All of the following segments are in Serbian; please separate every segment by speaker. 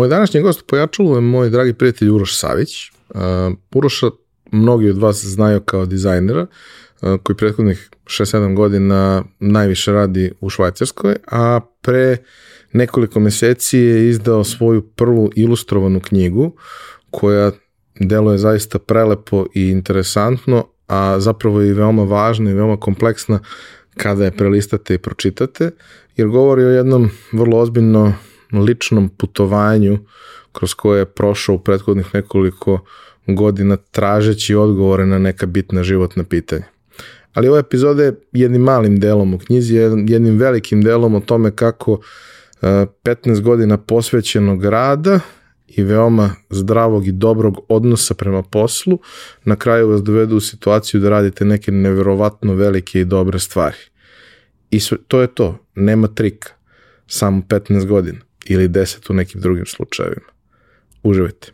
Speaker 1: Moj današnji gost pojačalo je moj dragi prijatelj Uroš Savić. Uh, Uroša mnogi od vas znaju kao dizajnera, uh, koji prethodnih 6-7 godina najviše radi u Švajcarskoj, a pre nekoliko meseci je izdao svoju prvu ilustrovanu knjigu koja deluje zaista prelepo i interesantno, a zapravo je veoma važna i veoma kompleksna kada je prelistate i pročitate, jer govori o jednom vrlo ozbiljno ličnom putovanju kroz koje je prošao u prethodnih nekoliko godina tražeći odgovore na neka bitna životna pitanja. Ali ova epizoda je jednim malim delom u knjizi, jednim velikim delom o tome kako 15 e, godina posvećenog rada i veoma zdravog i dobrog odnosa prema poslu na kraju vas dovedu u situaciju da radite neke neverovatno velike i dobre stvari. I to je to, nema trika, samo 15 godina ili 10 u nekim drugim slučajevima. Uživajte.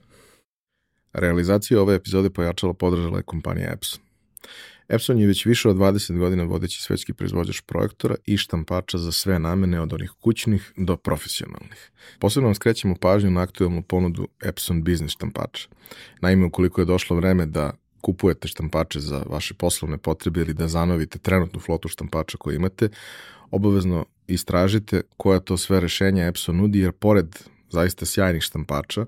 Speaker 1: Realizaciju ove epizode pojačala podržala je kompanija Epson. Epson je već više od 20 godina vodeći svetski proizvođač projektora i štampača za sve namene od onih kućnih do profesionalnih. Posebno vam skrećemo pažnju na aktualnu ponudu Epson Business štampača. Naime, ukoliko je došlo vreme da kupujete štampače za vaše poslovne potrebe ili da zanovite trenutnu flotu štampača koju imate, obavezno istražite koja to sve rešenja Epson nudi, jer pored zaista sjajnih štampača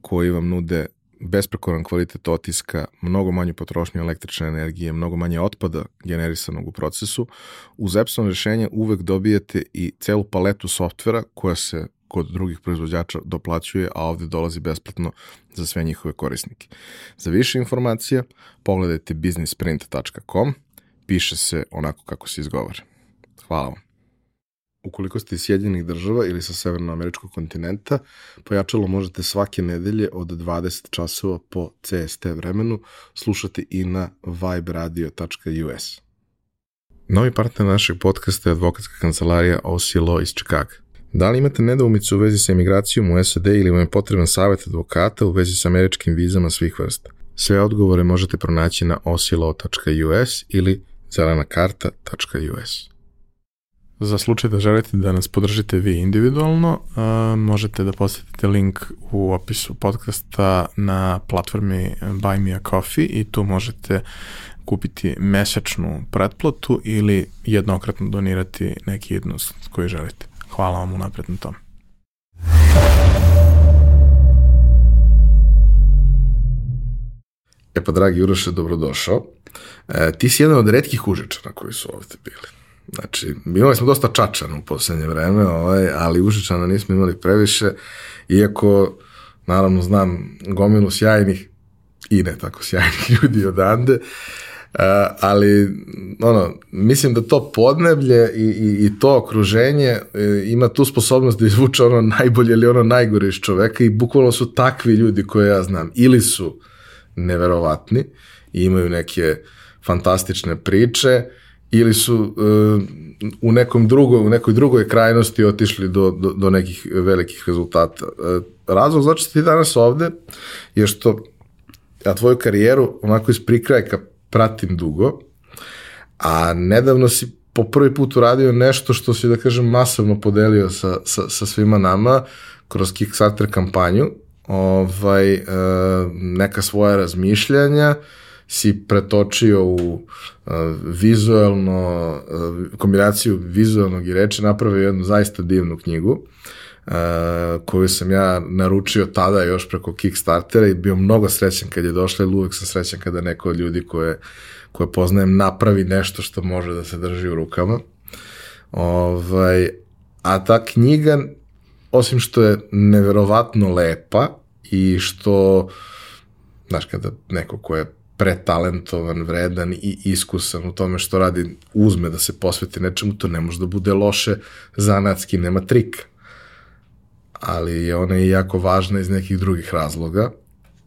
Speaker 1: koji vam nude besprekoran kvalitet otiska, mnogo manju potrošnju električne energije, mnogo manje otpada generisanog u procesu, uz Epson rešenje uvek dobijete i celu paletu softvera koja se kod drugih proizvođača doplaćuje, a ovde dolazi besplatno za sve njihove korisnike. Za više informacija pogledajte businessprint.com, piše se onako kako se izgovara. Hvala vam. Ukoliko ste iz Sjedinjenih država ili sa severnoameričkog kontinenta, pojačalo možete svake nedelje od 20 časova po CST vremenu slušati i na viberadio.us. Novi partner našeg podcasta je advokatska kancelarija OC Law iz Čikaga. Da li imate nedoumicu u vezi sa emigracijom u SAD ili vam je potreban savjet advokata u vezi sa američkim vizama svih vrsta? Sve odgovore možete pronaći na oclaw.us ili zelanakarta.us. Za slučaj da želite da nas podržite vi individualno, uh, možete da posetite link u opisu podcasta na platformi Buy Me A Coffee i tu možete kupiti mesečnu pretplatu ili jednokratno donirati neki jednost koji želite. Hvala vam unapred na tom. E pa, dragi Uroše, dobrodošao. E, ti si jedan od redkih užičara koji su ovde bili. Znači, imali smo dosta čačana u poslednje vreme, ovaj, ali užičana nismo imali previše, iako, naravno, znam gomilu sjajnih i ne tako sjajnih ljudi odande, ali ono, mislim da to podneblje i, i, i to okruženje uh, ima tu sposobnost da izvuče ono najbolje ili ono najgore iz čoveka i bukvalno su takvi ljudi koje ja znam. Ili su neverovatni i imaju neke fantastične priče, ili su uh, u nekom drugoj, u nekoj drugoj krajnosti otišli do, do, do nekih velikih rezultata. Uh, razlog zašto ti danas ovde je što ja tvoju karijeru onako iz prikrajka pratim dugo, a nedavno si po prvi put uradio nešto što si, da kažem, masovno podelio sa, sa, sa svima nama kroz Kickstarter kampanju, ovaj, uh, neka svoja razmišljanja, uh, si pretočio u uh, vizualno, uh, kombinaciju vizualnog i reči, napravio jednu zaista divnu knjigu, uh, koju sam ja naručio tada još preko Kickstartera i bio mnogo srećan kad je došla i uvek sam srećan kada neko od ljudi koje, koje poznajem napravi nešto što može da se drži u rukama. Ovaj, a ta knjiga, osim što je neverovatno lepa i što, znaš, kada neko ko je pretalentovan, vredan i iskusan u tome što radi, uzme da se posveti nečemu, to ne može da bude loše zanatski, nema trika. Ali je ona i jako važna iz nekih drugih razloga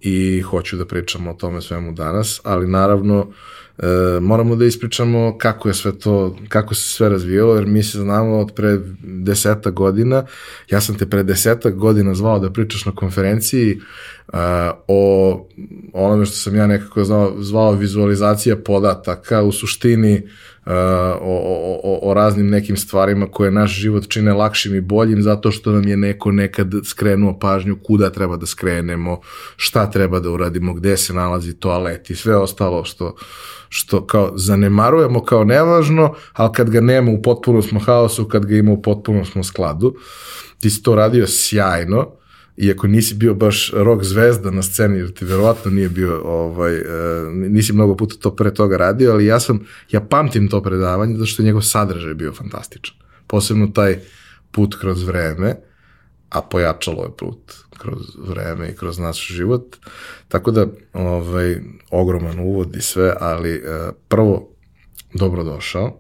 Speaker 1: i hoću da pričamo o tome svemu danas, ali naravno E, moramo da ispričamo kako je sve to, kako se sve razvijalo, jer mi se znamo od pre deseta godina, ja sam te pre deseta godina zvao da pričaš na konferenciji o onome što sam ja nekako zvao, zvao vizualizacija podataka, u suštini uh, o, o, o raznim nekim stvarima koje naš život čine lakšim i boljim zato što nam je neko nekad skrenuo pažnju kuda treba da skrenemo, šta treba da uradimo, gde se nalazi toalet i sve ostalo što što kao zanemarujemo kao nevažno, ali kad ga nema u potpunom smo haosu, kad ga ima u potpunom smo skladu. Ti si to radio sjajno, iako nisi bio baš rock zvezda na sceni, jer ti verovatno nije bio, ovaj, e, nisi mnogo puta to pre toga radio, ali ja sam, ja pamtim to predavanje, zato što je njegov sadržaj bio fantastičan. Posebno taj put kroz vreme, a pojačalo je put kroz vreme i kroz naš život. Tako da, ovaj, ogroman uvod i sve, ali uh, prvo, dobrodošao.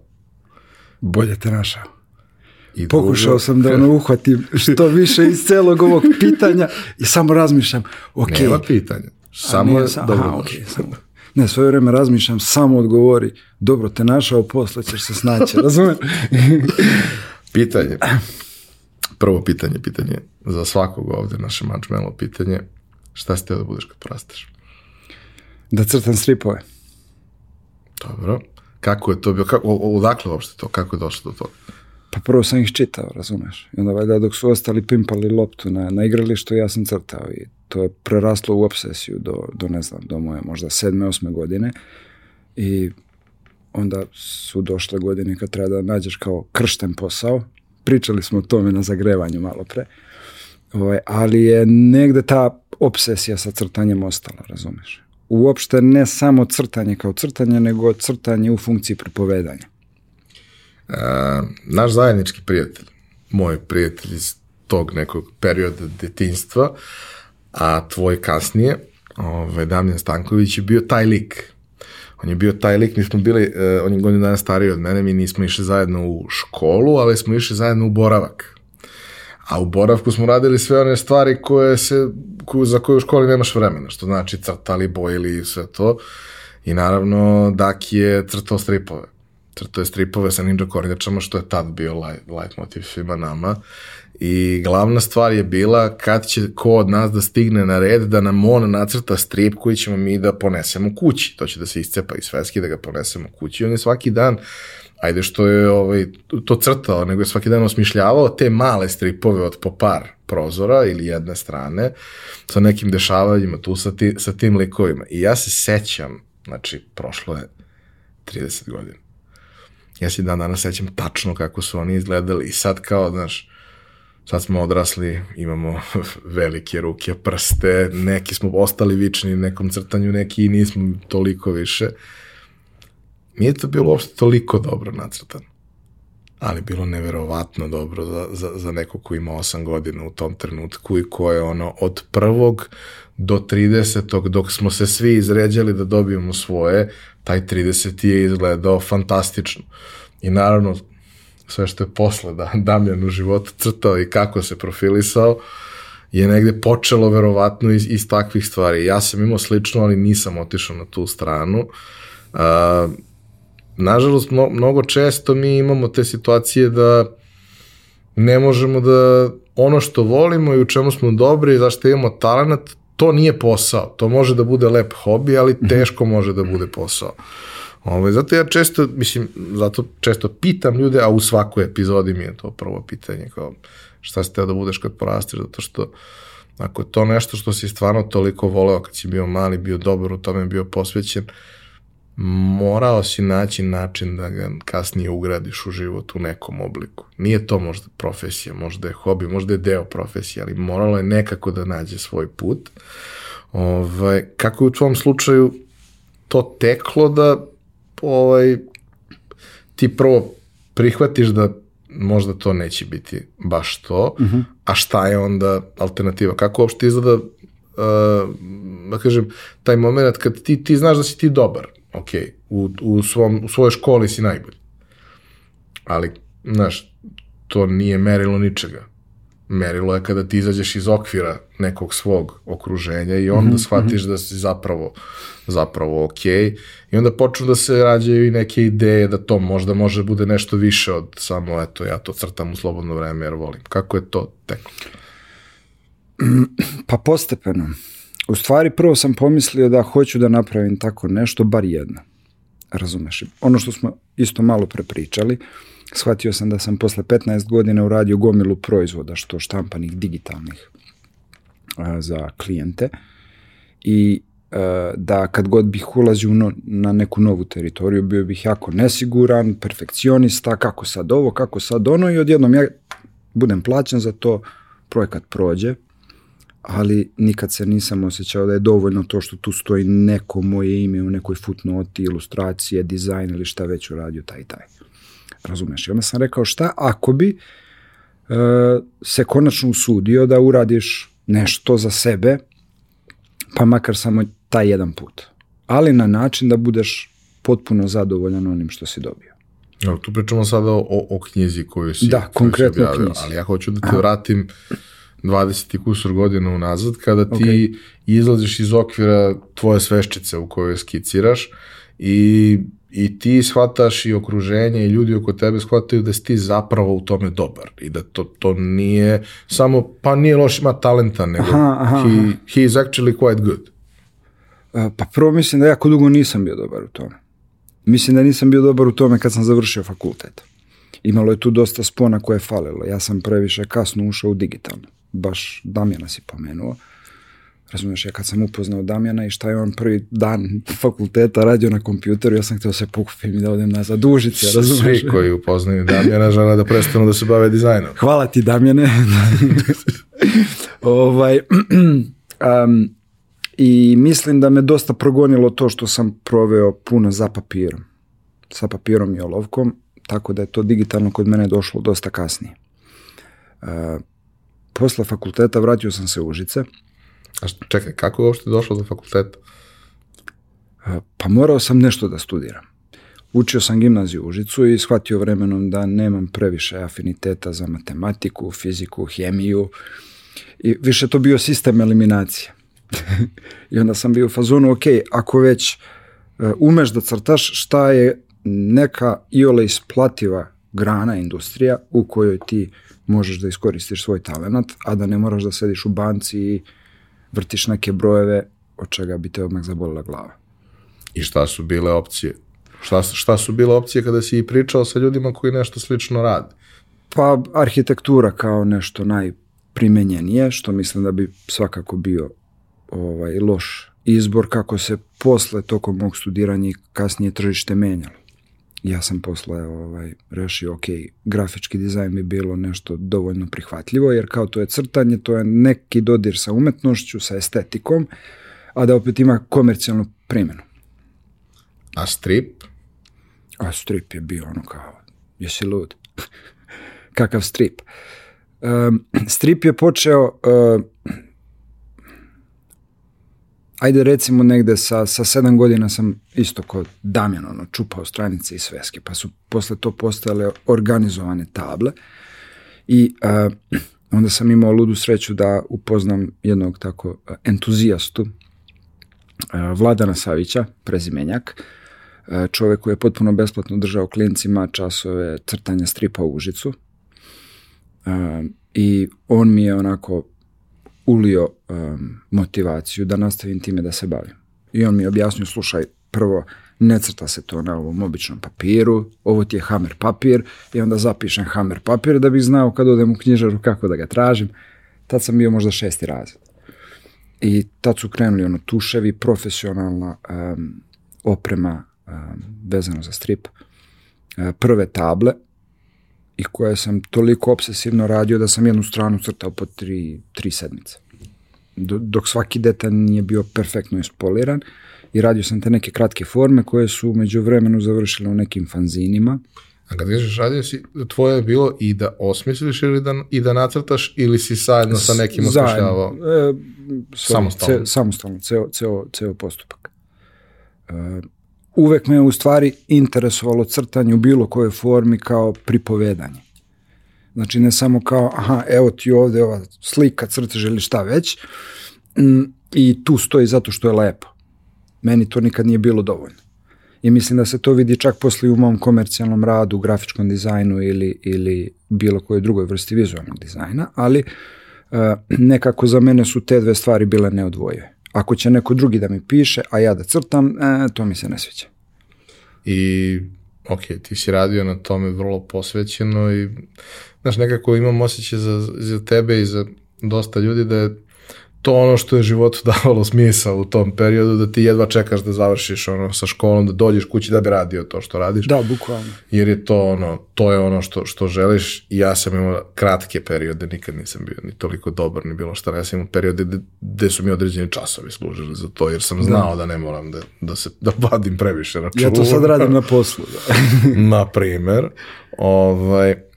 Speaker 2: Bolje te našao. I Pokušao drugo... sam da ono uhvatim što više iz celog ovog pitanja i samo razmišljam, ok.
Speaker 1: Nema pitanja, samo je sam, dobrodošao. okay, samo.
Speaker 2: Ne, svoje vreme razmišljam, samo odgovori, dobro te našao, posle ćeš se snaći, razumem?
Speaker 1: pitanje prvo pitanje, pitanje za svakog ovde, naše mančmelo pitanje, šta si teo da budeš kad porasteš?
Speaker 2: Da crtam stripove.
Speaker 1: Dobro. Kako je to bio, kako, odakle uopšte to, kako je došlo do toga?
Speaker 2: Pa prvo sam ih čitao, razumeš? I onda valjda dok su ostali pimpali loptu na, na igralištu, ja sam crtao i to je preraslo u obsesiju do, do ne znam, do moje možda sedme, osme godine i onda su došle godine kad treba da nađeš kao kršten posao pričali smo o tome na zagrevanju malo pre, ovaj, ali je negde ta obsesija sa crtanjem ostala, razumeš? Uopšte ne samo crtanje kao crtanje, nego crtanje u funkciji pripovedanja.
Speaker 1: E, naš zajednički prijatelj, moj prijatelj iz tog nekog perioda detinstva, a tvoj kasnije, ovaj, Damjan Stanković je bio taj lik On je bio taj lik, mi smo bili, uh, on je godinu dana stariji od mene, mi nismo išli zajedno u školu, ali smo išli zajedno u boravak. A u boravku smo radili sve one stvari koje se, koju, za koje u školi nemaš vremena, što znači crtali, bojili i sve to. I naravno, Daki je crtao stripove. Crtao je stripove sa ninja kornjačama, što je tad bio light, light motiv svima nama. I glavna stvar je bila kad će ko od nas da stigne na red da nam on nacrta strip koji ćemo mi da ponesemo kući. To će da se iscepa iz sveski da ga ponesemo kući. I on je svaki dan ajde što je ovaj, to crtao, nego je svaki dan osmišljavao te male stripove od po par prozora ili jedne strane sa nekim dešavanjima tu sa, ti, sa tim likovima. I ja se sećam, znači, prošlo je 30 godina. Ja se dan danas sećam tačno kako su oni izgledali i sad kao, znaš, sad smo odrasli, imamo velike ruke, prste, neki smo ostali vični nekom crtanju, neki nismo toliko više. Nije to bilo uopšte toliko dobro nacrtano, ali bilo neverovatno dobro za, za, za neko ko ima 8 godina u tom trenutku i ko je ono od prvog do 30. dok smo se svi izređali da dobijemo svoje, taj 30. je izgledao fantastično. I naravno, sve što je posle da, Damljan u životu crtao i kako se profilisao, je negde počelo verovatno iz, iz takvih stvari. Ja sam imao slično, ali nisam otišao na tu stranu. Uh, nažalost, mno, mnogo često mi imamo te situacije da ne možemo da ono što volimo i u čemu smo dobri i zašto imamo talent, to nije posao. To može da bude lep hobi, ali mhm. teško može da bude posao. Ovaj, zato ja često, mislim, zato često pitam ljude, a u svakoj epizodi mi je to prvo pitanje, kao šta si teo da budeš kad porasteš, zato što ako je to nešto što si stvarno toliko voleo kad si bio mali, bio dobar u tome, bio posvećen, morao si naći način da ga kasnije ugradiš u život u nekom obliku. Nije to možda profesija, možda je hobi, možda je deo profesije, ali moralo je nekako da nađe svoj put. Ovaj, kako je u tvom slučaju to teklo da ovaj, ti prvo prihvatiš da možda to neće biti baš to, uh mhm. -huh. a šta je onda alternativa? Kako uopšte izgleda, uh, da kažem, taj moment kad ti, ti znaš da si ti dobar, ok, u, u, svom, u svojoj školi si najbolji, ali, znaš, to nije merilo ničega. merilo je kada ti izađeš iz okvira nekog svog okruženja i onda mm -hmm. shvatiš da si zapravo zapravo ok i onda počnu da se rađaju i neke ideje da to možda može bude nešto više od samo eto ja to crtam u slobodno vreme jer volim. Kako je to teko?
Speaker 2: Pa postepeno. U stvari prvo sam pomislio da hoću da napravim tako nešto, bar jedno. Razumeš? Ono što smo isto malo prepričali, shvatio sam da sam posle 15 godina uradio gomilu proizvoda, što štampanih, digitalnih, za klijente i da kad god bih ulazio no, na neku novu teritoriju, bio bih jako nesiguran, perfekcionista, kako sad ovo, kako sad ono i odjednom ja budem plaćen za to, projekat prođe, ali nikad se nisam osjećao da je dovoljno to što tu stoji neko moje ime u nekoj futnoti, ilustracije, dizajn ili šta već uradio taj i taj. Razumeš? I onda sam rekao šta ako bi uh, se konačno usudio da uradiš nešto za sebe, pa makar samo taj jedan put. Ali na način da budeš potpuno zadovoljan onim što si dobio.
Speaker 1: No, tu pričamo sada o, o knjizi koju si,
Speaker 2: da, konkretno si objavio,
Speaker 1: ali ja hoću da te Aha. vratim 20 kusur godina unazad, kada ti okay. izlaziš iz okvira tvoje sveščice u kojoj skiciraš i, i ti shvataš i okruženje i ljudi oko tebe shvataju da si ti zapravo u tome dobar i da to, to nije samo, pa nije loš ima talenta, nego aha, aha, he, he is actually quite good.
Speaker 2: Pa prvo mislim da jako dugo nisam bio dobar u tome. Mislim da nisam bio dobar u tome kad sam završio fakultet. Imalo je tu dosta spona koje je falilo. Ja sam previše kasno ušao u digitalno baš Damjana si pomenuo. Razumiješ, ja kad sam upoznao Damjana i šta je on prvi dan fakulteta radio na kompjuteru, ja sam htio se pokupim i da odem na zadužice, razumiješ?
Speaker 1: Svi koji upoznaju Damjana žele da prestanu da se bave dizajnom.
Speaker 2: Hvala ti Damjane. ovaj, um, I mislim da me dosta progonilo to što sam proveo puno za papirom. Sa papirom i olovkom, tako da je to digitalno kod mene došlo dosta kasnije. Uh, posle fakulteta vratio sam se u Užice.
Speaker 1: A što, čekaj, kako je uopšte došlo do fakulteta?
Speaker 2: Pa morao sam nešto da studiram. Učio sam gimnaziju u Užicu i shvatio vremenom da nemam previše afiniteta za matematiku, fiziku, hemiju i više to bio sistem eliminacije. I onda sam bio u fazonu, ok, ako već uh, umeš da crtaš, šta je neka iole isplativa grana, industrija u kojoj ti možeš da iskoristiš svoj talent, a da ne moraš da sediš u banci i vrtiš neke brojeve od čega bi te odmah zabolila glava.
Speaker 1: I šta su bile opcije? Šta, šta su bile opcije kada si i pričao sa ljudima koji nešto slično rade?
Speaker 2: Pa arhitektura kao nešto najprimenjenije, što mislim da bi svakako bio ovaj loš izbor kako se posle tokom mog studiranja i kasnije tržište menjalo ja sam posle ovaj, rešio, ok, grafički dizajn bi bilo nešto dovoljno prihvatljivo, jer kao to je crtanje, to je neki dodir sa umetnošću, sa estetikom, a da opet ima komercijalnu primjenu.
Speaker 1: A strip?
Speaker 2: A strip je bio ono kao, jesi lud? Kakav strip? Um, strip je počeo uh, ajde recimo negde sa, sa sedam godina sam isto kod Damjan ono, čupao stranice i sveske, pa su posle to postale organizovane table. I uh, onda sam imao ludu sreću da upoznam jednog tako entuzijastu uh, Vladana Savića, prezimenjak, čovek koji je potpuno besplatno držao klincima časove crtanja stripa u Užicu. I on mi je onako ulio um, motivaciju da nastavim time da se bavim. I on mi objasnio, slušaj, prvo, ne crta se to na ovom običnom papiru, ovo ti je hamer papir i onda zapišem hamer papir da bih znao kad odem u knjižaru kako da ga tražim. Tad sam bio možda šesti razred. I tad su krenuli ono tuševi, profesionalna um, oprema um, vezano za strip, uh, prve table, i koje sam toliko obsesivno radio da sam jednu stranu crtao po tri, tri sedmice. Dok svaki detalj nije bio perfektno ispoliran i radio sam te neke kratke forme koje su među vremenu završile u nekim fanzinima.
Speaker 1: A kad kažeš radio si, tvoje je bilo i da osmisliš ili da, i da nacrtaš ili si zajedno sa nekim osmišljavao? E, samostalno.
Speaker 2: Ce, samostalno, ceo, ceo, ceo postupak. E, uvek me u stvari interesovalo crtanje u bilo kojoj formi kao pripovedanje. Znači ne samo kao, aha, evo ti ovde ova slika, crtež ili šta već, mm, i tu stoji zato što je lepo. Meni to nikad nije bilo dovoljno. I mislim da se to vidi čak posle u mom komercijalnom radu, grafičkom dizajnu ili, ili bilo kojoj drugoj vrsti vizualnog dizajna, ali uh, nekako za mene su te dve stvari bile neodvojive. Ako će neko drugi da mi piše, a ja da crtam, e, to mi se ne sviđa.
Speaker 1: I, ok, ti si radio na tome vrlo posvećeno i, znaš, nekako imam osjećaj za, za tebe i za dosta ljudi da je to ono što je životu davalo smisao u tom periodu, da ti jedva čekaš da završiš ono sa školom, da dođeš kući da bi radio to što radiš.
Speaker 2: Da, bukvalno.
Speaker 1: Jer je to ono, to je ono što, što želiš i ja sam imao kratke periode, nikad nisam bio ni toliko dobar, ni bilo šta, ja sam imao periode gde, su mi određeni časovi služili za to, jer sam znao da, da ne moram da, da se, da vadim previše računa.
Speaker 2: Ja to sad radim na poslu. Da.
Speaker 1: na primer, ovaj,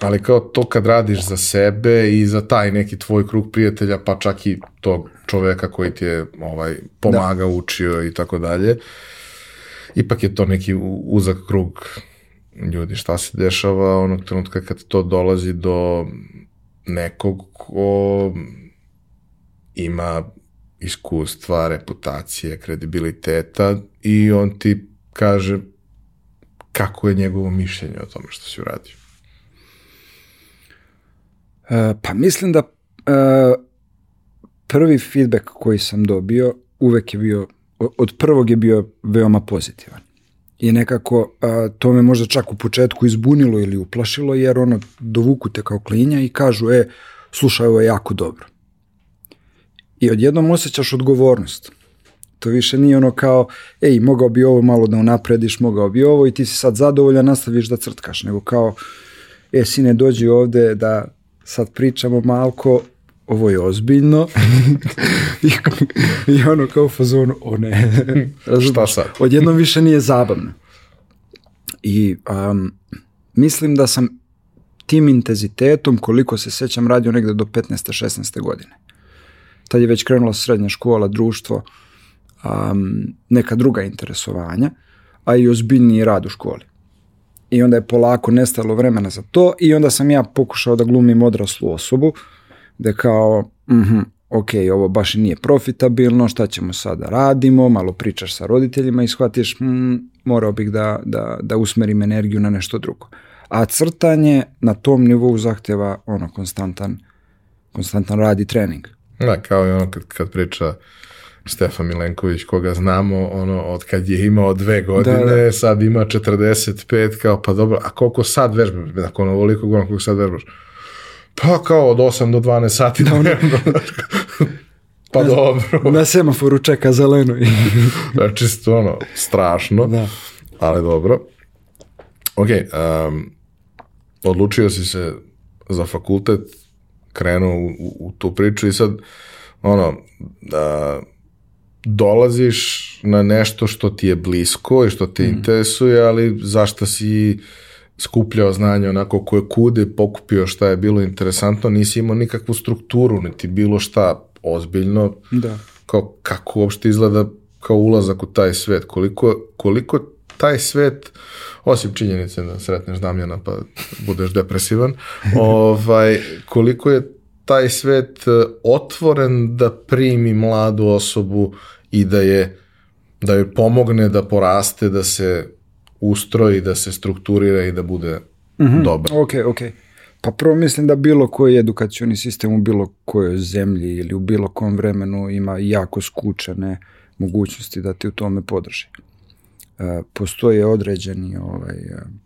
Speaker 1: ali kao to kad radiš za sebe i za taj neki tvoj krug prijatelja, pa čak i tog čoveka koji ti je ovaj, pomaga, da. učio i tako dalje, ipak je to neki uzak krug ljudi. Šta se dešava onog trenutka kad to dolazi do nekog ko ima iskustva, reputacije, kredibiliteta i on ti kaže kako je njegovo mišljenje o tome što si uradio.
Speaker 2: E, pa mislim da uh, prvi feedback koji sam dobio uvek je bio, od prvog je bio veoma pozitivan. I nekako uh, to me možda čak u početku izbunilo ili uplašilo, jer ono dovuku te kao klinja i kažu, e, slušaj, ovo je jako dobro. I odjednom osjećaš odgovornost. To više nije ono kao, ej, mogao bi ovo malo da unaprediš, mogao bi ovo i ti si sad zadovoljan, nastaviš da crtkaš, nego kao, e, sine, dođi ovde da sad pričamo malko, ovo je ozbiljno I, i ono kao u fazonu, o ne.
Speaker 1: Šta sad?
Speaker 2: Odjednom više nije zabavno. I um, mislim da sam tim intenzitetom, koliko se sećam, radio negde do 15. 16. godine. Tad je već krenula srednja škola, društvo, um, neka druga interesovanja, a i ozbiljniji rad u školi i onda je polako nestalo vremena za to i onda sam ja pokušao da glumim odraslu osobu, da kao, mhm, ok, ovo baš nije profitabilno, šta ćemo sada radimo, malo pričaš sa roditeljima i shvatiš, mm, morao bih da, da, da usmerim energiju na nešto drugo. A crtanje na tom nivou zahteva ono konstantan, konstantan rad i trening.
Speaker 1: Da, kao i ono kad, kad priča Stefan Milenković, koga znamo, ono, od kad je imao dve godine, da, da. sad ima 45, kao, pa dobro, a koliko sad vežbaš? Nakon ovoliko godina, koliko sad vežbaš? Pa kao od 8 do 12 sati da, ono, pa na, dobro.
Speaker 2: Na semaforu čeka zeleno.
Speaker 1: da, čisto ono, strašno, da. ali dobro. Ok, um, odlučio si se za fakultet, krenuo u, u, u tu priču i sad, ono, da, dolaziš na nešto što ti je blisko i što te mm. interesuje, ali zašto si skupljao znanje onako koje kude, pokupio šta je bilo interesantno, nisi imao nikakvu strukturu, niti bilo šta ozbiljno.
Speaker 2: Da.
Speaker 1: Kao kako uopšte izgleda kao ulazak u taj svet, koliko, koliko taj svet, osim činjenice da sretneš Damjana pa budeš depresivan, ovaj, koliko je taj svet e, otvoren da primi mladu osobu i da je da joj pomogne da poraste, da se ustroji, da se strukturira i da bude mm -hmm. dobar.
Speaker 2: Ok, ok. Pa prvo mislim da bilo koji edukacioni sistem u bilo kojoj zemlji ili u bilo kom vremenu ima jako skučene mogućnosti da ti u tome podrži. E, postoje određeni ovaj,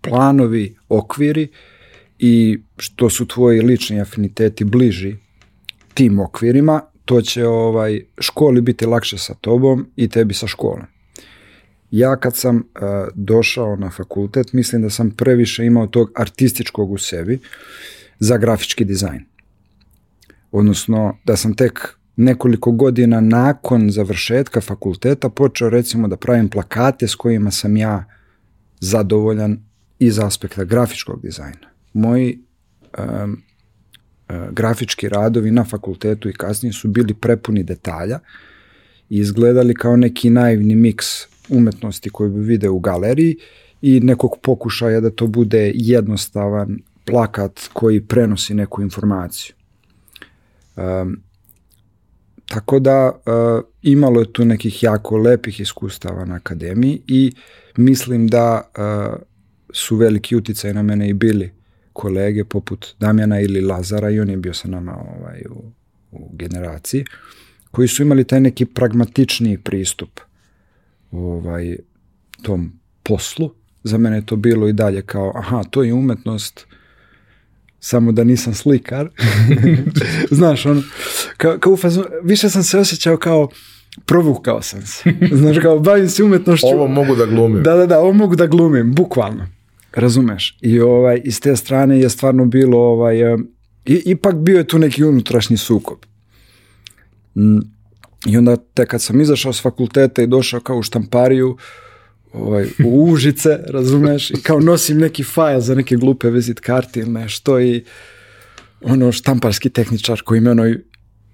Speaker 2: planovi, okviri i što su tvoji lični afiniteti bliži tim okvirima, to će ovaj školi biti lakše sa tobom i tebi sa školom. Ja kad sam uh, došao na fakultet, mislim da sam previše imao tog artističkog u sebi za grafički dizajn. Odnosno da sam tek nekoliko godina nakon završetka fakulteta počeo recimo da pravim plakate s kojima sam ja zadovoljan iz aspekta grafičkog dizajna. Moji um, grafički radovi na fakultetu i kasnije su bili prepuni detalja i izgledali kao neki naivni miks umetnosti koju bi vide u galeriji i nekog pokušaja da to bude jednostavan plakat koji prenosi neku informaciju. Um, tako da uh, imalo je tu nekih jako lepih iskustava na akademiji i mislim da uh, su veliki uticaj na mene i bili kolege poput Damjana ili Lazara i on je bio sa nama ovaj, u, u generaciji, koji su imali taj neki pragmatičniji pristup ovaj, tom poslu. Za mene je to bilo i dalje kao, aha, to je umetnost, samo da nisam slikar. Znaš, ono, kao, kao fazon, više sam se osjećao kao, provukao sam se. Znaš, kao, bavim se umetnošću.
Speaker 1: Ovo mogu da glumim.
Speaker 2: Da, da, da, ovo mogu da glumim, bukvalno. Razumeš? I ovaj, iz te strane je stvarno bilo, ovaj, i, ipak bio je tu neki unutrašnji sukob. I onda te kad sam izašao s fakulteta i došao kao u štampariju, ovaj, u Užice, razumeš, i kao nosim neki fajl za neke glupe vizit karti ili nešto i ono štamparski tehničar koji me ono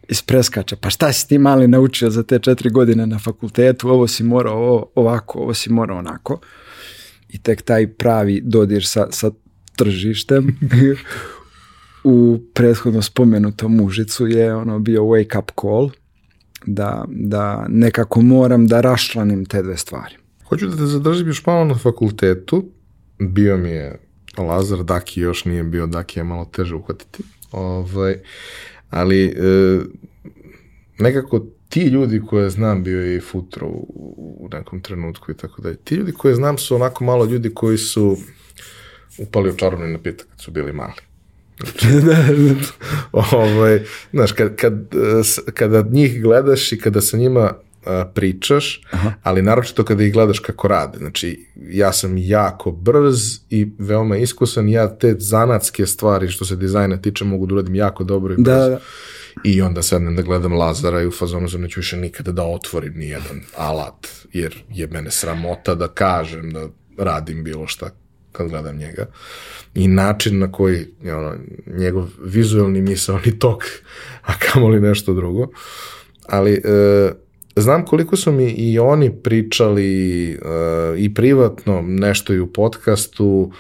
Speaker 2: ispreskače, pa šta si ti mali naučio za te četiri godine na fakultetu, ovo si morao ovo, ovako, ovo si morao onako. I tek taj pravi dodir sa, sa tržištem u prethodno spomenutom Užicu je ono bio wake up call da, da nekako moram da raščlanim te dve stvari.
Speaker 1: Hoću da te zadržim još malo na fakultetu. Bio mi je Lazar, Daki još nije bio, Daki je malo teže uhvatiti. Ovaj, ali e, nekako ti ljudi koje znam, bio je i Futro u, u nekom trenutku i tako dalje, ti ljudi koje znam su onako malo ljudi koji su upali u čarovni napitak kad su bili mali. ovaj, znaš, kad, kad, kada njih gledaš i kada sa njima pričaš, Aha. ali naročito kada ih gledaš kako rade. Znači, ja sam jako brz i veoma iskusan, ja te zanatske stvari što se dizajna tiče mogu da uradim jako dobro i brzo. Da, da. I onda sednem da gledam Lazara i u fazonu sam neću više nikada da otvorim ni jedan alat, jer je mene sramota da kažem da radim bilo šta kad gledam njega. I način na koji je ono, njegov vizualni misalni tok, a kamoli nešto drugo. Ali e, znam koliko su mi i oni pričali uh, i privatno nešto i u podcastu,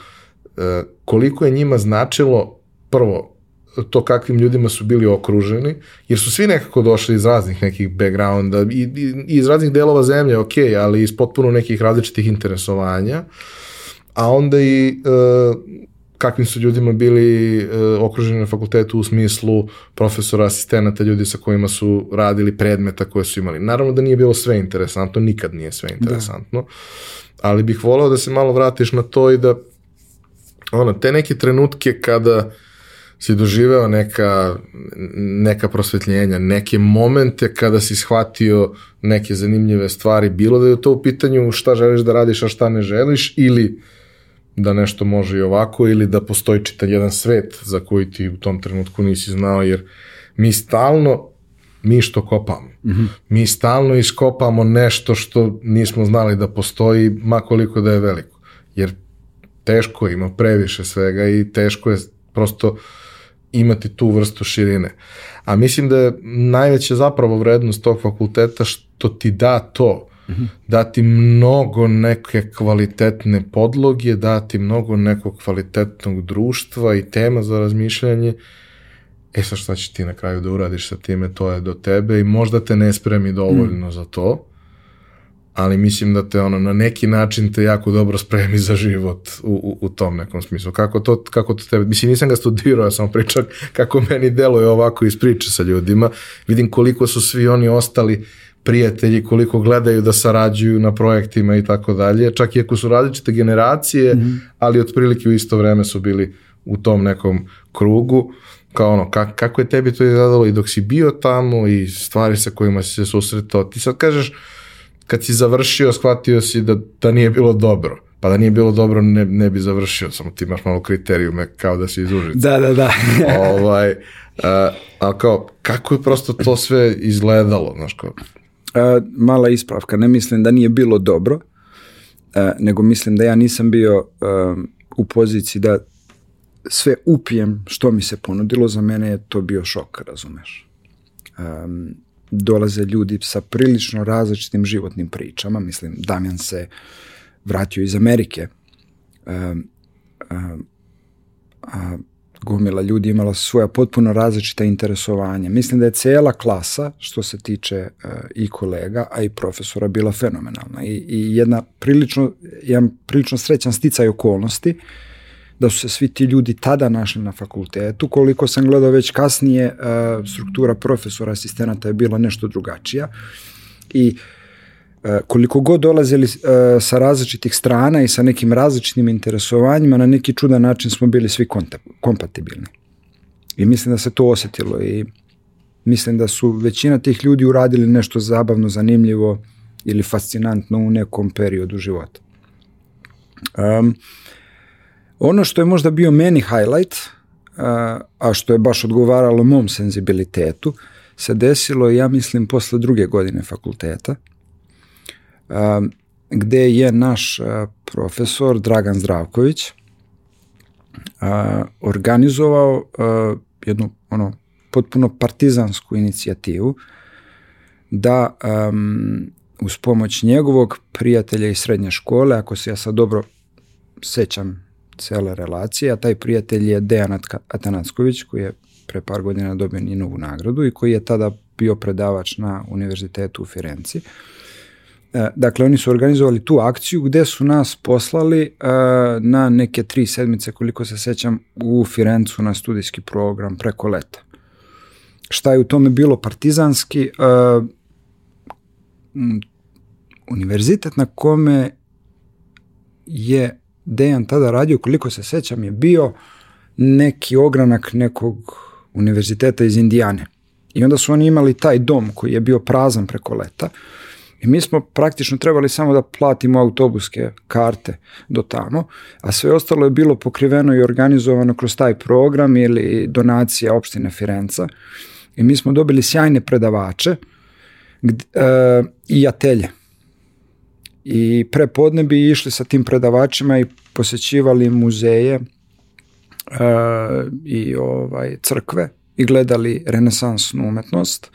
Speaker 1: uh, koliko je njima značilo prvo to kakvim ljudima su bili okruženi, jer su svi nekako došli iz raznih nekih backgrounda i, i iz raznih delova zemlje, ok, ali iz potpuno nekih različitih interesovanja, a onda i uh, kakvim su ljudima bili e, okruženi na fakultetu u smislu profesora, asistenata, ljudi sa kojima su radili predmeta koje su imali. Naravno da nije bilo sve interesantno, nikad nije sve interesantno, da. ali bih voleo da se malo vratiš na to i da ono, te neke trenutke kada si doživeo neka, neka prosvetljenja, neke momente kada si shvatio neke zanimljive stvari, bilo da je to u pitanju šta želiš da radiš, a šta ne želiš, ili da nešto može i ovako ili da postoji čitav jedan svet za koji ti u tom trenutku nisi znao, jer mi stalno, mi što kopamo, mm -hmm. mi stalno iskopamo nešto što nismo znali da postoji, makoliko da je veliko. Jer teško ima previše svega i teško je prosto imati tu vrstu širine. A mislim da je najveća zapravo vrednost tog fakulteta što ti da to, dati mnogo neke kvalitetne podloge, dati mnogo nekog kvalitetnog društva i tema za razmišljanje. E sad šta ćeš ti na kraju da uradiš sa time, to je do tebe i možda te ne spremi dovoljno mm. za to, ali mislim da te ono na neki način te jako dobro spremi za život u, u, u tom nekom smislu. Kako to, kako to tebe, mislim nisam ga studirao, ja sam pričao kako meni deluje ovako iz priče sa ljudima, vidim koliko su svi oni ostali prijatelji, koliko gledaju da sarađuju na projektima i tako dalje, čak i ako su različite generacije, mm -hmm. ali otprilike u isto vreme su bili u tom nekom krugu, kao ono, kak, kako je tebi to izgledalo i dok si bio tamo i stvari sa kojima si se susretao, ti sad kažeš, kad si završio, shvatio si da, da nije bilo dobro. Pa da nije bilo dobro, ne, ne bi završio, samo ti imaš malo kriterijume kao da si iz Užica.
Speaker 2: Da, da, da.
Speaker 1: ovaj, uh, ali kao, kako je prosto to sve izgledalo, znaš, kao,
Speaker 2: Uh, mala ispravka, ne mislim da nije bilo dobro, uh, nego mislim da ja nisam bio uh, u poziciji da sve upijem što mi se ponudilo, za mene je to bio šok, razumeš. Um, dolaze ljudi sa prilično različitim životnim pričama, mislim, Damjan se vratio iz Amerike, um, um, a, gomila ljudi imala svoja potpuno različita interesovanja. Mislim da je cela klasa, što se tiče uh, i kolega, a i profesora, bila fenomenalna. I, i jedna prilično, jedan prilično srećan sticaj okolnosti da su se svi ti ljudi tada našli na fakultetu. Koliko sam gledao već kasnije, uh, struktura profesora, asistenata je bila nešto drugačija. I E, koliko god dolazili e, sa različitih strana i sa nekim različitim interesovanjima, na neki čudan način smo bili svi kompatibilni. I mislim da se to osetilo i mislim da su većina tih ljudi uradili nešto zabavno, zanimljivo ili fascinantno u nekom periodu života. Um, ono što je možda bio meni highlight, a što je baš odgovaralo mom senzibilitetu, se desilo, ja mislim, posle druge godine fakulteta, gde je naš profesor Dragan Zdravković organizovao jednu ono potpuno partizansku inicijativu da um, uz pomoć njegovog prijatelja iz srednje škole, ako se ja sad dobro sećam cele relacije, a taj prijatelj je Dejan Atanacković koji je pre par godina dobio Ninovu nagradu i koji je tada bio predavač na univerzitetu u Firenci. E, dakle, oni su organizovali tu akciju gde su nas poslali e, na neke tri sedmice, koliko se sećam, u Firencu na studijski program preko leta. Šta je u tome bilo partizanski? E, univerzitet na kome je Dejan tada radio, koliko se sećam, je bio neki ogranak nekog univerziteta iz Indijane. I onda su oni imali taj dom koji je bio prazan preko leta. I mi smo praktično trebali samo da platimo autobuske karte do tamo, a sve ostalo je bilo pokriveno i organizovano kroz taj program ili donacija opštine Firenca. I mi smo dobili sjajne predavače gde, e, i atelje. I prepodne bi išli sa tim predavačima i posećivali muzeje e, i ovaj crkve i gledali renesansnu umetnost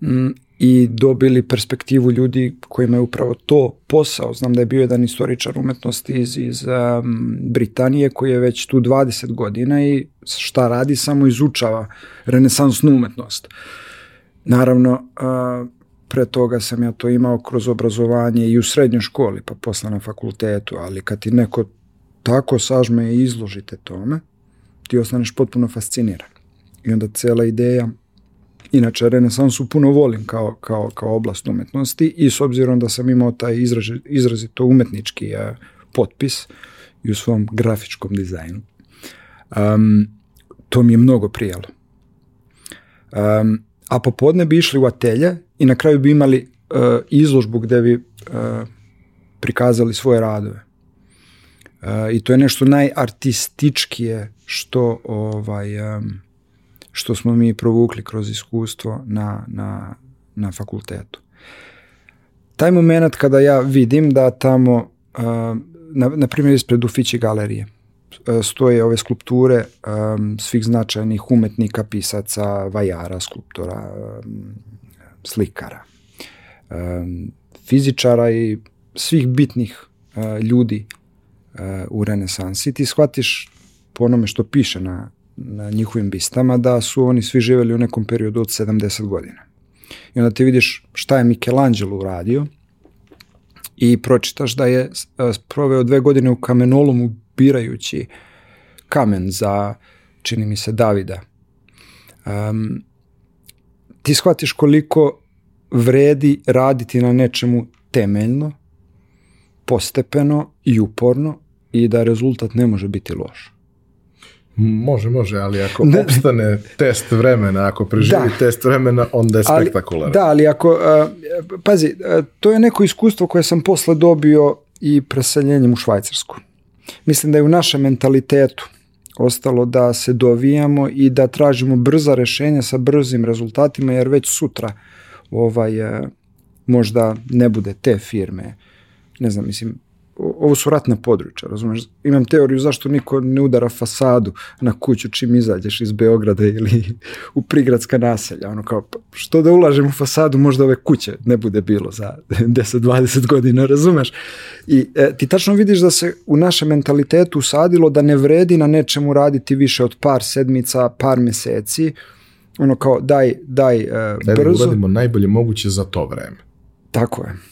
Speaker 2: mm, i dobili perspektivu ljudi kojima je upravo to posao. Znam da je bio jedan istoričar umetnosti iz, iz um, Britanije koji je već tu 20 godina i šta radi, samo izučava renesansnu umetnost. Naravno, uh, pre toga sam ja to imao kroz obrazovanje i u srednjoj školi, pa posle na fakultetu, ali kad ti neko tako sažme i izložite tome, ti ostaneš potpuno fasciniran. I onda cela ideja Inače, renesansu puno volim kao, kao, kao oblast umetnosti i s obzirom da sam imao taj izraži, izrazito umetnički uh, potpis i u svom grafičkom dizajnu, um, to mi je mnogo prijalo. Um, a popodne bi išli u atelje i na kraju bi imali uh, izložbu gde bi uh, prikazali svoje radove. Uh, I to je nešto najartističkije što ovaj um, što smo mi provukli kroz iskustvo na, na, na fakultetu. Taj moment kada ja vidim da tamo, na, na primjer ispred Ufići galerije, stoje ove skulpture um, svih značajnih umetnika, pisaca, vajara, skulptora, um, slikara, fizičara i svih bitnih uh, ljudi uh, u renesansi. Ti shvatiš po onome što piše na, na njihovim bistama da su oni svi živeli u nekom periodu od 70 godina. I onda ti vidiš šta je Michelangelo uradio i pročitaš da je e, proveo dve godine u kamenolomu birajući kamen za, čini mi se, Davida. Um, ti shvatiš koliko vredi raditi na nečemu temeljno, postepeno i uporno i da rezultat ne može biti loš.
Speaker 1: Može, može, ali ako ne. opstane test vremena, ako preživi da. test vremena, onda je spektakularan.
Speaker 2: Da, ali ako, uh, pazi, uh, to je neko iskustvo koje sam posle dobio i preseljenjem u Švajcarsku. Mislim da je u našem mentalitetu ostalo da se dovijamo i da tražimo brza rešenja sa brzim rezultatima, jer već sutra ovaj, uh, možda ne bude te firme. Ne znam, mislim, ovo su ratna područja, razumeš? Imam teoriju zašto niko ne udara fasadu na kuću čim izađeš iz Beograda ili u prigradska naselja. Ono kao, pa što da ulažem u fasadu, možda ove kuće ne bude bilo za 10-20 godina, razumeš? I e, ti tačno vidiš da se u našem mentalitetu usadilo da ne vredi na nečemu raditi više od par sedmica, par meseci, ono kao daj, daj, uh,
Speaker 1: Daj da
Speaker 2: brzo.
Speaker 1: uradimo najbolje moguće za to vreme.
Speaker 2: Tako je.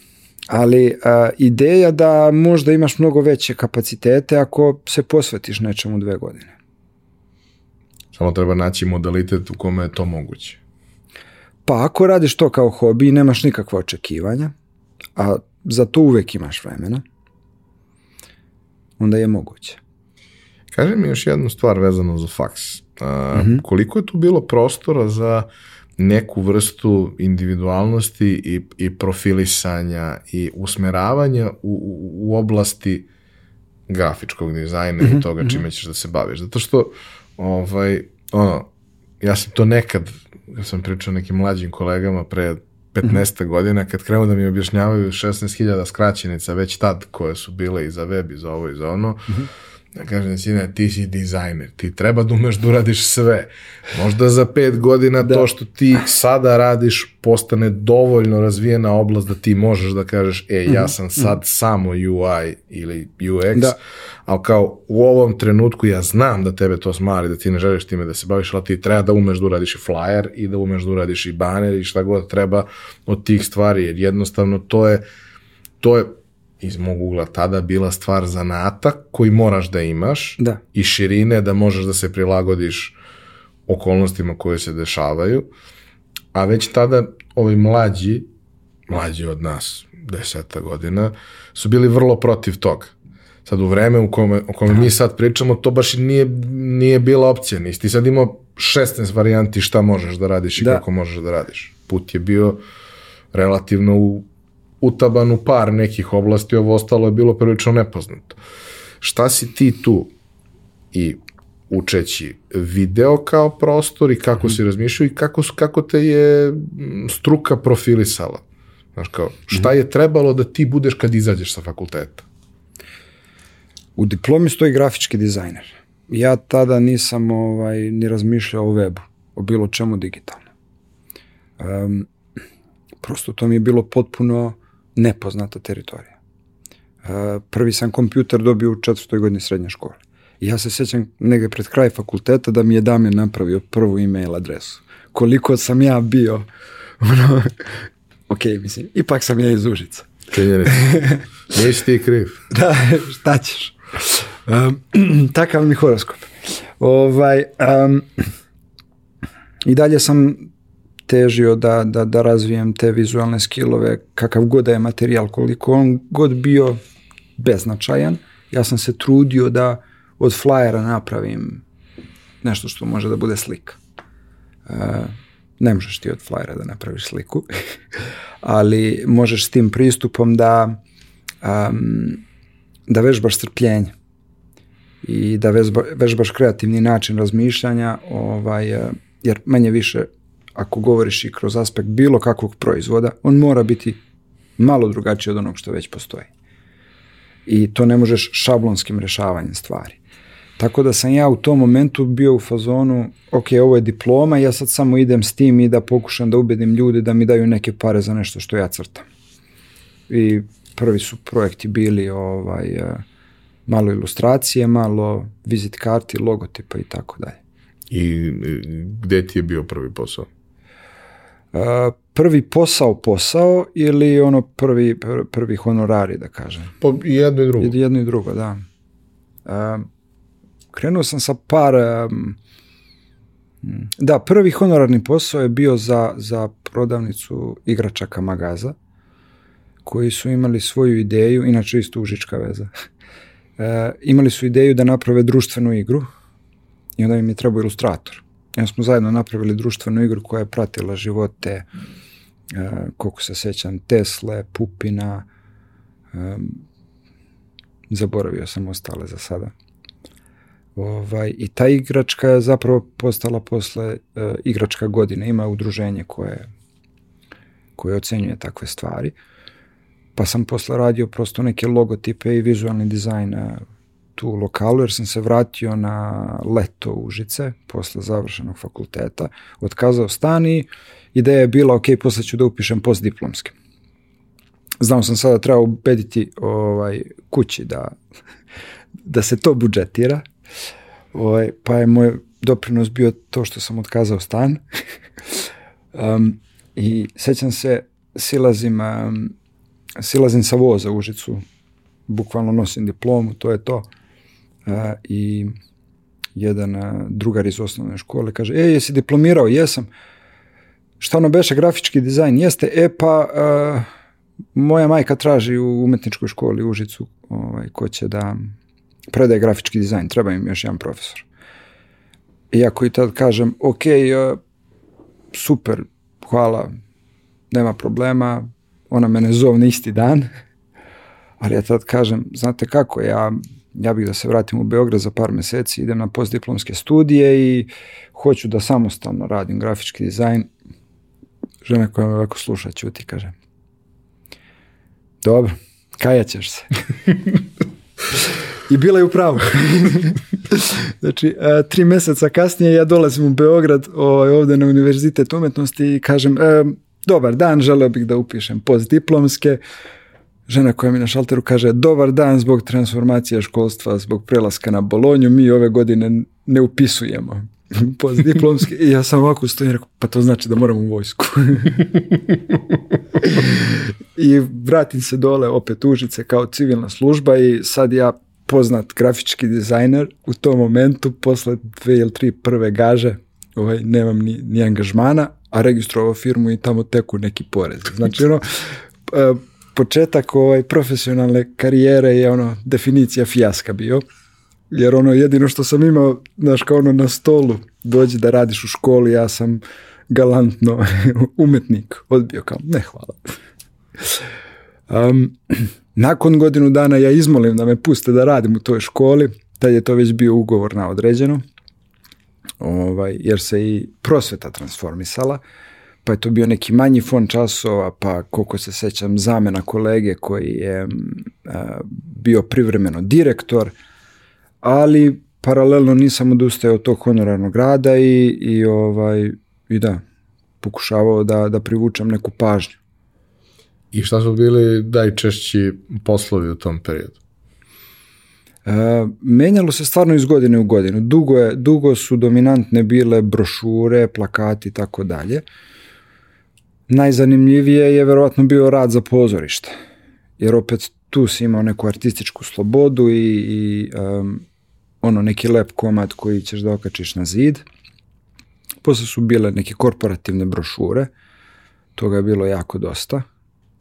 Speaker 2: Ali uh, ideja da možda imaš mnogo veće kapacitete ako se posvetiš nečemu dve godine.
Speaker 1: Samo treba naći modalitet u kome je to moguće.
Speaker 2: Pa ako radiš to kao hobi i nemaš nikakva očekivanja, a za to uvek imaš vremena, onda je moguće.
Speaker 1: Kaži mi još jednu stvar vezano za faks. A, Koliko je tu bilo prostora za neku vrstu individualnosti i, i profilisanja i usmeravanja u, u, u oblasti grafičkog dizajna i toga čime ćeš da se baviš. Zato što ovaj, ono, ja sam to nekad, kad sam pričao nekim mlađim kolegama pre 15 godina, kad krenu da mi objašnjavaju 16.000 skraćenica već tad koje su bile i za web i za ovo i za ono, ja kažem, sine, ti si dizajner, ti treba da umeš da uradiš sve. Možda za pet godina to što ti sada radiš postane dovoljno razvijena oblast da ti možeš da kažeš, e, ja sam sad samo UI ili UX,
Speaker 2: Da.
Speaker 1: ali kao u ovom trenutku ja znam da tebe to smari, da ti ne želiš time da se baviš, ali ti treba da umeš da uradiš i flyer i da umeš da uradiš i baner i šta god treba od tih stvari, jer jednostavno to je, to je iz mog ugla tada bila stvar zanata koji moraš da imaš
Speaker 2: Da.
Speaker 1: i širine da možeš da se prilagodiš okolnostima koje se dešavaju, a već tada ovi mlađi, mlađi od nas, deseta godina, su bili vrlo protiv toga. Sad u vreme u kome, o kome mi sad pričamo, to baš i nije, nije bila opcija. Nisi ti sad imao 16 varijanti šta možeš da radiš i
Speaker 2: Da.
Speaker 1: kako možeš da radiš. Put je bio relativno u, utaban u par nekih oblasti, ovo ostalo je bilo prilično nepoznato. Šta si ti tu i učeći video kao prostor i kako si razmišljao i kako, kako te je mm, struka profilisala? Znaš kao, šta je trebalo da ti budeš kad izađeš sa fakulteta?
Speaker 2: U diplomi stoji grafički dizajner. Ja tada nisam ovaj, ni razmišljao o webu, o bilo čemu digitalno. Um, prosto to mi je bilo potpuno nepoznata teritorija. Uh, prvi sam kompjuter dobio u četvrtoj godini srednje škole. Ja se sjećam negde pred kraj fakulteta da mi je Damjan napravio prvu e-mail adresu. Koliko sam ja bio, ono, ok, mislim, ipak sam ja iz Užica.
Speaker 1: Činjenica. Nisi ti kriv.
Speaker 2: Da, šta ćeš? Um, takav mi horoskop. Ovaj, um, I dalje sam težio da, da, da razvijem te vizualne skillove, kakav god da je materijal, koliko on god bio beznačajan, ja sam se trudio da od flyera napravim nešto što može da bude slika. Uh, ne možeš ti od flyera da napraviš sliku, ali možeš s tim pristupom da um, da vežbaš strpljenje i da vežba, vežbaš kreativni način razmišljanja, ovaj, eh, jer manje više ako govoriš i kroz aspekt bilo kakvog proizvoda, on mora biti malo drugačiji od onog što već postoji. I to ne možeš šablonskim rešavanjem stvari. Tako da sam ja u tom momentu bio u fazonu, ok, ovo je diploma, ja sad samo idem s tim i da pokušam da ubedim ljude da mi daju neke pare za nešto što ja crtam. I prvi su projekti bili ovaj, eh, malo ilustracije, malo vizit karti, logotipa i tako dalje.
Speaker 1: I e, gde ti je bio prvi posao?
Speaker 2: Prvi posao posao ili ono prvi, pr- prvi honorari da kažem.
Speaker 1: Pa i jedno i drugo.
Speaker 2: Jedno i drugo, da. Krenuo sam sa par... um, da, prvi honorarni posao je bio za, za prodavnicu igračaka Magaza, koji su imali svoju ideju, inače isto užička veza. E, imali su ideju da naprave društvenu igru i onda im je trebao ilustrator. Onda smo zajedno napravili društvenu igru koja je pratila živote, e, koliko se sećam, Tesle, Pupina, e, zaboravio sam ostale za sada. Ovaj, I ta igračka je zapravo postala posle e, igračka godine. Ima udruženje koje, koje ocenjuje takve stvari. pa sam posle radio prosto neke logotipe i vizualni dizajn e, tu u lokalu, jer sam se vratio na leto Užice posle završenog fakulteta, otkazao stan i ideja je bila, ok, posle ću da upišem postdiplomske. Znao sam sada treba ubediti ovaj, kući da, da se to budžetira, ovaj, pa je moj doprinos bio to što sam otkazao stan. um, I sećam se, silazim, um, silazim sa voza u Užicu, bukvalno nosim diplomu, to je to. Uh, I jedan uh, drugar iz osnovne škole kaže, e, jesi diplomirao? Jesam. Šta ono beše, grafički dizajn? Jeste. E, pa, uh, moja majka traži u umetničkoj školi u Užicu ovaj, ko će da predaje grafički dizajn, treba im još jedan profesor. Iako i tad kažem, ok, super, hvala, nema problema, ona mene zovne isti dan, ali ja tad kažem, znate kako, ja, ja bih da se vratim u Beograd za par meseci, idem na postdiplomske studije i hoću da samostalno radim grafički dizajn. Žena koja me ovako sluša, ćuti, kaže, dobro, kajaćeš se. I bila je u pravu. znači, a, tri meseca kasnije ja dolazim u Beograd ovaj, ovde na Univerzitet umetnosti i kažem, e, dobar dan, želeo bih da upišem postdiplomske. Žena koja mi na šalteru kaže, dobar dan zbog transformacije školstva, zbog prelaska na Bolonju, mi ove godine ne upisujemo postdiplomski i ja sam ovako stojim i rekao, pa to znači da moram u vojsku. I vratim se dole opet Užice kao civilna služba i sad ja poznat grafički dizajner u tom momentu posle dve ili tri prve gaže ovaj, nemam ni, ni angažmana, a registrovao firmu i tamo teku neki porez. Znači ono, e, početak ovaj profesionalne karijere je ono definicija fijaska bio. Jer ono jedino što sam imao, znaš kao ono na stolu, dođi da radiš u školi, ja sam galantno umetnik odbio kao ne hvala. Um, nakon godinu dana ja izmolim da me puste da radim u toj školi, tad je to već bio ugovor na određeno, ovaj, jer se i prosveta transformisala, pa je to bio neki manji fond časova, pa koliko se sećam zamena kolege koji je a, bio privremeno direktor, ali paralelno nisam odustajao od tog honorarnog rada i, i, ovaj, i da, pokušavao da, da privučem neku pažnju.
Speaker 1: I šta su bili najčešći poslovi u tom periodu?
Speaker 2: E, menjalo se stvarno iz godine u godinu. Dugo, je, dugo su dominantne bile brošure, plakati i tako dalje. Najzanimljivije je verovatno bio rad za pozorište. Jer opet tu si imao neku artističku slobodu i, i um, ono neki lep komad koji ćeš da okačiš na zid. Posle su bile neke korporativne brošure, toga je bilo jako dosta,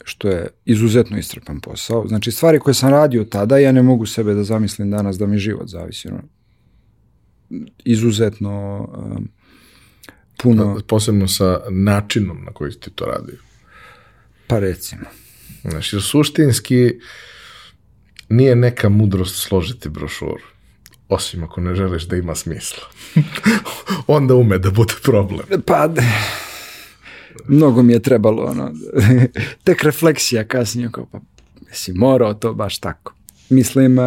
Speaker 2: što je izuzetno istrpan posao. Znači stvari koje sam radio tada, ja ne mogu sebe da zamislim danas da mi život zavisi. Izuzetno um, puno...
Speaker 1: Pa, posebno sa načinom na koji ti to radio.
Speaker 2: Pa recimo.
Speaker 1: Znači, suštinski nije neka mudrost složiti brošuru osim ako ne želiš da ima smisla. Onda ume da bude problem.
Speaker 2: Pa, mnogo mi je trebalo, ono, tek refleksija kasnije, kao pa, si morao to baš tako. Mislim,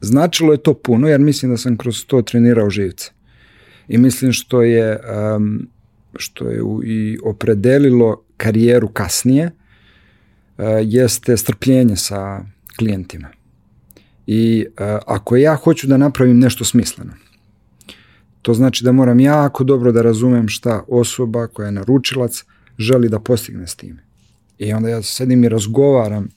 Speaker 2: značilo je to puno, jer mislim da sam kroz to trenirao živce. I mislim što je, um, što je i opredelilo karijeru kasnije, uh, jeste strpljenje sa klijentima. I uh, ako ja hoću da napravim nešto smisleno, to znači da moram jako dobro da razumem šta osoba koja je naručilac želi da postigne s time. I onda ja sedim i razgovaram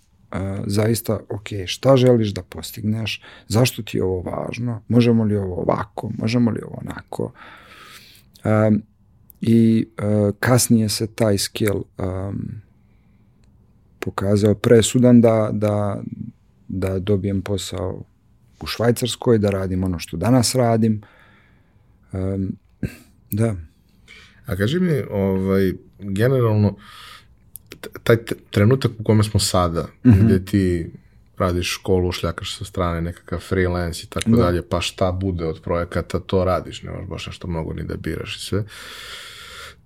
Speaker 2: zaista, ok, šta želiš da postigneš, zašto ti je ovo važno, možemo li ovo ovako, možemo li ovo onako. Um, I uh, kasnije se taj skill um, pokazao presudan da, da, da dobijem posao u Švajcarskoj, da radim ono što danas radim. Um, da.
Speaker 1: A kaži mi, ovaj, generalno, taj trenutak u kome smo sada, mm -hmm. gde ti radiš školu, šljakaš sa strane, nekakav freelance i tako da. dalje, pa šta bude od projekata, to radiš, nemaš baš nešto mnogo ni da biraš i sve.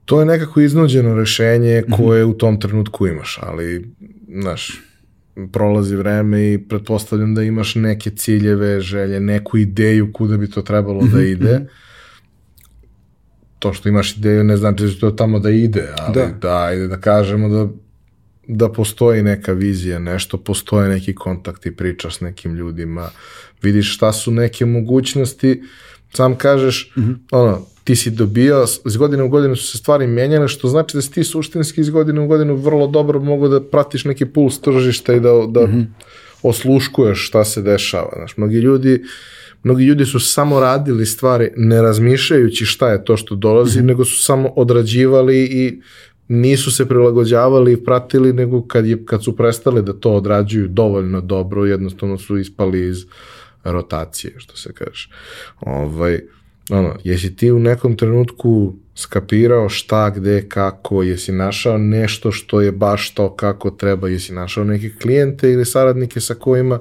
Speaker 1: to je nekako iznuđeno rešenje koje u tom trenutku imaš, ali, znaš, prolazi vreme i pretpostavljam da imaš neke ciljeve, želje, neku ideju kuda bi to trebalo da ide. To što imaš ideju ne znači da će to tamo da ide, ali da, da ajde da kažemo da da postoji neka vizija, nešto, postoje neki kontakti, pričaš s nekim ljudima, vidiš šta su neke mogućnosti, sam kažeš, mm -hmm. ono, ti si dobio, iz godine u godinu su se stvari menjale, što znači da si ti suštinski iz godine u godinu vrlo dobro mogu da pratiš neki puls tržišta i da, da mm -hmm. osluškuješ šta se dešava. Znaš, mnogi ljudi mnogi ljudi su samo radili stvari ne razmišljajući šta je to što dolazi, mm -hmm. nego su samo odrađivali i nisu se prilagođavali i pratili, nego kad, je, kad su prestali da to odrađuju dovoljno dobro, jednostavno su ispali iz rotacije, što se kaže. Ovaj, ono, jesi ti u nekom trenutku skapirao šta, gde, kako, jesi našao nešto što je baš to kako treba, jesi našao neke klijente ili saradnike sa kojima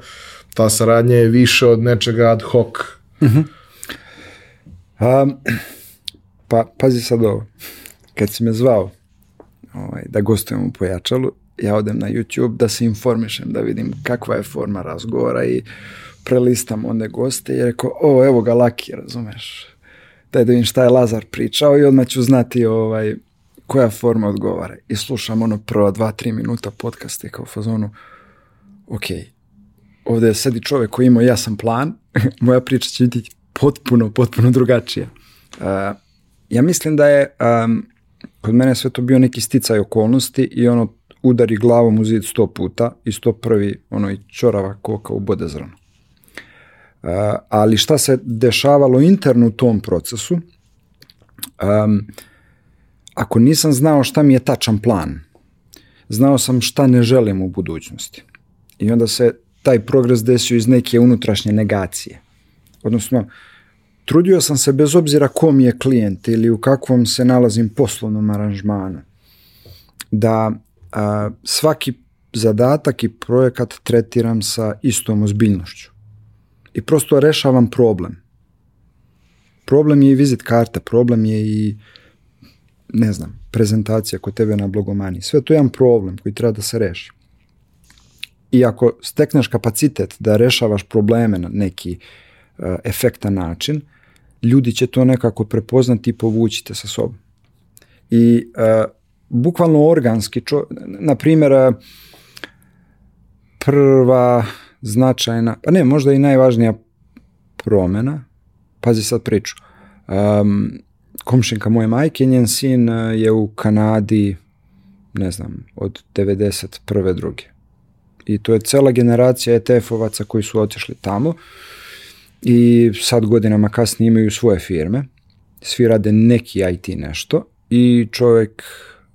Speaker 1: ta saradnja je više od nečega ad hoc? Mm -hmm.
Speaker 2: um, pa, pazi sad ovo. Kad si me zvao ovaj, da gostujem u Pojačalu, ja odem na YouTube da se informišem, da vidim kakva je forma razgovora i prelistam onda goste i rekao, o, evo ga Laki, razumeš? Daj da vidim šta je Lazar pričao i odmah ću znati ovaj, koja forma odgovara. I slušam ono prva dva, tri minuta podcaste kao fazonu, ok, ovde sedi čovek koji ima jasan plan, moja priča će biti potpuno, potpuno drugačija. Uh, ja mislim da je um, kod mene sve to bio neki sticaj okolnosti i ono udari glavom u zid sto puta i sto prvi ono i čorava koka u bodezranu. Uh, ali šta se dešavalo interno u tom procesu, um, ako nisam znao šta mi je tačan plan, znao sam šta ne želim u budućnosti. I onda se taj progres desio iz neke unutrašnje negacije. Odnosno, trudio sam se bez obzira ko mi je klijent ili u kakvom se nalazim poslovnom aranžmanu, da a, svaki zadatak i projekat tretiram sa istom ozbiljnošću. I prosto rešavam problem. Problem je i vizit karta, problem je i ne znam, prezentacija kod tebe na blogomani. Sve to je jedan problem koji treba da se reši. I ako stekneš kapacitet da rešavaš probleme na neki uh, efektan način, ljudi će to nekako prepoznati i povući te sa sobom. I uh, bukvalno organski, čo, na primjer, uh, prva značajna, pa ne, možda i najvažnija promena, pazi sad priču, um, komšinka moje majke, njen sin je u Kanadi, ne znam, od 91. druge. I to je cela generacija ETF-ovaca koji su otišli tamo i sad godinama kasnije imaju svoje firme, svi rade neki IT nešto. I čovjek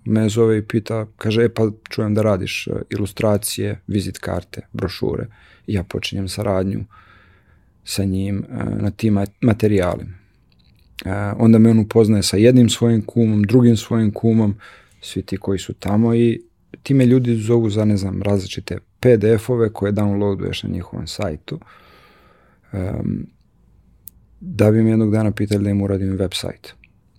Speaker 2: me zove i pita, kaže, e pa čujem da radiš e, ilustracije, vizit karte, brošure. I ja počinjem saradnju sa njim e, na tim materijalima. E, onda me on upoznaje sa jednim svojim kumom, drugim svojim kumom, svi ti koji su tamo i time ljudi zovu za, ne znam, različite PDF-ove koje downloaduješ na njihovom sajtu um, da bi mi jednog dana pitali da im uradim website.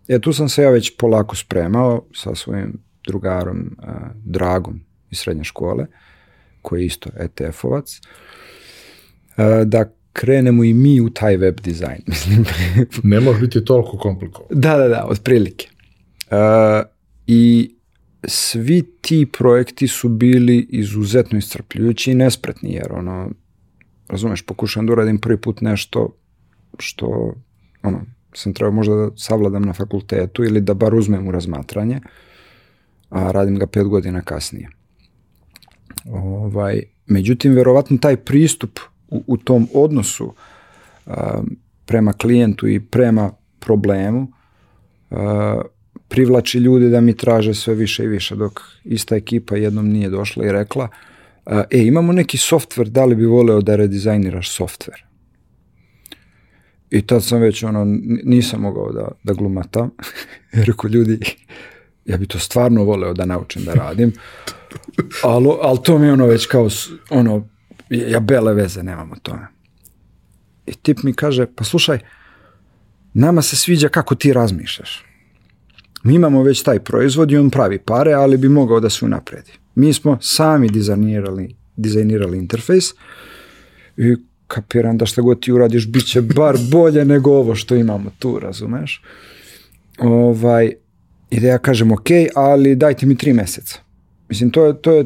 Speaker 2: E, tu sam se ja već polako spremao sa svojim drugarom uh, Dragom iz srednje škole, koji je isto ETF-ovac, uh, da krenemo i mi u taj web dizajn. Mislim.
Speaker 1: ne može biti toliko komplikovan.
Speaker 2: Da, da, da, otprilike. Uh, I svi ti projekti su bili izuzetno iscrpljujući i nespretni, jer ono, razumeš, pokušam da uradim prvi put nešto što, ono, sam trebao možda da savladam na fakultetu ili da bar uzmem u razmatranje, a radim ga pet godina kasnije. Ovaj, međutim, verovatno taj pristup u, u tom odnosu a, prema klijentu i prema problemu a, privlači ljude da mi traže sve više i više, dok ista ekipa jednom nije došla i rekla e, imamo neki softver, da li bi voleo da redizajniraš softver? I tad sam već, ono, nisam mogao da, da glumatam. Rekao, ljudi, ja bi to stvarno voleo da naučim da radim, ali, ali to mi je ono već kao, ono, ja bele veze nemam o tome. I tip mi kaže, pa slušaj, nama se sviđa kako ti razmišljaš Mi imamo već taj proizvod i on pravi pare, ali bi mogao da se unapredi. Mi smo sami dizajnirali, dizajnirali interfejs i kapiram da šta god ti uradiš bit će bar bolje nego ovo što imamo tu, razumeš? Ovaj, I da ja kažem ok, ali dajte mi tri meseca. Mislim, to je, to je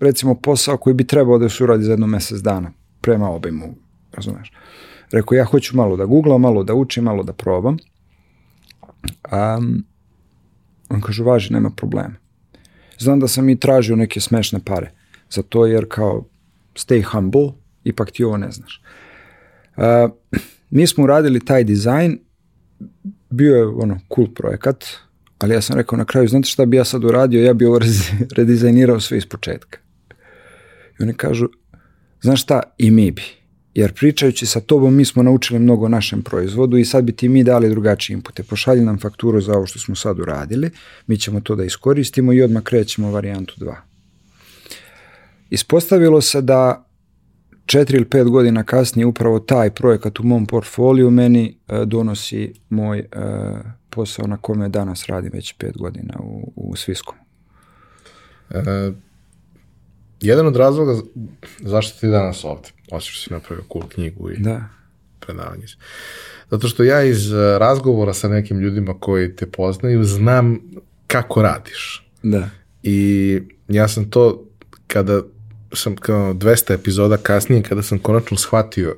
Speaker 2: recimo posao koji bi trebao da se uradi za jedno mesec dana prema obimu, razumeš? Rekao, ja hoću malo da googlam, malo da učim, malo da probam. Um, on kaže, važi, nema problema. Znam da sam i tražio neke smešne pare za to, jer kao stay humble, ipak ti ovo ne znaš. Uh, mi smo uradili taj dizajn, bio je ono cool projekat, ali ja sam rekao na kraju, znate šta bi ja sad uradio, ja bi ovo redizajnirao sve iz početka. I oni kažu, znaš šta, i mi bi. Jer pričajući sa tobom mi smo naučili mnogo o našem proizvodu i sad bi ti mi dali drugačije inpute. Pošalji nam fakturu za ovo što smo sad uradili, mi ćemo to da iskoristimo i odmah krećemo varijantu 2. Ispostavilo se da četiri ili pet godina kasnije upravo taj projekat u mom portfoliju meni e, donosi moj e, posao na kome danas radim već pet godina u, u Sviskom.
Speaker 1: E, jedan od razloga zašto ti danas ovde, osim što si napravio cool knjigu i
Speaker 2: Da.
Speaker 1: predavanje. Zato što ja iz e, razgovora sa nekim ljudima koji te poznaju znam kako radiš.
Speaker 2: Da.
Speaker 1: I ja sam to kada sam kao 200 epizoda kasnije kada sam konačno shvatio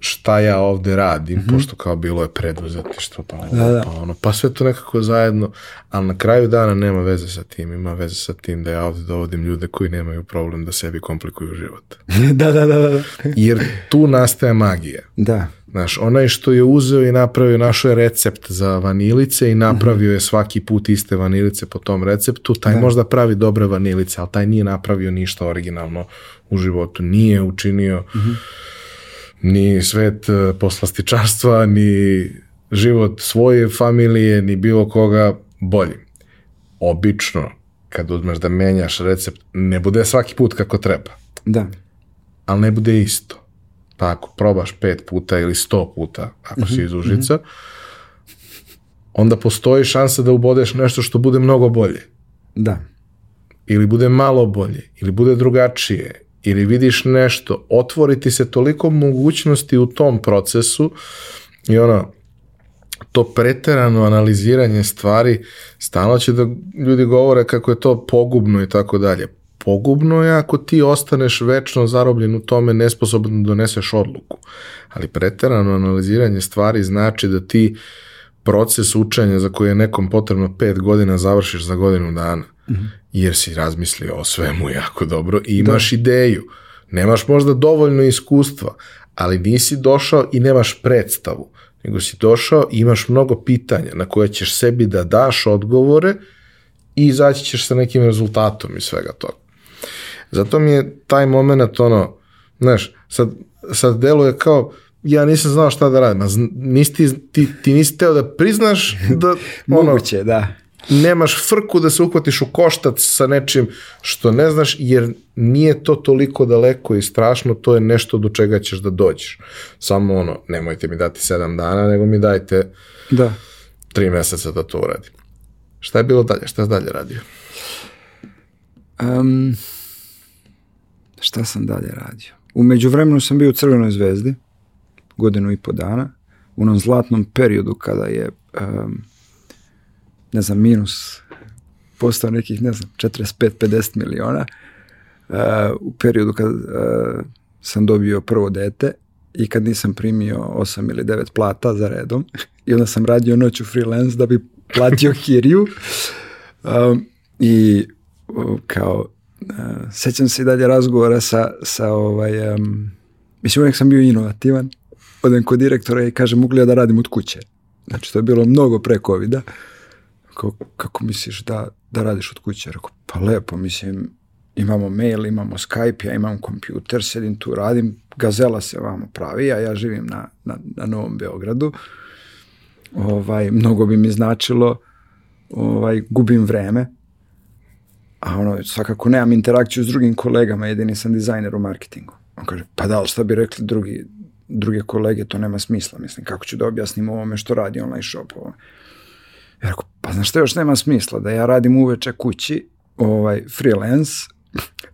Speaker 1: šta ja ovde radim, pošto kao bilo je preduzetništvo, pa, ovo,
Speaker 2: Da, da.
Speaker 1: pa ono, pa sve to nekako zajedno, ali na kraju dana nema veze sa tim, ima veze sa tim da ja ovde dovodim ljude koji nemaju problem da sebi komplikuju život.
Speaker 2: da, da, da, da.
Speaker 1: Jer tu nastaje magija.
Speaker 2: Da.
Speaker 1: Znaš, onaj što je uzeo i napravio, našao je recept za vanilice i napravio je svaki put iste vanilice po tom receptu, taj možda pravi dobre vanilice, ali taj nije napravio ništa originalno u životu. Nije učinio ni svet e, poslastičarstva, ni život svoje familije, ni bilo koga bolji. Obično, kad uzmeš da menjaš recept, ne bude svaki put kako treba
Speaker 2: Da.
Speaker 1: ali ne bude isto. Pa ako probaš pet puta ili sto puta, ako si iz Užica, onda postoji šansa da ubodeš nešto što bude mnogo bolje.
Speaker 2: Da.
Speaker 1: Ili bude malo bolje, ili bude drugačije, ili vidiš nešto, otvoriti se toliko mogućnosti u tom procesu i ono, to preterano analiziranje stvari, stalno će da ljudi govore kako je to pogubno i tako dalje. Pogubno je ako ti ostaneš večno zarobljen u tome, nesposoban da doneseš odluku. Ali preterano analiziranje stvari znači da ti proces učenja za koji je nekom potrebno pet godina završiš za godinu dana. Jer si razmislio o svemu jako dobro i imaš ideju. Nemaš možda dovoljno iskustva, ali nisi došao i nemaš predstavu, nego si došao i imaš mnogo pitanja na koje ćeš sebi da daš odgovore i izaći ćeš sa nekim rezultatom iz svega toga. Zato mi je taj moment, ono, znaš, sad, sad deluje kao, ja nisam znao šta da radim, a nisi ti, ti, ti nisi teo da priznaš da ono,
Speaker 2: Moguće, da.
Speaker 1: Nemaš frku da se uhvatiš u koštac sa nečim što ne znaš, jer nije to toliko daleko i strašno, to je nešto do čega ćeš da dođeš. Samo ono, nemojte mi dati sedam dana, nego mi dajte
Speaker 2: Da.
Speaker 1: tri meseca da to uradim. Šta je bilo dalje? Šta je dalje radio?
Speaker 2: Um, šta sam dalje radio? U međuvremenu sam bio u Crvenoj zvezdi, godinu i po dana, u onom zlatnom periodu kada je, um, ne znam, minus postao nekih, ne znam, 45-50 miliona, uh, u periodu kad uh, sam dobio prvo dete i kad nisam primio 8 ili 9 plata za redom i onda sam radio noću freelance da bi platio kiriju um, i o, kao uh, sećam se i dalje razgovora sa, sa ovaj, um, mislim uvijek sam bio inovativan, odem kod direktora i kažem mogu li ja da radim od kuće. Znači to je bilo mnogo pre covida. Kao, kako misliš da, da radiš od kuće? Rekao, pa lepo, mislim, imamo mail, imamo Skype, ja imam kompjuter, sedim tu, radim, gazela se vamo pravi, a ja živim na, na, na Novom Beogradu. Ovaj, mnogo bi mi značilo, ovaj, gubim vreme, a ono, svakako nemam interakciju s drugim kolegama, jedini sam dizajner u marketingu. On kaže, pa da, ali šta bi rekli drugi, druge kolege, to nema smisla, mislim, kako ću da objasnim ovome što radi online shop ovo. Ja rekao, pa znaš što još nema smisla, da ja radim uveče kući, ovaj, freelance,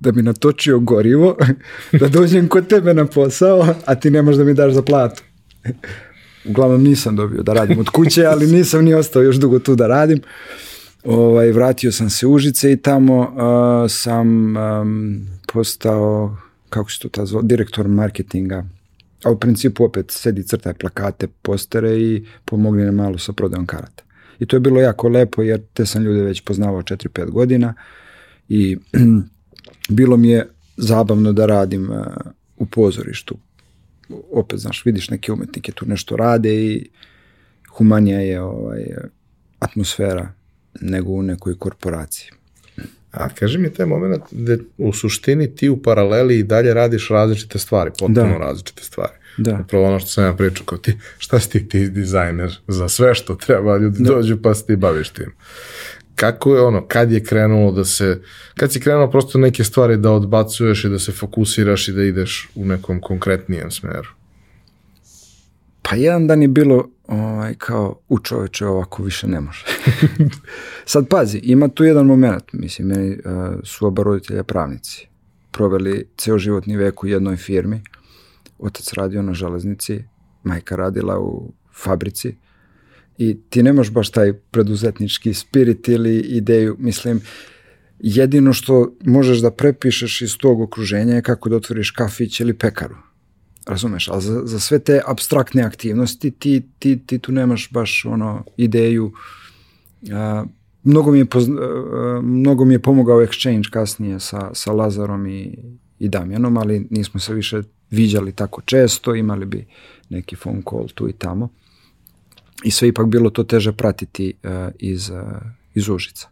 Speaker 2: da bi natočio gorivo, da dođem kod tebe na posao, a ti nemaš da mi daš za platu. Uglavnom nisam dobio da radim od kuće, ali nisam ni ostao još dugo tu da radim. Ovaj, vratio sam se Užice i tamo uh, sam um, postao, kako se to ta zvo, direktor marketinga. A u principu opet sedi crtaj plakate, postere i pomogli nam malo sa prodajom karata. I to je bilo jako lepo jer te sam ljude već poznavao 4-5 godina i bilo mi je zabavno da radim uh, u pozorištu. Opet, znaš, vidiš neke umetnike tu nešto rade i humanija je ovaj, atmosfera nego u nekoj korporaciji.
Speaker 1: A kaži mi taj moment da u suštini ti u paraleli i dalje radiš različite stvari, potpuno da. različite stvari.
Speaker 2: Da.
Speaker 1: Upravo ono što sam ja pričao, kao ti, šta si ti, ti dizajner za sve što treba, ljudi da. dođu pa se ti baviš tim. Kako je ono, kad je krenulo da se, kad si krenuo prosto neke stvari da odbacuješ i da se fokusiraš i da ideš u nekom konkretnijem smeru?
Speaker 2: Pa jedan dan je bilo ovaj, kao u čoveče ovako više ne može. Sad pazi, ima tu jedan moment, mislim, meni uh, su oba roditelja pravnici. Proveli ceo životni vek u jednoj firmi. Otac radio na železnici, majka radila u fabrici i ti nemaš baš taj preduzetnički spirit ili ideju, mislim, jedino što možeš da prepišeš iz tog okruženja je kako da otvoriš kafić ili pekaru. Razumeš, ali za, za sve te abstraktne aktivnosti ti, ti, ti tu nemaš baš ono ideju. A, mnogo, mi je pozna, a, mnogo mi je pomogao exchange kasnije sa, sa Lazarom i, i Damjanom, ali nismo se više viđali tako često, imali bi neki phone call tu i tamo. I sve ipak bilo to teže pratiti uh, iz, uh, iz Užica.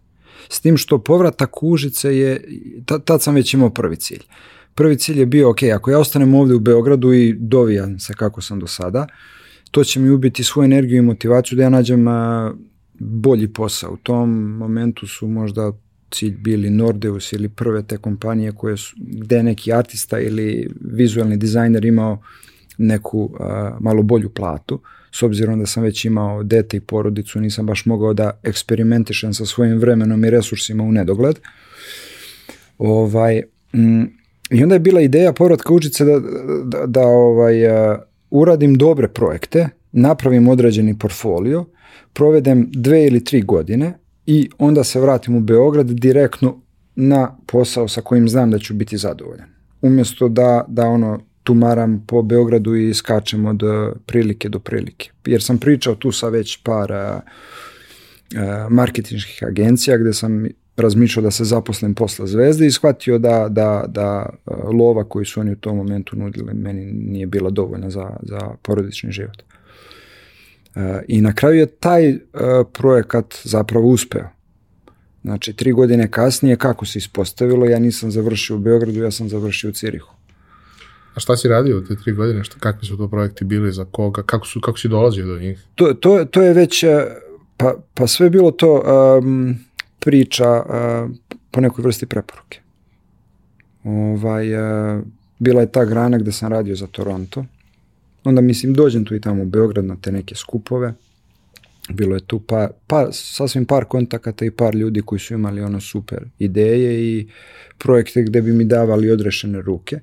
Speaker 2: S tim što povratak Užice je, tad sam već imao prvi cilj. Uh, prvi cilj je bio, ok, ako ja ostanem ovde u Beogradu i dovijam se kako sam do sada, to će mi ubiti svoju energiju i motivaciju da ja nađem a, bolji posao. U tom momentu su možda cilj bili Nordeus ili prve te kompanije koje su, gde je neki artista ili vizualni dizajner imao neku a, malo bolju platu. S obzirom da sam već imao dete i porodicu, nisam baš mogao da eksperimentišem sa svojim vremenom i resursima u nedogled. Ovaj, m, I onda je bila ideja povratka Užice da, da, da ovaj, uh, uradim dobre projekte, napravim određeni portfolio, provedem dve ili tri godine i onda se vratim u Beograd direktno na posao sa kojim znam da ću biti zadovoljan. Umjesto da, da ono tumaram po Beogradu i skačem od prilike do prilike. Jer sam pričao tu sa već par uh, marketinških agencija gde sam razmišljao da se zaposlim posla Zvezde i shvatio da, da, da lova koju su oni u tom momentu nudili meni nije bila dovoljna za, za porodični život. E, I na kraju je taj e, projekat zapravo uspeo. Znači, tri godine kasnije, kako se ispostavilo, ja nisam završio u Beogradu, ja sam završio u Cirihu.
Speaker 1: A šta si radio te tri godine? Šta, kakvi su to projekti bili, za koga? Kako, su, kako si dolazio do njih?
Speaker 2: To, to, to je već, pa, pa sve bilo to... Um, priča uh, po nekoj vrsti preporuke. Ovaj, uh, bila je ta grana gde sam radio za Toronto. Onda mislim dođem tu i tamo u Beograd na te neke skupove. Bilo je tu pa, pa, sasvim par kontakata i par ljudi koji su imali ono super ideje i projekte gde bi mi davali odrešene ruke.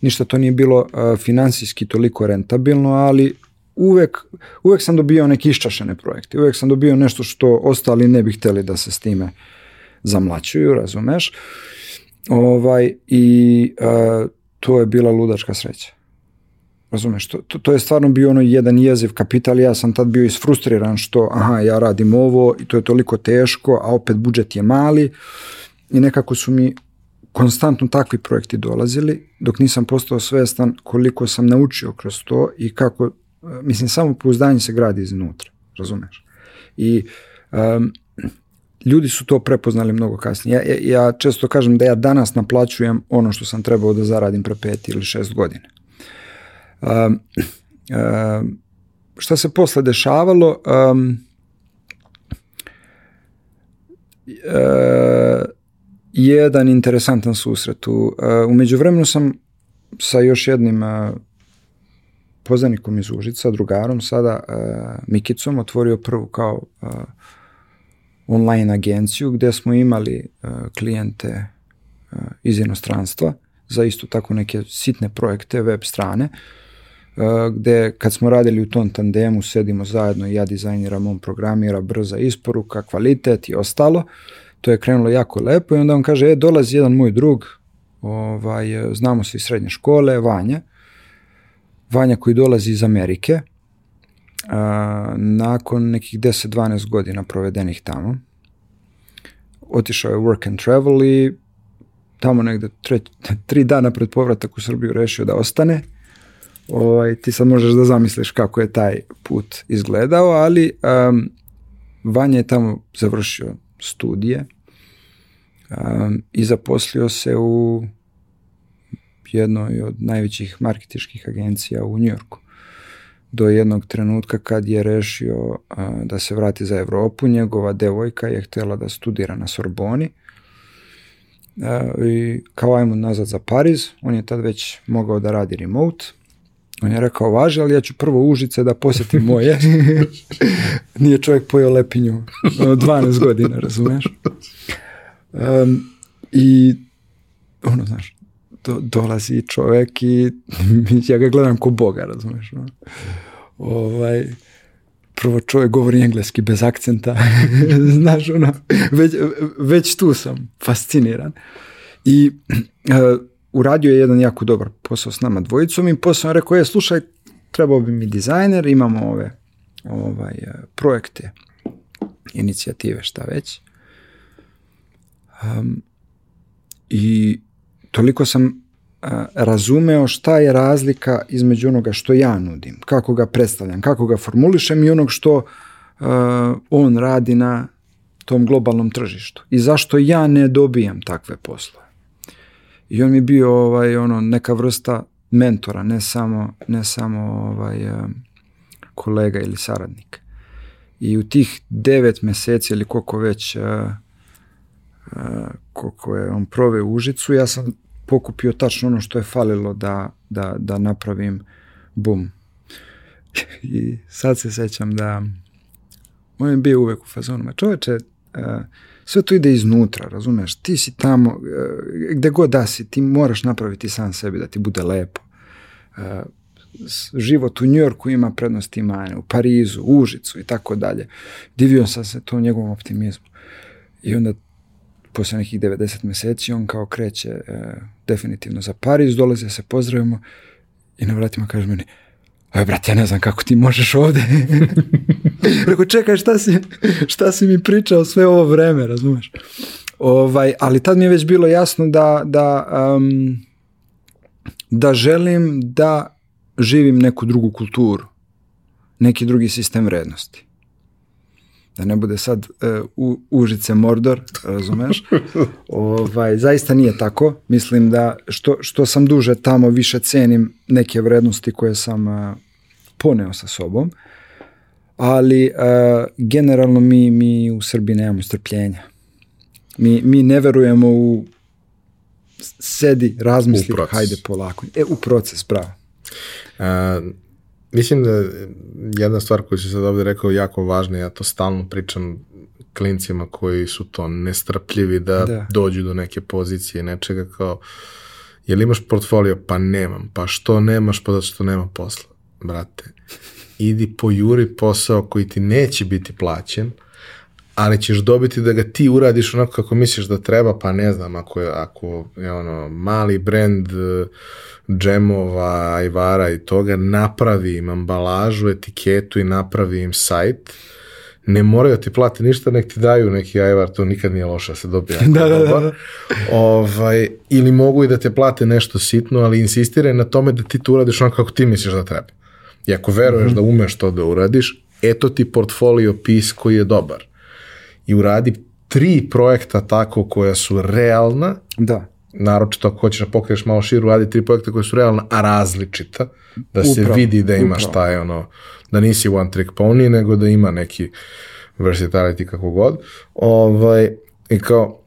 Speaker 2: Ništa to nije bilo uh, finansijski toliko rentabilno, ali uvek, uvek sam dobio neke iščašene projekte, uvek sam dobio nešto što ostali ne bi hteli da se s time zamlačuju, razumeš? Ovaj, I a, to je bila ludačka sreća. Razumeš, to, to, to je stvarno bio ono jedan jeziv kapital, ja sam tad bio isfrustriran što, aha, ja radim ovo i to je toliko teško, a opet budžet je mali i nekako su mi konstantno takvi projekti dolazili, dok nisam postao svestan koliko sam naučio kroz to i kako mislim, samo pouzdanje se gradi iznutra, razumeš? I um, ljudi su to prepoznali mnogo kasnije. Ja, ja, ja često kažem da ja danas naplaćujem ono što sam trebao da zaradim pre pet ili šest godina. Um, šta se posle dešavalo? Um, uh, jedan interesantan susret. U, uh, umeđu vremenu sam sa još jednim uh, poznanikom iz Užica, drugarom sada, uh, Mikicom, otvorio prvu kao uh, online agenciju gdje smo imali uh, klijente uh, iz inostranstva za isto tako neke sitne projekte, web strane, uh, gdje kad smo radili u tom tandemu, sedimo zajedno i ja dizajniram, on programira, brza isporuka, kvalitet i ostalo. To je krenulo jako lepo i onda on kaže, e, dolazi jedan moj drug, ovaj, znamo se iz srednje škole, Vanja, Vanja koji dolazi iz Amerike, a, nakon nekih 10-12 godina provedenih tamo, otišao je work and travel i tamo negde tre, tri dana pred povratak u Srbiju rešio da ostane. Ovaj, ti sad možeš da zamisliš kako je taj put izgledao, ali um, Vanja je tamo završio studije um, i zaposlio se u jednoj od najvećih marketičkih agencija u Njujorku do jednog trenutka kad je rešio a, da se vrati za Evropu. Njegova devojka je htjela da studira na Sorboni a, i kao ajmo nazad za Pariz. On je tad već mogao da radi remote. On je rekao, važi, ali ja ću prvo Užice da posjetim moje. Nije čovjek pojao lepinju 12 godina, razumeš? Um, I ono, znaš, do, dolazi čovjek i ja ga gledam ko Boga, razumeš? No? Ovaj, prvo čovjek govori engleski bez akcenta, znaš, ono, već, već tu sam fasciniran. I uh, uradio je jedan jako dobar posao s nama dvojicom i posao sam rekao, je, slušaj, trebao bi mi dizajner, imamo ove ovaj, uh, projekte, inicijative, šta već. Um, I toliko sam a, razumeo šta je razlika između onoga što ja nudim, kako ga predstavljam, kako ga formulišem i onog što a, on radi na tom globalnom tržištu i zašto ja ne dobijam takve poslove. I on mi bio ovaj ono neka vrsta mentora, ne samo ne samo ovaj kolega ili saradnik. I u tih devet meseci ili koliko već koliko je on prove u Užicu, ja sam pokupio tačno ono što je falilo da, da, da napravim bum. I sad se sećam da on je bio uvek u fazonu, ma čoveče, sve to ide iznutra, razumeš, ti si tamo, uh, gde god da si, ti moraš napraviti sam sebi da ti bude lepo. Uh, život u Njorku ima prednosti mane, u Parizu, u Užicu i tako dalje. Divio sam se tom njegovom optimizmu. I onda posle nekih 90 meseci on kao kreće e, definitivno za Pariz, dolaze se pozdravimo i na vratima kaže meni Aj, brate, ja ne znam kako ti možeš ovde. Rekao, čekaj, šta si, šta si mi pričao sve ovo vreme, razumeš? Ovaj, ali tad mi je već bilo jasno da, da, um, da želim da živim neku drugu kulturu, neki drugi sistem vrednosti da ne bude sad uh, u, Užice Mordor, razumeš? ovaj, zaista nije tako. Mislim da što, što sam duže tamo više cenim neke vrednosti koje sam uh, poneo sa sobom. Ali uh, generalno mi, mi u Srbiji nemamo strpljenja. Mi, mi ne verujemo u sedi, razmisli, hajde polako. E, u proces, bravo.
Speaker 1: Uh, Mislim da jedna stvar koju si sad ovde rekao jako važna, ja to stalno pričam klincima koji su to nestrpljivi da, da. dođu do neke pozicije, nečega kao, jel imaš portfolio? Pa nemam. Pa što nemaš? Pa zato što nema posla. Brate, idi pojuri posao koji ti neće biti plaćen, ali ćeš dobiti da ga ti uradiš onako kako misliš da treba, pa ne znam, ako je, ako je ono mali brand džemova, ajvara i toga, napravi im ambalažu, etiketu i napravi im sajt, ne moraju ti plati ništa, nek ti daju neki ajvar, to nikad nije loše da se dobija. da, da, da, da. Ovaj, ili mogu i da te plate nešto sitno, ali insistiraj na tome da ti to uradiš onako kako ti misliš da treba. I ako veruješ mm -hmm. da umeš to da uradiš, eto ti portfolio pis koji je dobar. I uradi tri projekta tako koja su realna.
Speaker 2: Da
Speaker 1: naročito ako hoćeš da pokriješ malo širu, radi tri projekta koje su realna, a različita, da se upravo, vidi da ima upravo. šta je ono, da nisi one trick pony, nego da ima neki versatility kako god. Ovaj, I kao,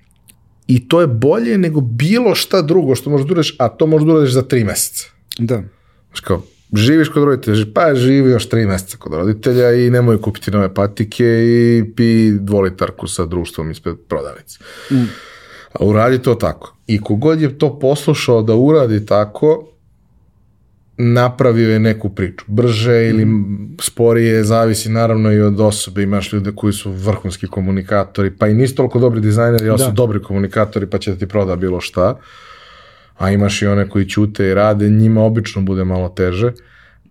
Speaker 1: i to je bolje nego bilo šta drugo što možeš da uradiš, a to možeš da uradiš za tri meseca.
Speaker 2: Da.
Speaker 1: Znaš kao, živiš kod roditelja, pa živi još tri meseca kod roditelja i nemoj kupiti nove patike i pi dvolitarku sa društvom ispred prodavnice. Mm. A uradi to tako. I kogod je to poslušao da uradi tako, napravio je neku priču. Brže ili mm. sporije, zavisi naravno i od osobe. Imaš ljude koji su vrhunski komunikatori, pa i nisu toliko dobri dizajneri, ali da. su dobri komunikatori, pa će da ti proda bilo šta. A imaš i one koji ćute i rade, njima obično bude malo teže,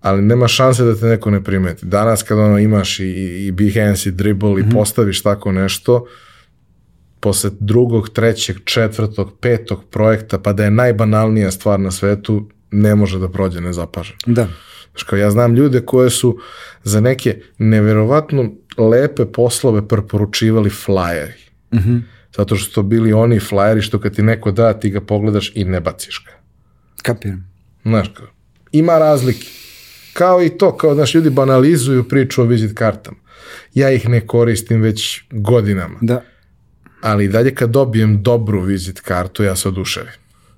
Speaker 1: ali nema šanse da te neko ne primeti. Danas kad ono imaš i, i Behance i Dribble mm -hmm. i mhm. postaviš tako nešto, posle drugog, trećeg, četvrtog, petog projekta, pa da je najbanalnija stvar na svetu, ne može da prođe nezapaženo.
Speaker 2: Da.
Speaker 1: Znaš, kao ja znam ljude koje su za neke neverovatno lepe poslove preporučivali flyeri. Mm -hmm. Zato što su bili oni flyeri što kad ti neko da, ti ga pogledaš i ne baciš ga.
Speaker 2: Kapiram.
Speaker 1: Znaš, kao, ima razlike. Kao i to, kao znaš, ljudi banalizuju priču o vizit kartama. Ja ih ne koristim već godinama.
Speaker 2: Da.
Speaker 1: Ali dalje kad dobijem dobru vizit kartu, ja se oduševim.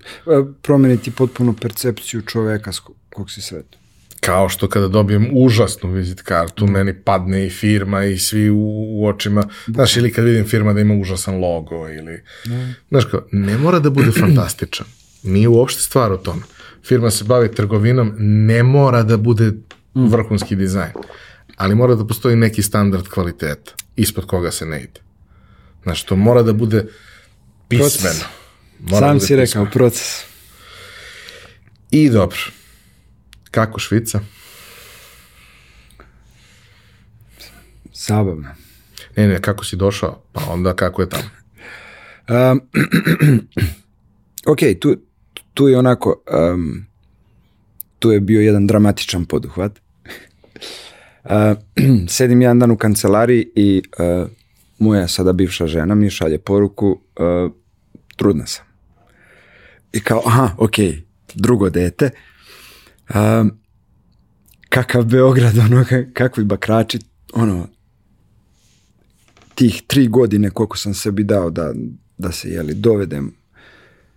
Speaker 2: E, promeniti potpuno percepciju čoveka s kog si sretu.
Speaker 1: Kao što kada dobijem užasnu vizit kartu, meni padne i firma i svi u, u očima. Znaš, ili kad vidim firma da ima užasan logo ili... Mm. Znaš, kao, ne mora da bude fantastičan. Nije uopšte stvar o tome. Firma se bavi trgovinom, ne mora da bude vrhunski dizajn. Ali mora da postoji neki standard kvaliteta ispod koga se ne ide. Znaš, to mora da bude pismeno. Proces.
Speaker 2: Moram Sam da si rekao, proces.
Speaker 1: I dobro. Kako Švica?
Speaker 2: Zabavno.
Speaker 1: Ne, ne, kako si došao? Pa onda kako je tamo?
Speaker 2: Um, ok, tu, tu je onako, um, tu je bio jedan dramatičan poduhvat. Uh, sedim jedan dan u kancelariji i uh, moja sada bivša žena mi šalje poruku uh, trudna sam. I kao, aha, ok, drugo dete. Um, kakav Beograd, ono, kakvi bakrači, ono, tih tri godine koliko sam sebi dao da, da se, jeli, dovedem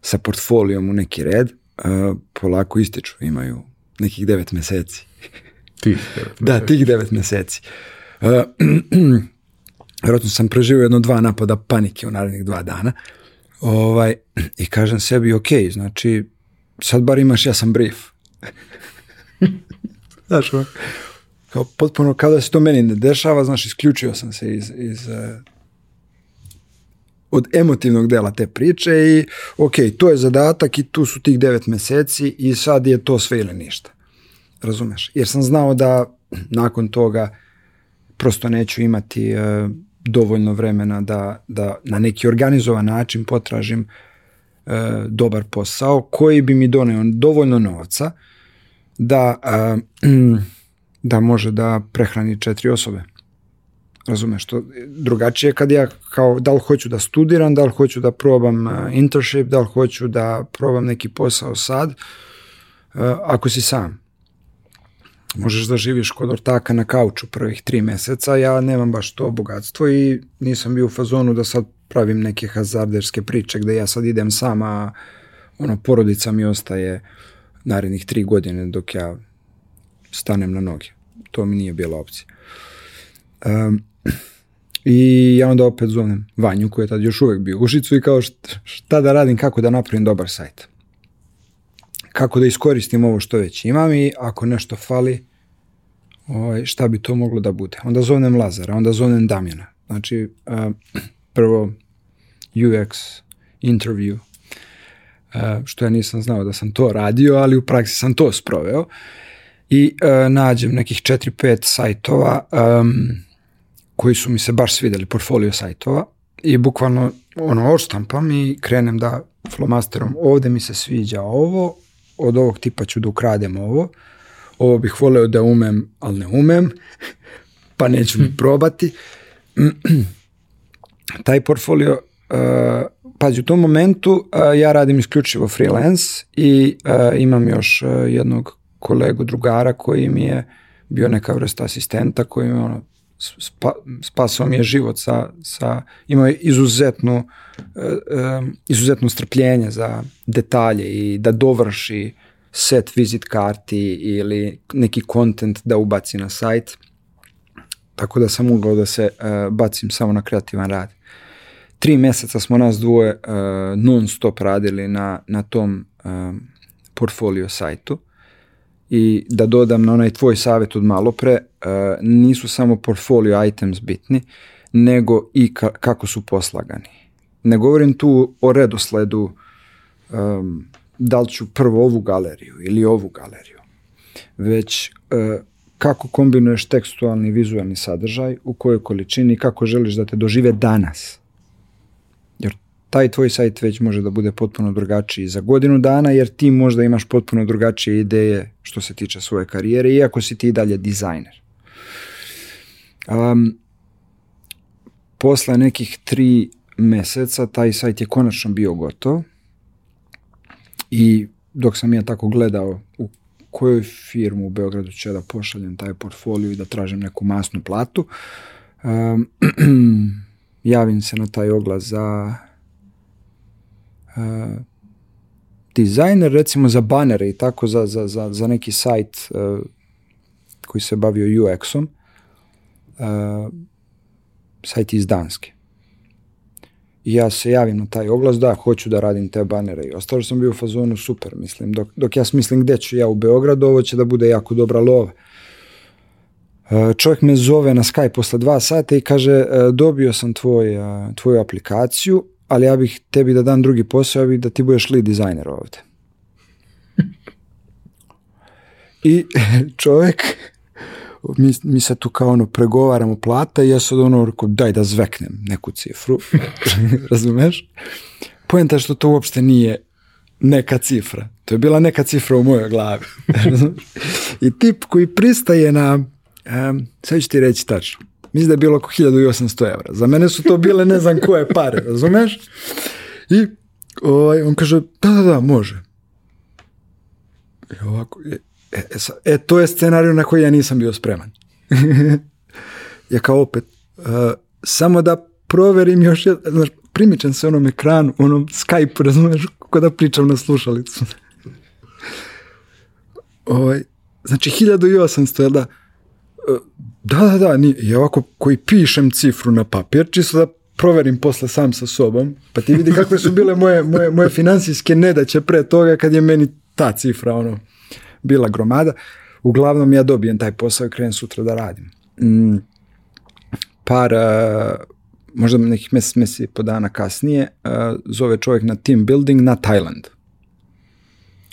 Speaker 2: sa portfolijom u neki red, uh, polako ističu, imaju nekih devet meseci.
Speaker 1: Tih devet.
Speaker 2: Da, tih devet meseci. Uh, vjerojatno sam preživio jedno dva napada panike u narednih dva dana. Ovaj, I kažem sebi, ok, znači, sad bar imaš jasan brief. Znaš, kao potpuno kao da se to meni ne dešava, znaš, isključio sam se iz, iz uh, od emotivnog dela te priče i ok, to je zadatak i tu su tih devet meseci i sad je to sve ili ništa. Razumeš? Jer sam znao da nakon toga prosto neću imati uh, dovoljno vremena da, da na neki organizovan način potražim e, dobar posao koji bi mi doneo dovoljno novca da, e, da može da prehrani četiri osobe. Razumeš, to drugačije kad ja kao da li hoću da studiram, da li hoću da probam internship, da li hoću da probam neki posao sad, ako si sam možeš da živiš kod ortaka na kauču prvih tri meseca, ja nemam baš to bogatstvo i nisam bio u fazonu da sad pravim neke hazarderske priče gde ja sad idem sama, ono, porodica mi ostaje narednih tri godine dok ja stanem na noge. To mi nije bila opcija. Um, I ja onda opet zovem Vanju koji je tad još uvek bio u Užicu i kao šta, šta da radim, kako da napravim dobar sajt kako da iskoristim ovo što već imam i ako nešto fali, ovaj, šta bi to moglo da bude. Onda zovem Lazara, onda zovem Damjana. Znači, uh, prvo UX interview, što ja nisam znao da sam to radio, ali u praksi sam to sproveo. I uh, nađem nekih 4-5 sajtova um, koji su mi se baš svideli, portfolio sajtova, i bukvalno ono odštampam i krenem da flomasterom ovde mi se sviđa ovo, od ovog tipa ću da ukradem ovo, ovo bih voleo da umem, ali ne umem, pa neću ni probati. Taj portfolio, uh, pazi, u tom momentu uh, ja radim isključivo freelance i uh, imam još uh, jednog kolegu, drugara koji mi je bio neka vrsta asistenta koji mi ono, spa, spasao mi je život sa, sa imao je izuzetnu izuzetno strpljenje za detalje i da dovrši set vizit karti ili neki content da ubaci na sajt. Tako da sam mogao da se bacim samo na kreativan rad. Tri meseca smo nas dvoje uh, non stop radili na, na tom uh, portfolio sajtu i da dodam na onaj tvoj savjet od malo pre, uh, nisu samo portfolio items bitni, nego i ka kako su poslagani. Ne govorim tu o redosledu um, da li ću prvo ovu galeriju ili ovu galeriju, već uh, kako kombinuješ tekstualni i vizualni sadržaj, u kojoj količini kako želiš da te dožive danas. Taj tvoj sajt već može da bude potpuno drugačiji za godinu dana, jer ti možda imaš potpuno drugačije ideje što se tiče svoje karijere, iako si ti dalje dizajner. Um, posle nekih tri meseca taj sajt je konačno bio gotov i dok sam ja tako gledao u kojoj firmu u Beogradu će da pošaljem taj portfolio i da tražim neku masnu platu, um, javim se na taj oglas za dizajner, recimo za banere i tako, za, za, za, za neki sajt uh, koji se bavio UX-om, uh, sajt iz Danske. I ja se javim na taj oglas, da, hoću da radim te banere i ostalo sam bio u fazonu super, mislim, dok, dok ja smislim gde ću ja u Beogradu, ovo će da bude jako dobra lova. E, čovjek me zove na Skype posle dva sata i kaže, e, dobio sam tvoj, e, tvoju aplikaciju, ali ja bih tebi da dam drugi posao, ja bih da ti budeš lead dizajner ovde. I čovjek mi, mi se tu kao ono pregovaramo plata i ja sad ono rekao daj da zveknem neku cifru, razumeš? Poenta što to uopšte nije neka cifra. To je bila neka cifra u mojoj glavi. I tip koji pristaje na, um, sad ću ti reći tačno, mislim da je bilo oko 1800 evra. Za mene su to bile ne znam koje pare, razumeš? I ovaj, on kaže, da, da, da, može. I ovako, E, e, e, to je scenarij na koji ja nisam bio spreman. ja kao opet, uh, samo da proverim još, jed, znaš, primičem se onom ekranu, onom Skype, razumeš, kako da pričam na slušalicu. ovaj, znači, 1800, jel da? Uh, da, da, da, nije, ja ovako koji pišem cifru na papir, čisto da proverim posle sam sa sobom, pa ti vidi kakve su bile moje, moje, moje finansijske nedaće pre toga kad je meni ta cifra, ono, bila gromada. Uglavnom ja dobijem taj posao i krenem sutra da radim. Mm, par, uh, možda nekih mesec, mesec i po dana kasnije, uh, zove čovjek na team building na Tajland.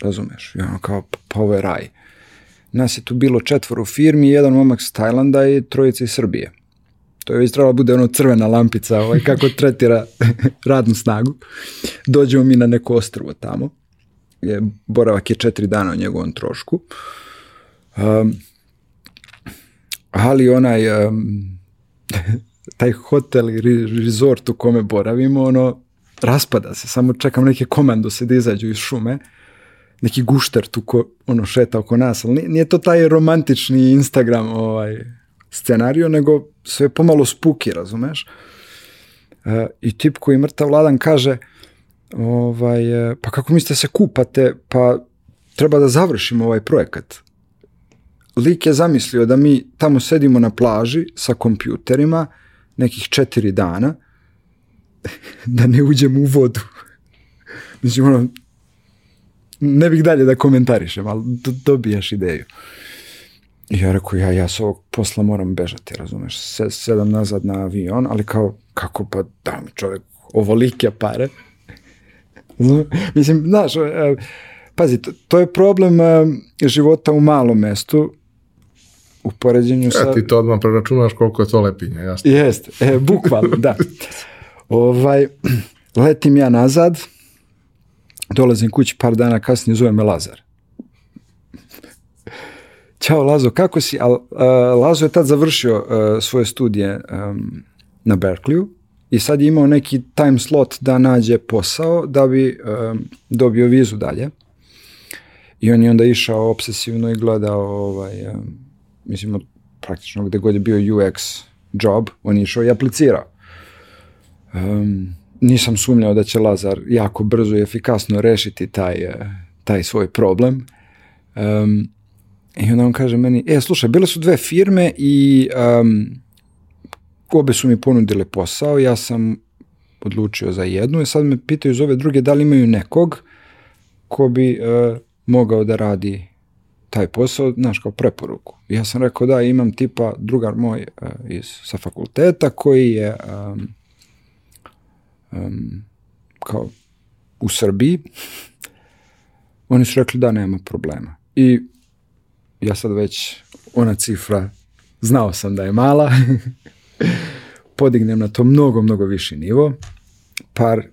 Speaker 2: Razumeš? I ono kao, pa, pa ovo je raj. Nas je tu bilo četvor u firmi, jedan momak iz Tajlanda i trojica iz Srbije. To je već trebalo da bude ono crvena lampica ovaj, kako tretira radnu snagu. Dođemo mi na neko ostrvo tamo je, boravak je četiri dana o njegovom trošku. Um, ali onaj um, taj hotel i resort u kome boravimo, ono, raspada se, samo čekam neke komandose da izađu iz šume, neki gušter tu ko, ono, šeta oko nas, ali nije, to taj romantični Instagram ovaj, scenario, nego sve pomalo spuki, razumeš? Uh, I tip koji mrtav vladan kaže, ovaj, e, pa kako mislite se kupate, pa treba da završimo ovaj projekat. Lik je zamislio da mi tamo sedimo na plaži sa kompjuterima nekih četiri dana, da ne uđemo u vodu. Mislim, ono, ne bih dalje da komentarišem, ali do, dobijaš ideju. I ja rekao, ja, ja s ovog posla moram bežati, razumeš, Se, sedam nazad na avion, ali kao, kako pa da mi čovjek ovolike pare, Mislim, znaš, e, pazi, to je problem e, života u malom mestu, u poređenju sa...
Speaker 1: Ja, ti to odmah preračunaš koliko je to lepinje, jasno.
Speaker 2: Jeste, e, bukvalno, da. Ovaj, letim ja nazad, dolazim kući par dana kasnije, zove me Lazar. Ćao Lazo, kako si? Al, uh, Lazo je tad završio uh, svoje studije um, na Berkeleyu i sad je imao neki time slot da nađe posao da bi dobio vizu dalje. I on je onda išao obsesivno i gledao ovaj, mislim, praktično gde god je bio UX job, on je išao i aplicirao. Um, nisam sumnjao da će Lazar jako brzo i efikasno rešiti taj, uh, taj svoj problem. Um, I onda on kaže meni, e, slušaj, bile su dve firme i um, obe su mi ponudile posao, ja sam odlučio za jednu i sad me pitaju iz ove druge da li imaju nekog ko bi uh, mogao da radi taj posao, znaš, kao preporuku. Ja sam rekao da imam tipa drugar moj uh, iz, sa fakulteta koji je um, um, kao u Srbiji. Oni su rekli da nema problema. I ja sad već ona cifra znao sam da je mala. Podignem na to mnogo, mnogo viši nivo. Par uh,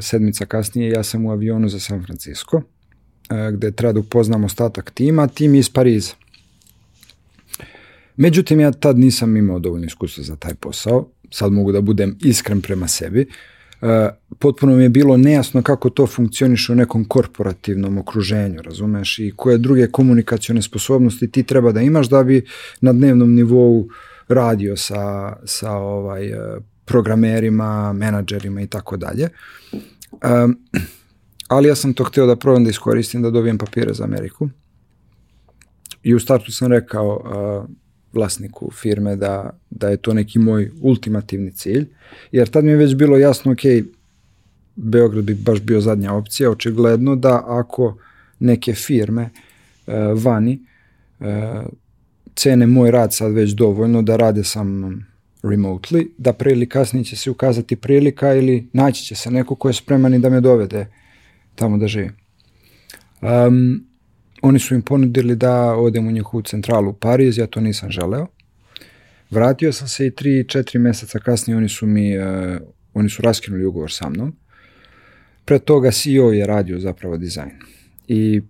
Speaker 2: sedmica kasnije ja sam u avionu za San Francisco, uh, gde treba da upoznam ostatak tima, tim iz Pariza. Međutim, ja tad nisam imao dovoljno iskustva za taj posao. Sad mogu da budem iskren prema sebi. Uh, potpuno mi je bilo nejasno kako to funkcioniše u nekom korporativnom okruženju, razumeš, i koje druge komunikacione sposobnosti ti treba da imaš da bi na dnevnom nivou radio sa, sa ovaj, programerima, menadžerima i tako dalje. Ali ja sam to hteo da probam da iskoristim, da dobijem papire za Ameriku. I u startu sam rekao uh, vlasniku firme da, da je to neki moj ultimativni cilj, jer tad mi je već bilo jasno, ok, Beograd bi baš bio zadnja opcija, očigledno da ako neke firme uh, vani uh, cene moj rad sad već dovoljno da rade sa mnom remotely, da pre ili kasnije će se ukazati prilika ili naći će se neko ko je spreman i da me dovede tamo da živim. Um, oni su im ponudili da odem u njihovu centralu u Pariz, ja to nisam želeo. Vratio sam se i 3-4 meseca kasnije oni su mi, uh, oni su raskinuli ugovor sa mnom. Pre toga CEO je radio zapravo dizajn. I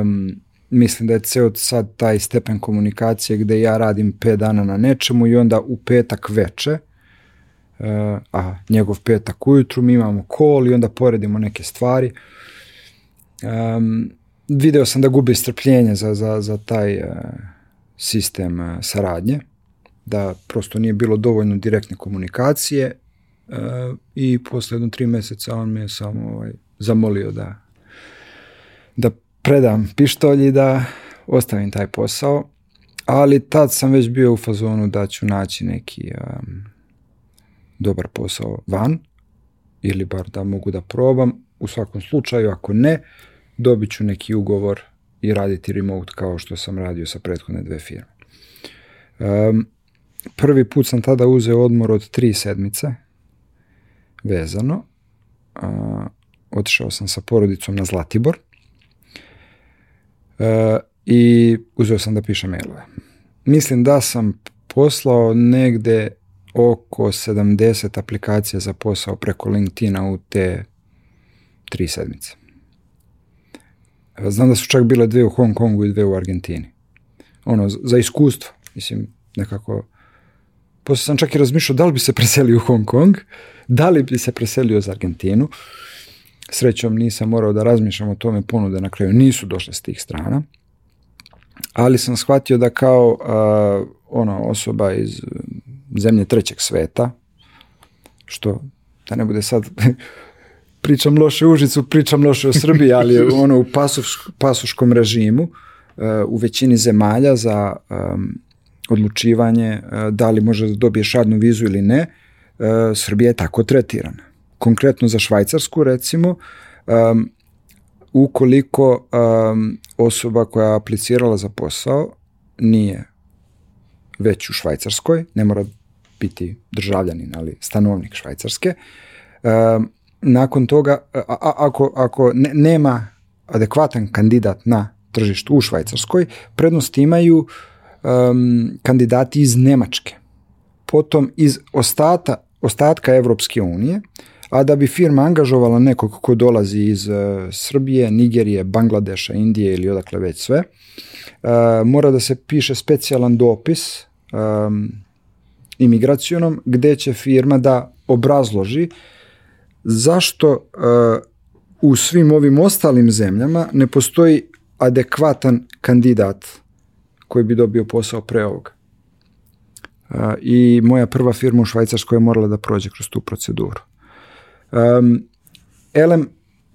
Speaker 2: um, mislim da je ceo sad taj stepen komunikacije gde ja radim 5 dana na nečemu i onda u petak veče, uh, a njegov petak ujutru mi imamo call i onda poredimo neke stvari. Um, video sam da gubi strpljenje za, za, za taj uh, sistem uh, saradnje, da prosto nije bilo dovoljno direktne komunikacije uh, i posle jedno tri meseca on me je samo ovaj, zamolio da da predam pištolj i da ostavim taj posao, ali tad sam već bio u fazonu da ću naći neki um, dobar posao van ili bar da mogu da probam. U svakom slučaju, ako ne, dobit ću neki ugovor i raditi remote kao što sam radio sa prethodne dve firme. Um, prvi put sam tada uzeo odmor od tri sedmice vezano. Uh, otišao sam sa porodicom na Zlatibor E, i uzeo sam da pišem mailove. Mislim da sam poslao negde oko 70 aplikacija za posao preko LinkedIna u te tri sedmice. Znam da su čak bile dve u Hong Kongu i dve u Argentini. Ono, za iskustvo, mislim, nekako... Posle sam čak i razmišljao da li bi se preselio u Hong Kong, da li bi se preselio za Argentinu. Srećom nisam morao da razmišljam o tome, ponude na kraju nisu došle s tih strana, ali sam shvatio da kao uh, ono osoba iz zemlje trećeg sveta, što da ne bude sad pričam loše Užicu, pričam loše o Srbiji, ali ono u pasuš, pasuškom režimu uh, u većini zemalja za um, odlučivanje uh, da li može da dobije šadnu vizu ili ne, uh, Srbija je tako tretirana. Konkretno za Švajcarsku recimo, um, ukoliko um, osoba koja je aplicirala za posao nije već u Švajcarskoj, ne mora biti državljanin, ali stanovnik Švajcarske, um, nakon toga, a, a, ako, ako ne, nema adekvatan kandidat na tržištu u Švajcarskoj, prednost imaju um, kandidati iz Nemačke, potom iz ostata, ostatka Evropske unije, a da bi firma angažovala nekog ko dolazi iz uh, Srbije, Nigerije, Bangladeša, Indije ili odakle već sve, uh, mora da se piše specijalan dopis um, imigracionom gde će firma da obrazloži zašto uh, u svim ovim ostalim zemljama ne postoji adekvatan kandidat koji bi dobio posao pre ovoga. Uh, I moja prva firma u Švajcarskoj je morala da prođe kroz tu proceduru. Um, elem,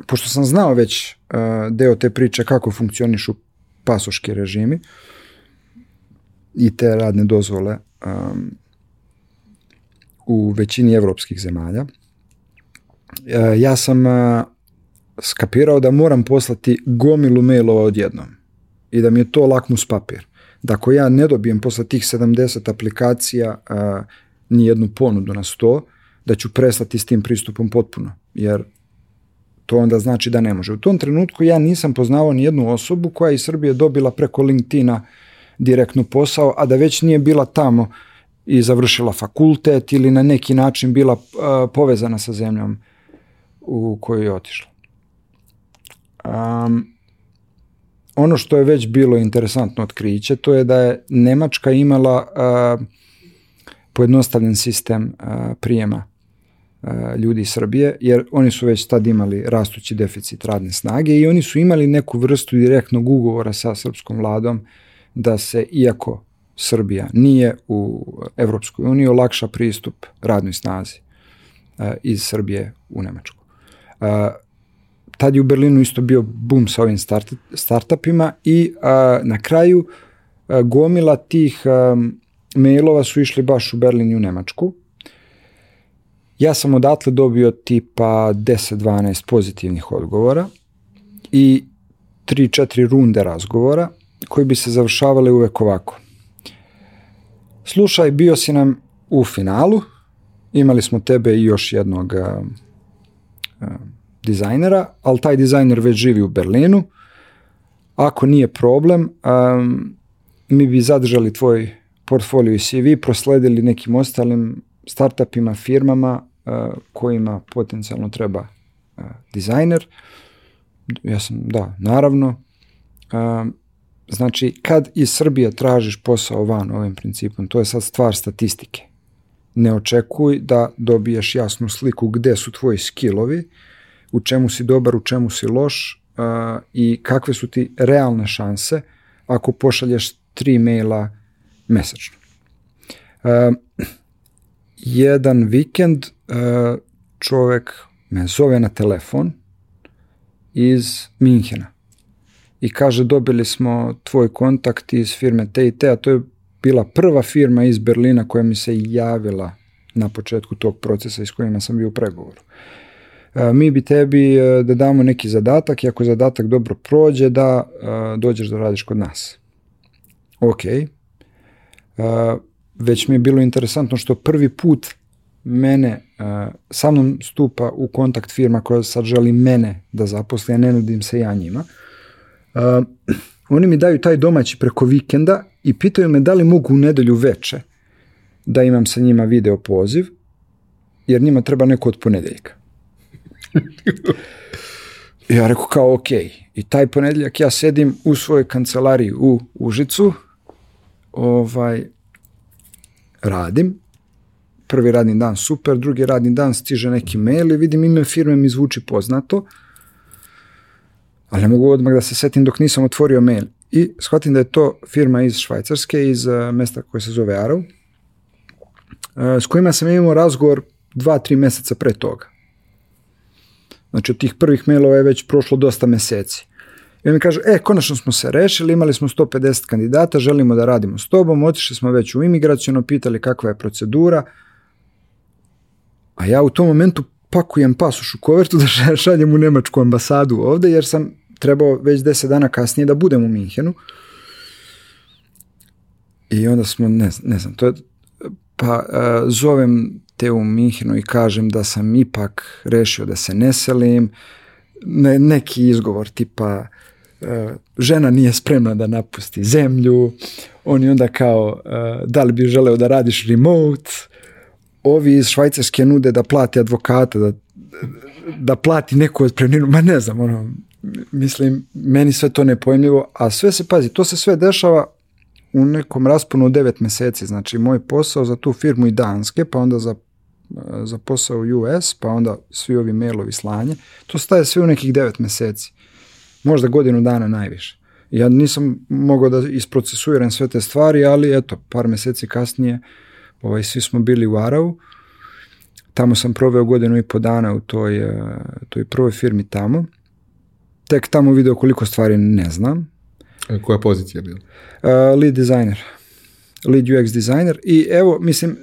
Speaker 2: pošto sam znao već uh, deo te priče kako funkcionišu pasoški režimi i te radne dozvole um, u većini evropskih zemalja. E, ja sam uh, skapirao da moram poslati gomilu mailova odjednom i da mi je to lakmus papir. Da ako ja ne dobijem posle tih 70 aplikacija uh, ni jednu ponudu na sto, da ću prestati s tim pristupom potpuno, jer to onda znači da ne može. U tom trenutku ja nisam poznavao ni jednu osobu koja je iz Srbije dobila preko LinkedIna direktno posao, a da već nije bila tamo i završila fakultet ili na neki način bila povezana sa zemljom u kojoj je otišla. Um, ono što je već bilo interesantno otkriće, to je da je Nemačka imala uh, pojednostavljen sistem uh, prijema ljudi iz Srbije, jer oni su već tad imali rastući deficit radne snage i oni su imali neku vrstu direktnog ugovora sa srpskom vladom da se, iako Srbija nije u Evropskoj uniji, olakša pristup radnoj snazi iz Srbije u Nemačku. Tad je u Berlinu isto bio boom sa ovim start, startupima i na kraju gomila tih mailova su išli baš u Berlin i u Nemačku Ja sam odatle dobio tipa 10-12 pozitivnih odgovora i 3-4 runde razgovora koji bi se završavali uvek ovako. Slušaj, bio si nam u finalu, imali smo tebe i još jednog a, a, dizajnera, ali taj dizajner već živi u Berlinu. Ako nije problem, a, mi bi zadržali tvoj portfolio i CV, prosledili nekim ostalim startupima, firmama kojima potencijalno treba dizajner. Ja sam, da, naravno. Znači, kad iz Srbije tražiš posao van ovim principom, to je sad stvar statistike. Ne očekuj da dobiješ jasnu sliku gde su tvoji skillovi, u čemu si dobar, u čemu si loš uh, i kakve su ti realne šanse ako pošalješ tri maila mesečno. Uh, jedan vikend uh, čovek me zove na telefon iz Minhena i kaže dobili smo tvoj kontakt iz firme te i te, a to je bila prva firma iz Berlina koja mi se javila na početku tog procesa iz kojima sam bio u pregovoru. Uh, mi bi tebi uh, da damo neki zadatak i ako zadatak dobro prođe da dođeš da radiš kod nas. Ok. Već mi je bilo interesantno što prvi put mene, sa mnom stupa u kontakt firma koja sad želi mene da zaposli, a ne nudim se ja njima. Oni mi daju taj domaći preko vikenda i pitaju me da li mogu u nedelju veče da imam sa njima video poziv, jer njima treba neko od ponedeljka. Ja rekao kao ok. I taj ponedeljak ja sedim u svojoj kancelariji u Užicu, ovaj, radim prvi radni dan super, drugi radni dan stiže neki mail i vidim ime firme mi zvuči poznato, ali ne mogu odmah da se setim dok nisam otvorio mail. I shvatim da je to firma iz Švajcarske, iz uh, mesta koje se zove Arrow, uh, s kojima sam imao razgovor dva, tri meseca pre toga. Znači od tih prvih mailova je već prošlo dosta meseci. I on mi kaže, e, konačno smo se rešili, imali smo 150 kandidata, želimo da radimo s tobom, otišli smo već u imigracijono, pitali kakva je procedura, A ja u tom momentu pakujem pasoš u kovertu da šaljem u nemačku ambasadu ovde, jer sam trebao već 10 dana kasnije da budem u Minhenu. I onda smo, ne, ne znam, to je, pa uh, zovem te u Minhenu i kažem da sam ipak rešio da se ne selim, ne, neki izgovor tipa uh, žena nije spremna da napusti zemlju, oni onda kao uh, da li bi želeo da radiš remote, ovi iz Švajcarske nude da plati advokata, da, da plati neku odpremninu, ma ne znam, ono, mislim, meni sve to nepojmljivo, a sve se, pazi, to se sve dešava u nekom rasponu od 9 meseci, znači moj posao za tu firmu i Danske, pa onda za, za posao US, pa onda svi ovi mailovi slanje, to staje sve u nekih 9 meseci, možda godinu dana najviše. Ja nisam mogao da isprocesuiram sve te stvari, ali eto, par meseci kasnije uh, Ovaj, svi smo bili u Aravu. Tamo sam proveo godinu i po dana u toj, eh, toj prvoj firmi tamo. Tek tamo video koliko stvari ne znam.
Speaker 1: E, Koja pozicija je bila?
Speaker 2: Uh, lead designer. Lead UX designer. I evo, mislim, uh,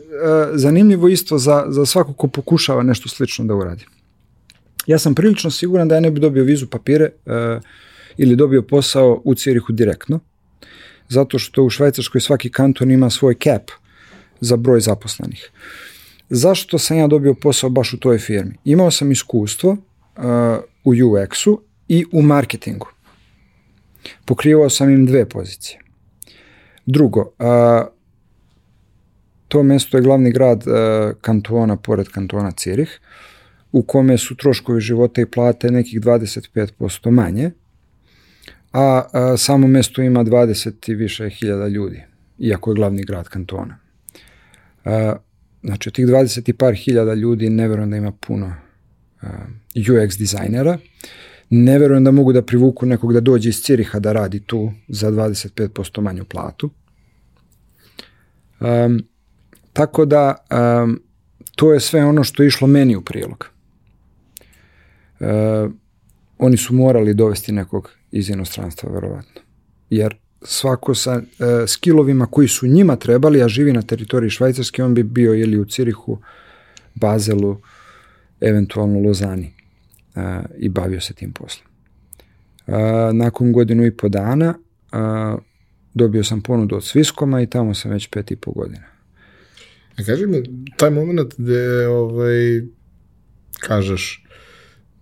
Speaker 2: zanimljivo isto za, za svako ko pokušava nešto slično da uradi. Ja sam prilično siguran da ja ne bi dobio vizu papire uh, ili dobio posao u Cirihu direktno, zato što u Švajcarskoj svaki kanton ima svoj cap za broj zaposlenih. Zašto sam ja dobio posao baš u toj firmi? Imao sam iskustvo uh, u UX-u i u marketingu. Pokrivao sam im dve pozicije. Drugo, a, to mesto je glavni grad a, kantona pored kantona Cirih, u kome su troškovi života i plate nekih 25% manje, a, a samo mesto ima 20 i više hiljada ljudi, iako je glavni grad kantona. A, znači, od tih 20 i par hiljada ljudi ne verujem da ima puno a, UX dizajnera, ne verujem da mogu da privuku nekog da dođe iz Ciriha da radi tu za 25% manju platu. Um, tako da um, to je sve ono što je išlo meni u prilog. Uh, oni su morali dovesti nekog iz inostranstva, verovatno. Jer svako sa uh, skillovima koji su njima trebali, a živi na teritoriji Švajcarske, on bi bio ili u Cirihu, Bazelu, eventualno Lozani uh, i bavio se tim poslom. Uh, nakon godinu i po dana uh, dobio sam ponudu od Sviskoma i tamo sam već pet i po godina.
Speaker 1: A kaži mi, taj moment gde ovaj, kažeš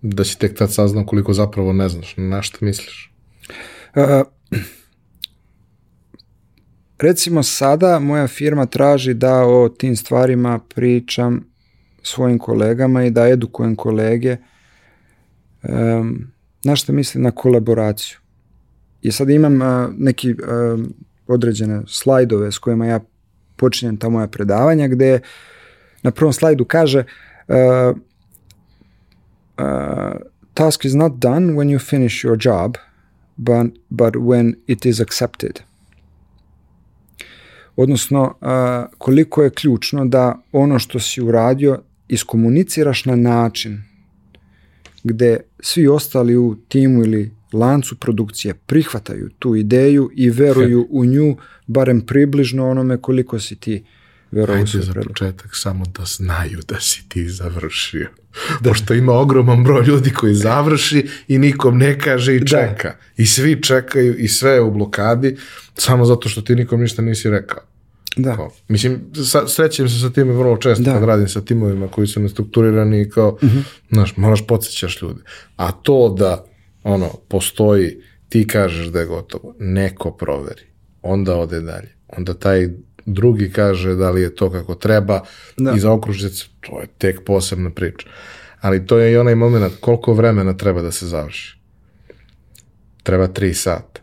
Speaker 1: da si tek tad saznao koliko zapravo ne znaš, na šta misliš?
Speaker 2: Uh, recimo sada moja firma traži da o tim stvarima pričam svojim kolegama i da edukujem kolege um, na što mislim na kolaboraciju. I sad imam uh, neki uh, određene slajdove s kojima ja počinjem ta moja predavanja gde na prvom slajdu kaže uh, uh, task is not done when you finish your job but, but when it is accepted. Odnosno, uh, koliko je ključno da ono što si uradio iskomuniciraš na način gde svi ostali u timu ili lancu produkcije prihvataju tu ideju i veruju u nju barem približno onome koliko si ti verovao
Speaker 1: Ajde za početak samo da znaju da si ti završio. Da. Pošto ima ogroman broj ljudi koji završi i nikom ne kaže i čeka. Da. I svi čekaju i sve je u blokadi samo zato što ti nikom ništa nisi rekao.
Speaker 2: Da.
Speaker 1: Kao, mislim, sa, srećem se sa time vrlo često da. kad radim sa timovima koji su nestrukturirani i kao, uh -huh. znaš, moraš podsjećaš ljudi. A to da, ono, postoji, ti kažeš da je gotovo, neko proveri, onda ode dalje. Onda taj drugi kaže da li je to kako treba da. i za okružnicu, to je tek posebna priča. Ali to je i onaj moment koliko vremena treba da se završi. Treba tri sata.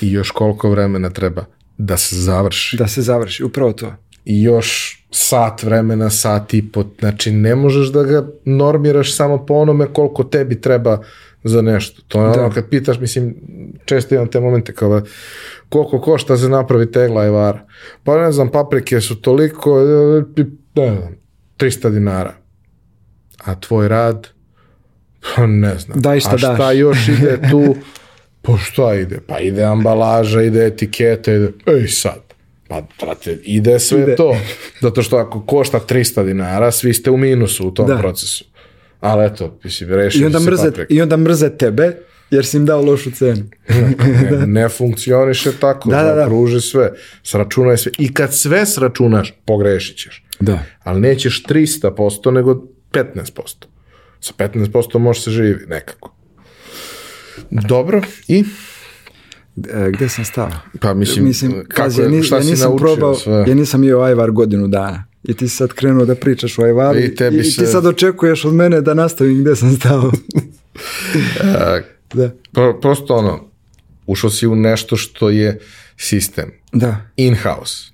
Speaker 1: I još koliko vremena treba da se završi.
Speaker 2: Da se završi, upravo to.
Speaker 1: I još sat vremena, sat i po, znači ne možeš da ga normiraš samo po onome koliko tebi treba za nešto. To je da. ono kad pitaš, mislim, često imam te momente kao da koliko košta se napravi tegla i vara. Pa ne znam, paprike su toliko, ne znam, 300 dinara. A tvoj rad, pa ne znam.
Speaker 2: Daj šta
Speaker 1: A šta
Speaker 2: daš.
Speaker 1: još ide tu? Pa šta ide? Pa ide ambalaža, ide etiketa, ide... Ej sad, pa brate, ide sve ide. to. Zato što ako košta 300 dinara, svi ste u minusu u tom da. procesu. Ali eto, mislim, rešili
Speaker 2: I onda,
Speaker 1: se
Speaker 2: mrze,
Speaker 1: paprika.
Speaker 2: I onda mrze tebe, jer si im dao lošu cenu.
Speaker 1: ne, ne funkcioniše tako,
Speaker 2: Da, da, da.
Speaker 1: pruži sve, sračunaj sve. I kad sve sračunaš, pogrešit ćeš.
Speaker 2: Da.
Speaker 1: Ali nećeš 300%, nego 15%. Sa 15% može se živi nekako. Dobro, i?
Speaker 2: E, gde sam stao?
Speaker 1: Pa mislim,
Speaker 2: Mislim,
Speaker 1: kako
Speaker 2: pazi, ja,
Speaker 1: je,
Speaker 2: ni,
Speaker 1: šta
Speaker 2: ja
Speaker 1: si
Speaker 2: nisam
Speaker 1: naučio
Speaker 2: probao,
Speaker 1: sve?
Speaker 2: ja nisam jeo ajvar godinu dana. I ti si sad krenuo da pričaš o ajvaru
Speaker 1: I
Speaker 2: i,
Speaker 1: tebi
Speaker 2: i ti
Speaker 1: se-
Speaker 2: sad očekuješ od mene da nastavim gde sam stao. Da.
Speaker 1: pro, prosto ono, ušao si u nešto što je sistem,
Speaker 2: Da.
Speaker 1: in-house,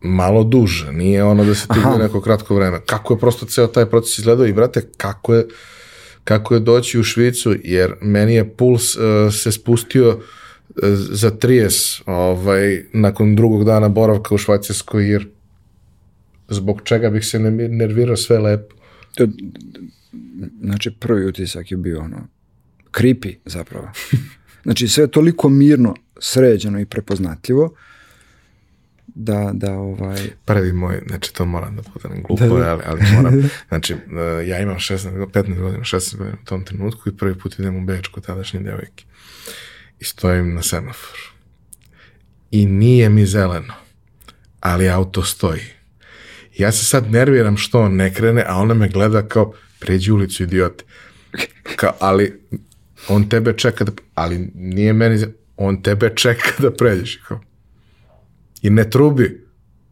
Speaker 1: malo duže, nije ono da se ti bude neko kratko vreme. Kako je prosto ceo taj proces izgledao i brate, kako je, kako je doći u Švicu, jer meni je puls uh, se spustio uh, za 30 ovaj, nakon drugog dana boravka u Švajcarskoj, jer zbog čega bih se ne- nervirao sve lepo.
Speaker 2: To, znači, prvi utisak je bio ono, creepy zapravo. Znači, sve je toliko mirno, sređeno i prepoznatljivo da, da ovaj...
Speaker 1: Prvi moj, znači to moram da budem glupo, da, da. ali, ali moram. Znači, uh, ja imam 16, 15 godina, 16 godina u tom trenutku i prvi put idem u Beč kod tadašnje devojke. I stojim na semaforu. I nije mi zeleno, ali auto stoji. Ja se sad nerviram što on ne krene, a ona me gleda kao, pređi ulicu, idiote. Kao, ali on tebe čeka da, ali nije meni, on tebe čeka da pređeš. Kao, I ne trubi.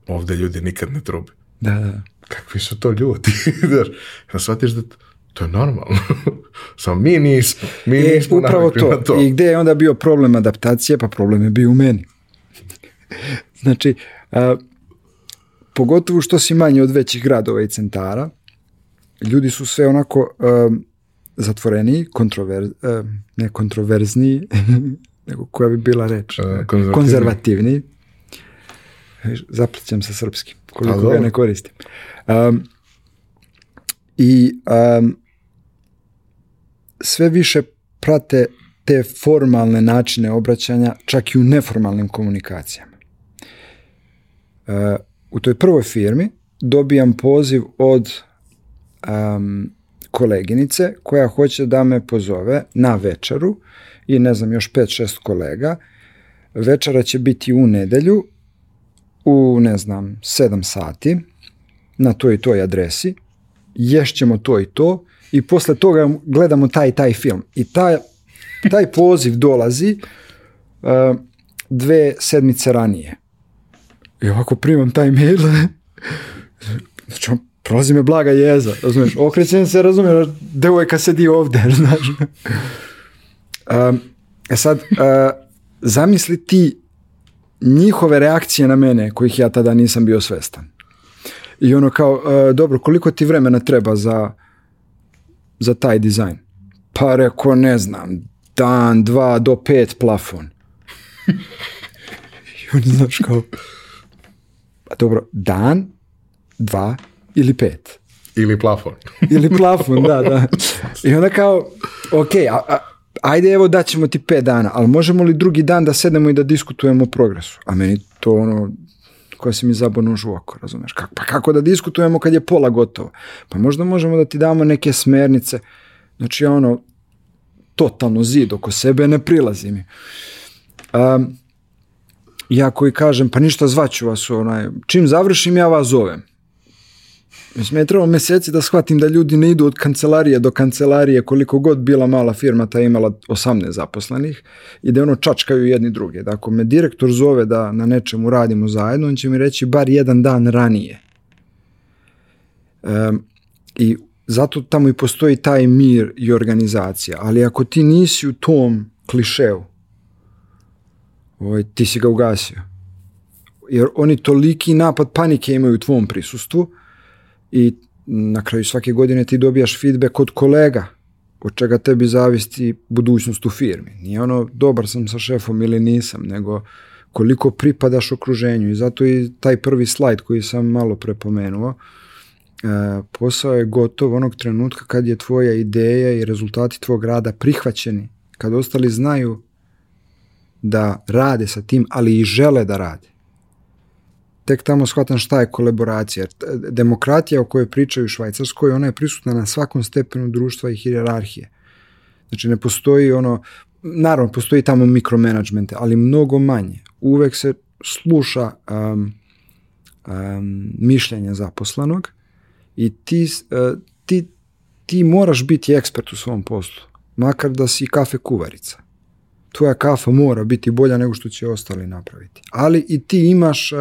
Speaker 1: Ovde ljudi nikad ne trubi.
Speaker 2: Da, da.
Speaker 1: Kakvi su to ljudi? Znaš, ja shvatiš da to, to je normalno. Samo mi nismo. Mi
Speaker 2: e,
Speaker 1: nismo
Speaker 2: upravo to.
Speaker 1: to.
Speaker 2: I gde je onda bio problem adaptacije? Pa problem je bio u meni. znači, a, pogotovo što si manje od većih gradova i centara, ljudi su sve onako um, zatvoreniji, kontrover, um, ne kontroverzniji, nego koja bi bila reč,
Speaker 1: Uh,
Speaker 2: konzervativni. konzervativni. Zaplićam sa srpskim, koliko ga
Speaker 1: dobro.
Speaker 2: ne koristim. Um, I um, sve više prate te formalne načine obraćanja, čak i u neformalnim komunikacijama. Uh, u toj prvoj firmi dobijam poziv od um, koleginice koja hoće da me pozove na večeru i ne znam još 5-6 kolega. Večera će biti u nedelju u ne znam 7 sati na toj i toj adresi. Ješćemo to i to i posle toga gledamo taj taj film. I taj, taj poziv dolazi uh, dve sedmice ranije. I ovako primam taj mail. Znači, on, prolazi me blaga jeza, razumiješ? Okrećem se, razumiješ, devojka sedi ovde, znaš. Um, e sad, uh, zamisli ti njihove reakcije na mene, kojih ja tada nisam bio svestan. I ono kao, uh, dobro, koliko ti vremena treba za, za taj dizajn? Pa reko, ne znam, dan, dva do pet plafon. I oni znaš kao, dobro, dan, dva ili pet.
Speaker 1: Ili plafon.
Speaker 2: Ili plafon, da, da. I onda kao, ok, a, a, ajde evo daćemo ti pet dana, ali možemo li drugi dan da sedemo i da diskutujemo o progresu? A meni to ono, koja se mi zabao nož u oko, razumeš? Kako, pa kako da diskutujemo kad je pola gotovo? Pa možda možemo da ti damo neke smernice. Znači ono, totalno zid oko sebe ne prilazi mi. Um, ja koji kažem, pa ništa zvaću vas, onaj, čim završim ja vas zovem. Mislim, je trebalo meseci da shvatim da ljudi ne idu od kancelarije do kancelarije, koliko god bila mala firma, ta imala 18 zaposlenih, i da ono čačkaju jedni druge. Da ako me direktor zove da na nečemu radimo zajedno, on će mi reći bar jedan dan ranije. Um, I zato tamo i postoji taj mir i organizacija. Ali ako ti nisi u tom klišeu, ovaj, ti si ga ugasio. Jer oni toliki napad panike imaju u tvom prisustvu i na kraju svake godine ti dobijaš feedback od kolega od čega tebi zavisi budućnost u firmi. Nije ono dobar sam sa šefom ili nisam, nego koliko pripadaš okruženju i zato i taj prvi slajd koji sam malo prepomenuo, e, posao je gotov onog trenutka kad je tvoja ideja i rezultati tvog rada prihvaćeni, kad ostali znaju da rade sa tim, ali i žele da rade. Tek tamo shvatam šta je kolaboracija. T- Demokratija o kojoj pričaju u Švajcarskoj, ona je prisutna na svakom stepenu društva i hijerarhije. Znači ne postoji ono, naravno postoji tamo mikromanagement, ali mnogo manje. Uvek se sluša um, um, mišljenje zaposlenog i ti, uh, ti, ti moraš biti ekspert u svom poslu. Makar da si kafe kuvarica tvoja kafa mora biti bolja nego što će ostali napraviti. Ali i ti imaš, uh,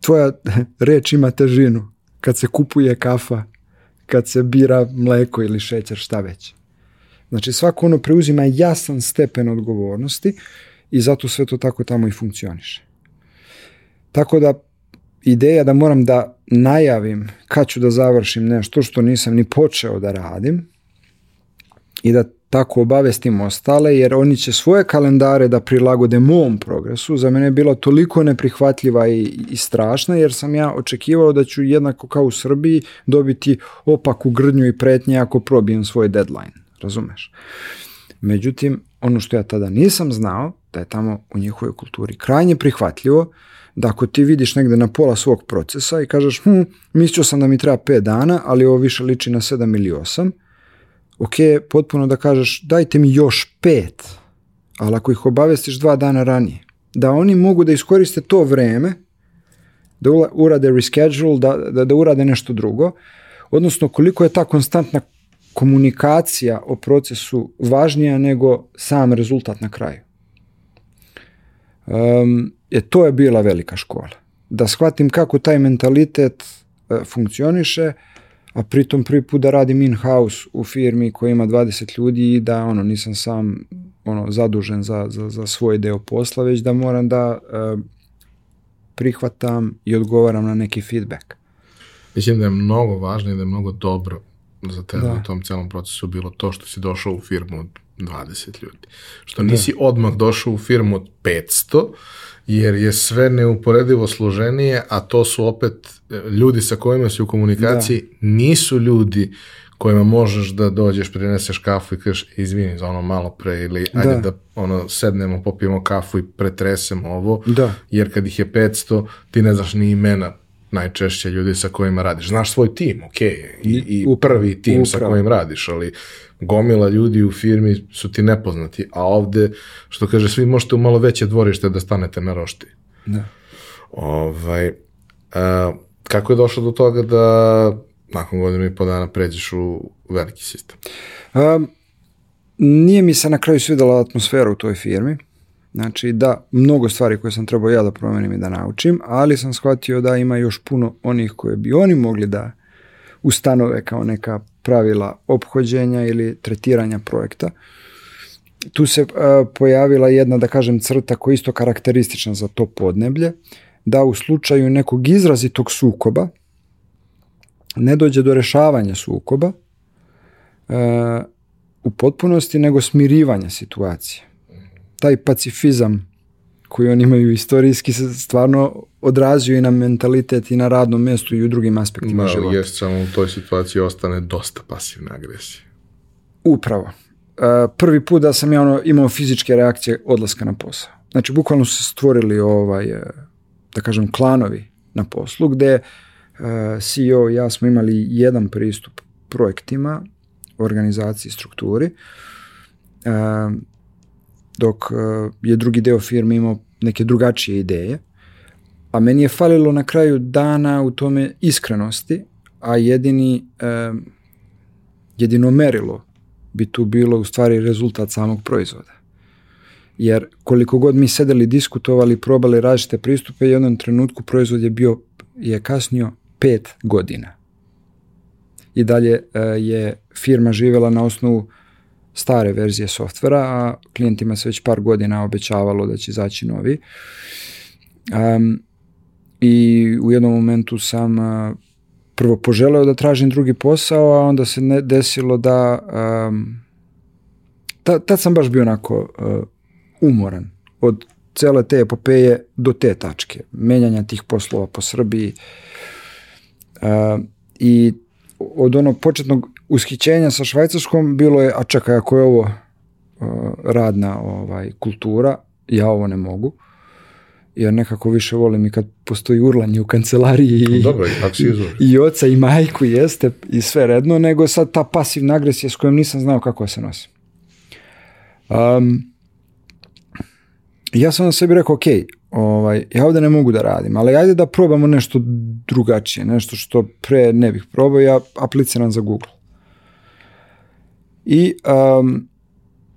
Speaker 2: tvoja reč ima težinu kad se kupuje kafa, kad se bira mleko ili šećer, šta već. Znači svako ono preuzima jasan stepen odgovornosti i zato sve to tako tamo i funkcioniše. Tako da ideja da moram da najavim kad ću da završim nešto što nisam ni počeo da radim i da tako obavestim ostale, jer oni će svoje kalendare da prilagode mom progresu. Za mene je bila toliko neprihvatljiva i, i strašna, jer sam ja očekivao da ću jednako kao u Srbiji dobiti opaku grdnju i pretnje ako probijem svoj deadline. Razumeš? Međutim, ono što ja tada nisam znao, da je tamo u njihovoj kulturi krajnje prihvatljivo da ako ti vidiš negde na pola svog procesa i kažeš, hm, mislio sam da mi treba 5 dana, ali ovo više liči na 7 ili 8, ok, potpuno da kažeš, dajte mi još 5, ali ako ih obavestiš dva dana ranije, da oni mogu da iskoriste to vreme, da urade reschedule, da, da, da urade nešto drugo, odnosno koliko je ta konstantna komunikacija o procesu važnija nego sam rezultat na kraju. Um, je, to je bila velika škola. Da shvatim kako taj mentalitet uh, funkcioniše, a pritom prvi put da radim in-house u firmi koja ima 20 ljudi i da ono nisam sam ono zadužen za, za, za svoj deo posla, već da moram da uh, prihvatam i odgovaram na neki feedback.
Speaker 1: Mislim da je mnogo važno i da je mnogo dobro za tebe da. u tom celom procesu bilo to što si došao u firmu od 20 ljudi. Što da. nisi da. odmah došao u firmu od 500, jer je sve neuporedivo složenije, a to su opet e, ljudi sa kojima si u komunikaciji, da. nisu ljudi kojima možeš da dođeš, prineseš kafu i kažeš izvini za ono malo pre ili ajde da, da ono sednemo, popijemo kafu i pretresemo ovo,
Speaker 2: da.
Speaker 1: jer kad ih je 500 ti ne znaš ni imena najčešće ljudi sa kojima radiš. Znaš svoj tim, ok, i, i prvi tim Upravo. sa kojim radiš, ali gomila ljudi u firmi su ti nepoznati, a ovde, što kaže, svi možete u malo veće dvorište da stanete na rošti.
Speaker 2: Da.
Speaker 1: Ovaj, a, kako je došlo do toga da nakon godinu i po dana pređeš u veliki sistem?
Speaker 2: Um, nije mi se na kraju svidela atmosfera u toj firmi. Znači da, mnogo stvari koje sam trebao ja da promenim i da naučim, ali sam shvatio da ima još puno onih koje bi oni mogli da ustanove kao neka pravila ophođenja ili tretiranja projekta. Tu se uh, pojavila jedna, da kažem, crta koja je isto karakteristična za to podneblje, da u slučaju nekog izrazitog sukoba ne dođe do rešavanja sukoba uh, u potpunosti, nego smirivanja situacije taj pacifizam koji oni imaju istorijski se stvarno odrazio i na mentalitet i na radnom mjestu i u drugim aspektima
Speaker 1: da,
Speaker 2: života.
Speaker 1: Jest, samo u toj situaciji ostane dosta pasivne agresije.
Speaker 2: Upravo. Uh, prvi put da sam ja ono, imao fizičke reakcije odlaska na posao. Znači, bukvalno su se stvorili ovaj, e, da kažem, klanovi na poslu, gde e, CEO i ja smo imali jedan pristup projektima, organizaciji, strukturi. Uh, dok uh, je drugi deo firme imao neke drugačije ideje. A meni je falilo na kraju dana u tome iskrenosti, a jedini, uh, jedino merilo bi tu bilo u stvari rezultat samog proizvoda. Jer koliko god mi sedeli, diskutovali, probali različite pristupe, u jednom trenutku proizvod je bio, je kasnio pet godina. I dalje uh, je firma živela na osnovu stare verzije softvera, a klijentima se već par godina obećavalo da će izaći novi. Um, I u jednom momentu sam prvo poželeo da tražim drugi posao, a onda se ne desilo da um, ta, tad sam baš bio onako uh, umoran od cele te epopeje do te tačke, menjanja tih poslova po Srbiji uh, i od onog početnog ushićenja sa Švajcarskom bilo je, a čekaj, ako je ovo uh, radna ovaj, kultura, ja ovo ne mogu jer nekako više volim i kad postoji urlanje u kancelariji i,
Speaker 1: Dobro, i,
Speaker 2: i oca i majku jeste i sve redno, nego sad ta pasivna agresija s kojom nisam znao kako se nosim. Um, ja sam na sebi rekao, ok, ovaj, ja ovde ne mogu da radim, ali ajde da probamo nešto drugačije, nešto što pre ne bih probao, ja apliciram za Google. I um,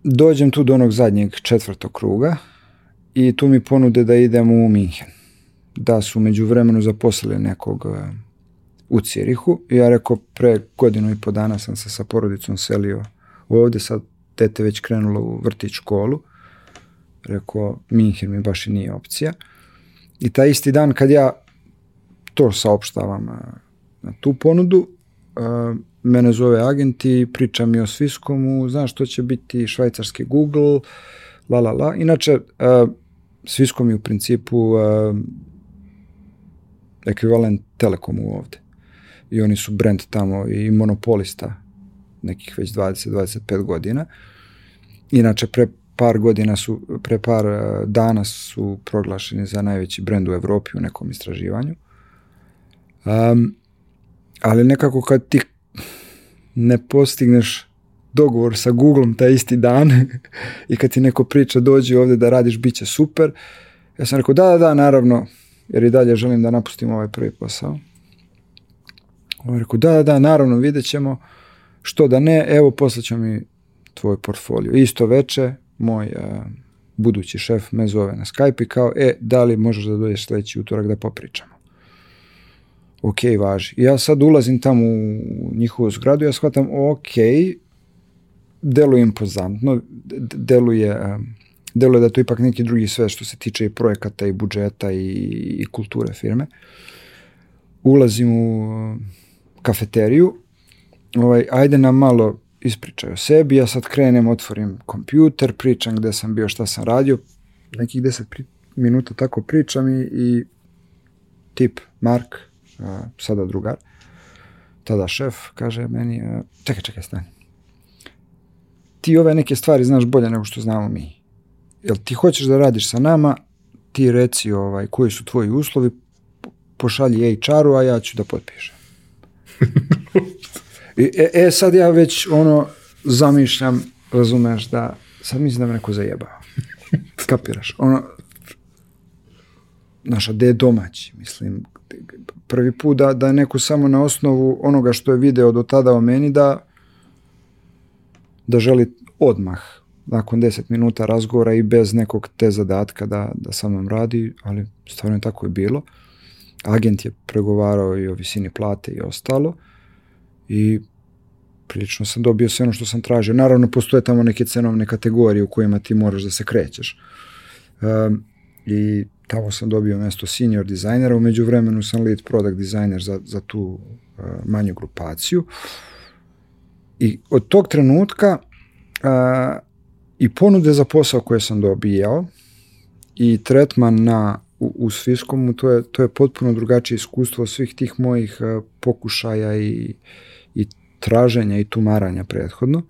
Speaker 2: dođem tu do onog zadnjeg četvrtog kruga i tu mi ponude da idem u Minhen. Da su među vremenu zaposlili nekog uh, u Cirihu i ja rekao pre godinu i po dana sam se sa porodicom selio ovde, sad tete već krenulo u vrtić školu. Rekao, Minhen mi baš i nije opcija. I taj isti dan kad ja to saopštavam uh, na tu ponudu, uh, mene zove agent i priča mi o Sviskomu, znaš što će biti švajcarski Google, la la la. Inače, uh, Sviskom je u principu uh, ekvivalent Telekomu ovde. I oni su brand tamo i monopolista nekih već 20-25 godina. Inače, pre par godina su, pre par dana su proglašeni za najveći brend u Evropi u nekom istraživanju. Um, ali nekako kad ti ne postigneš dogovor sa Googlom taj isti dan i kad ti neko priča dođi ovde da radiš, bit će super. Ja sam rekao da, da, da, naravno, jer i dalje želim da napustim ovaj prvi posao. On rekao da, da, da, naravno, vidjet ćemo. Što da ne, evo poslaću mi tvoj portfolio. Isto veče, moj uh, budući šef me zove na Skype i kao, e, da li možeš da dođeš sledeći utorak da popričamo? Ok, važi. Ja sad ulazim tamo u njihovu zgradu, ja shvatam, ok, deluje impozantno, deluje, deluje da to ipak neki drugi sve što se tiče i projekata i budžeta i, i kulture firme. Ulazim u kafeteriju, ovaj, ajde nam malo ispričaj o sebi, ja sad krenem, otvorim kompjuter, pričam gde sam bio, šta sam radio, nekih deset pri, minuta tako pričam i, i tip Mark, sada drugar, tada šef, kaže meni, a, čekaj, čekaj, stani. Ti ove neke stvari znaš bolje nego što znamo mi. Jel ti hoćeš da radiš sa nama, ti reci ovaj, koji su tvoji uslovi, pošalji HR-u, a ja ću da potpišem. E, e, sad ja već ono zamišljam, razumeš, da sad mislim da me neko zajebao. Kapiraš? Ono, naša, da je domaći, mislim, prvi put da, da neko samo na osnovu onoga što je video do tada o meni da da želi odmah nakon 10 minuta razgovora i bez nekog te zadatka da, da sa mnom radi, ali stvarno je tako je bilo. Agent je pregovarao i o visini plate i ostalo i prilično sam dobio sve ono što sam tražio. Naravno, postoje tamo neke cenovne kategorije u kojima ti moraš da se krećeš. Um, I tamo sam dobio mesto senior dizajnera, umeđu vremenu sam lead product designer za, za tu uh, manju grupaciju. I od tog trenutka uh, i ponude za posao koje sam dobijao i tretman na u, u Sviskomu, to je, to je potpuno drugačije iskustvo svih tih mojih uh, pokušaja i, i traženja i tumaranja prethodno.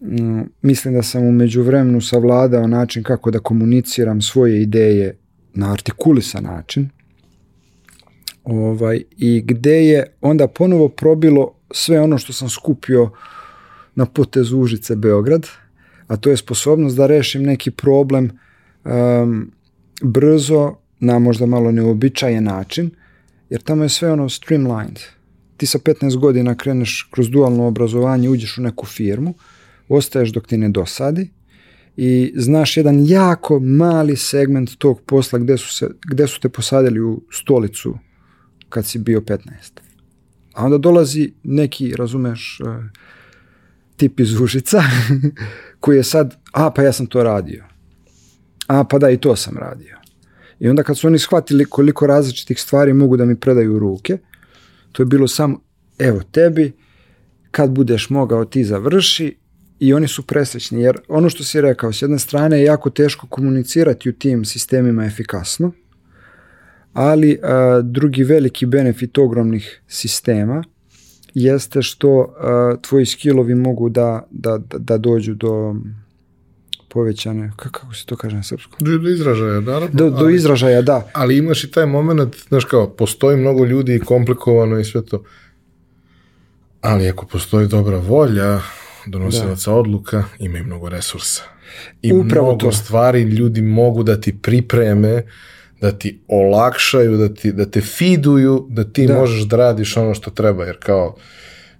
Speaker 2: Mm, mislim da sam umeđu vremenu savladao način kako da komuniciram svoje ideje na artikulisan način. Ovaj, I gde je onda ponovo probilo sve ono što sam skupio na potezu Užice Beograd, a to je sposobnost da rešim neki problem um, brzo, na možda malo neobičajen način, jer tamo je sve ono streamlined ti sa 15 godina kreneš kroz dualno obrazovanje, uđeš u neku firmu, ostaješ dok ti ne dosadi i znaš jedan jako mali segment tog posla gde su, se, gde su te posadili u stolicu kad si bio 15. A onda dolazi neki, razumeš, e, tip iz Užica koji je sad, a pa ja sam to radio. A pa da i to sam radio. I onda kad su oni shvatili koliko različitih stvari mogu da mi predaju ruke, To je bilo samo, evo tebi, kad budeš mogao ti završi i oni su presrećni, jer ono što si rekao, s jedne strane je jako teško komunicirati u tim sistemima efikasno, ali a, drugi veliki benefit ogromnih sistema jeste što a, tvoji skillovi mogu da, da, da dođu do povećane, kako se to kaže na srpskom?
Speaker 1: Do, do izražaja, naravno.
Speaker 2: Do, do ali, izražaja, da.
Speaker 1: Ali imaš i taj moment, znaš kao, postoji mnogo ljudi i komplikovano i sve to. Ali ako postoji dobra volja, donosilaca da. odluka, ima i mnogo resursa. I Upravo mnogo to. stvari ljudi mogu da ti pripreme, da ti olakšaju, da, ti, da te fiduju, da ti da. možeš da radiš ono što treba, jer kao,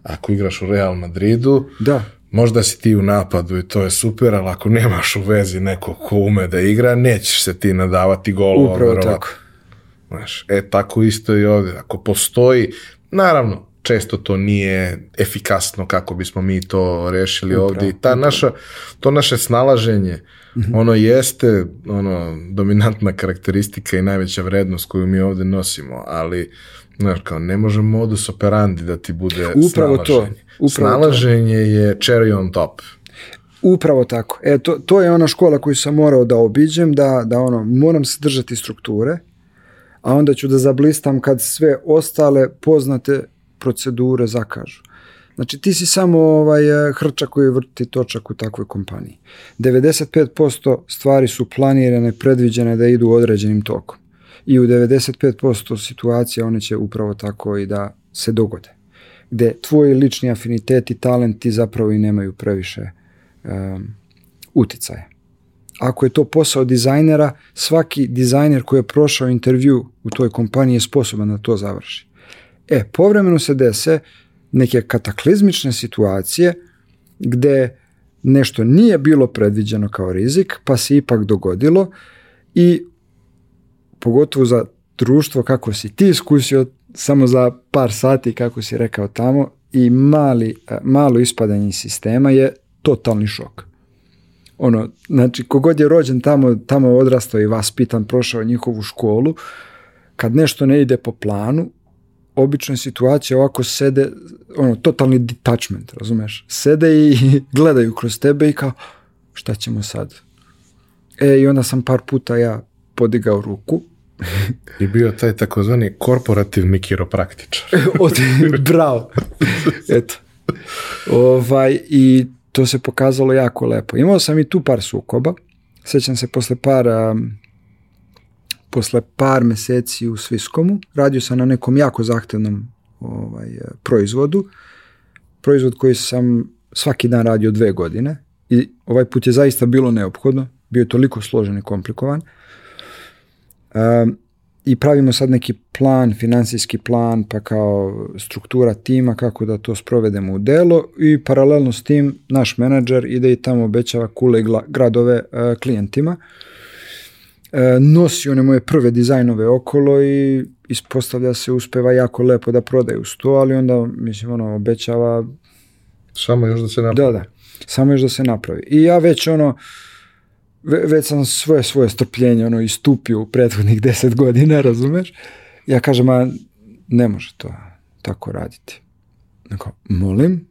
Speaker 1: ako igraš u Real Madridu,
Speaker 2: da
Speaker 1: možda si ti u napadu i to je super, ali ako nemaš u vezi nekog ko ume da igra, nećeš se ti nadavati golova.
Speaker 2: Upravo verova. tako.
Speaker 1: Znaš, e, tako isto i ovde. Ako postoji, naravno, često to nije efikasno kako bismo mi to rešili upravo, ovde i ta upravo. naša, to naše snalaženje, mm -hmm. ono jeste ono, dominantna karakteristika i najveća vrednost koju mi ovde nosimo, ali znaš, kao, ne može modus operandi da ti bude
Speaker 2: upravo snalaženje. To
Speaker 1: Upravo Snalaženje to. je cherry on top.
Speaker 2: Upravo tako. E, to, to je ona škola koju sam morao da obiđem, da, da ono, moram se držati strukture, a onda ću da zablistam kad sve ostale poznate procedure zakažu. Znači ti si samo ovaj, e, hrčak koji vrti točak u takvoj kompaniji. 95% stvari su planirane, predviđene da idu određenim tokom. I u 95% situacija one će upravo tako i da se dogode. Gde tvoji lični afiniteti, talenti zapravo i nemaju previše um, uticaja. Ako je to posao dizajnera, svaki dizajner koji je prošao intervju u toj kompaniji je sposoban da to završi. E, povremeno se dese neke kataklizmične situacije gde nešto nije bilo predviđeno kao rizik, pa se ipak dogodilo i pogotovo za društvo kako si ti iskusio samo za par sati kako si rekao tamo i mali, malo ispadanje sistema je totalni šok. Ono, znači, kogod je rođen tamo, tamo odrastao i vaspitan, prošao njihovu školu, kad nešto ne ide po planu, obično je situacija ovako sede, ono, totalni detachment, razumeš? Sede i gledaju kroz tebe i kao, šta ćemo sad? E, i onda sam par puta ja podigao ruku.
Speaker 1: I bio taj takozvani korporativni kiropraktičar.
Speaker 2: Od, bravo. Eto. Ovaj, I to se pokazalo jako lepo. Imao sam i tu par sukoba. Sećam se posle par um, posle par meseci u Sviskomu. Radio sam na nekom jako zahtevnom ovaj, proizvodu. Proizvod koji sam svaki dan radio dve godine i ovaj put je zaista bilo neophodno. Bio je toliko složen i komplikovan. Um, i pravimo sad neki plan, financijski plan, pa kao struktura tima, kako da to sprovedemo u delo i paralelno s tim naš menadžer ide i tamo obećava kule gradove uh, klijentima. Uh, nosi one moje prve dizajnove okolo i ispostavlja se uspeva jako lepo da prodaju sto, ali onda mislim ono obećava
Speaker 1: samo još da se napravi.
Speaker 2: Da, da. Samo još da se napravi. I ja već ono već sam svoje svoje strpljenje ono istupio u prethodnih deset godina, razumeš? Ja kažem, a ne može to tako raditi. Neko, molim?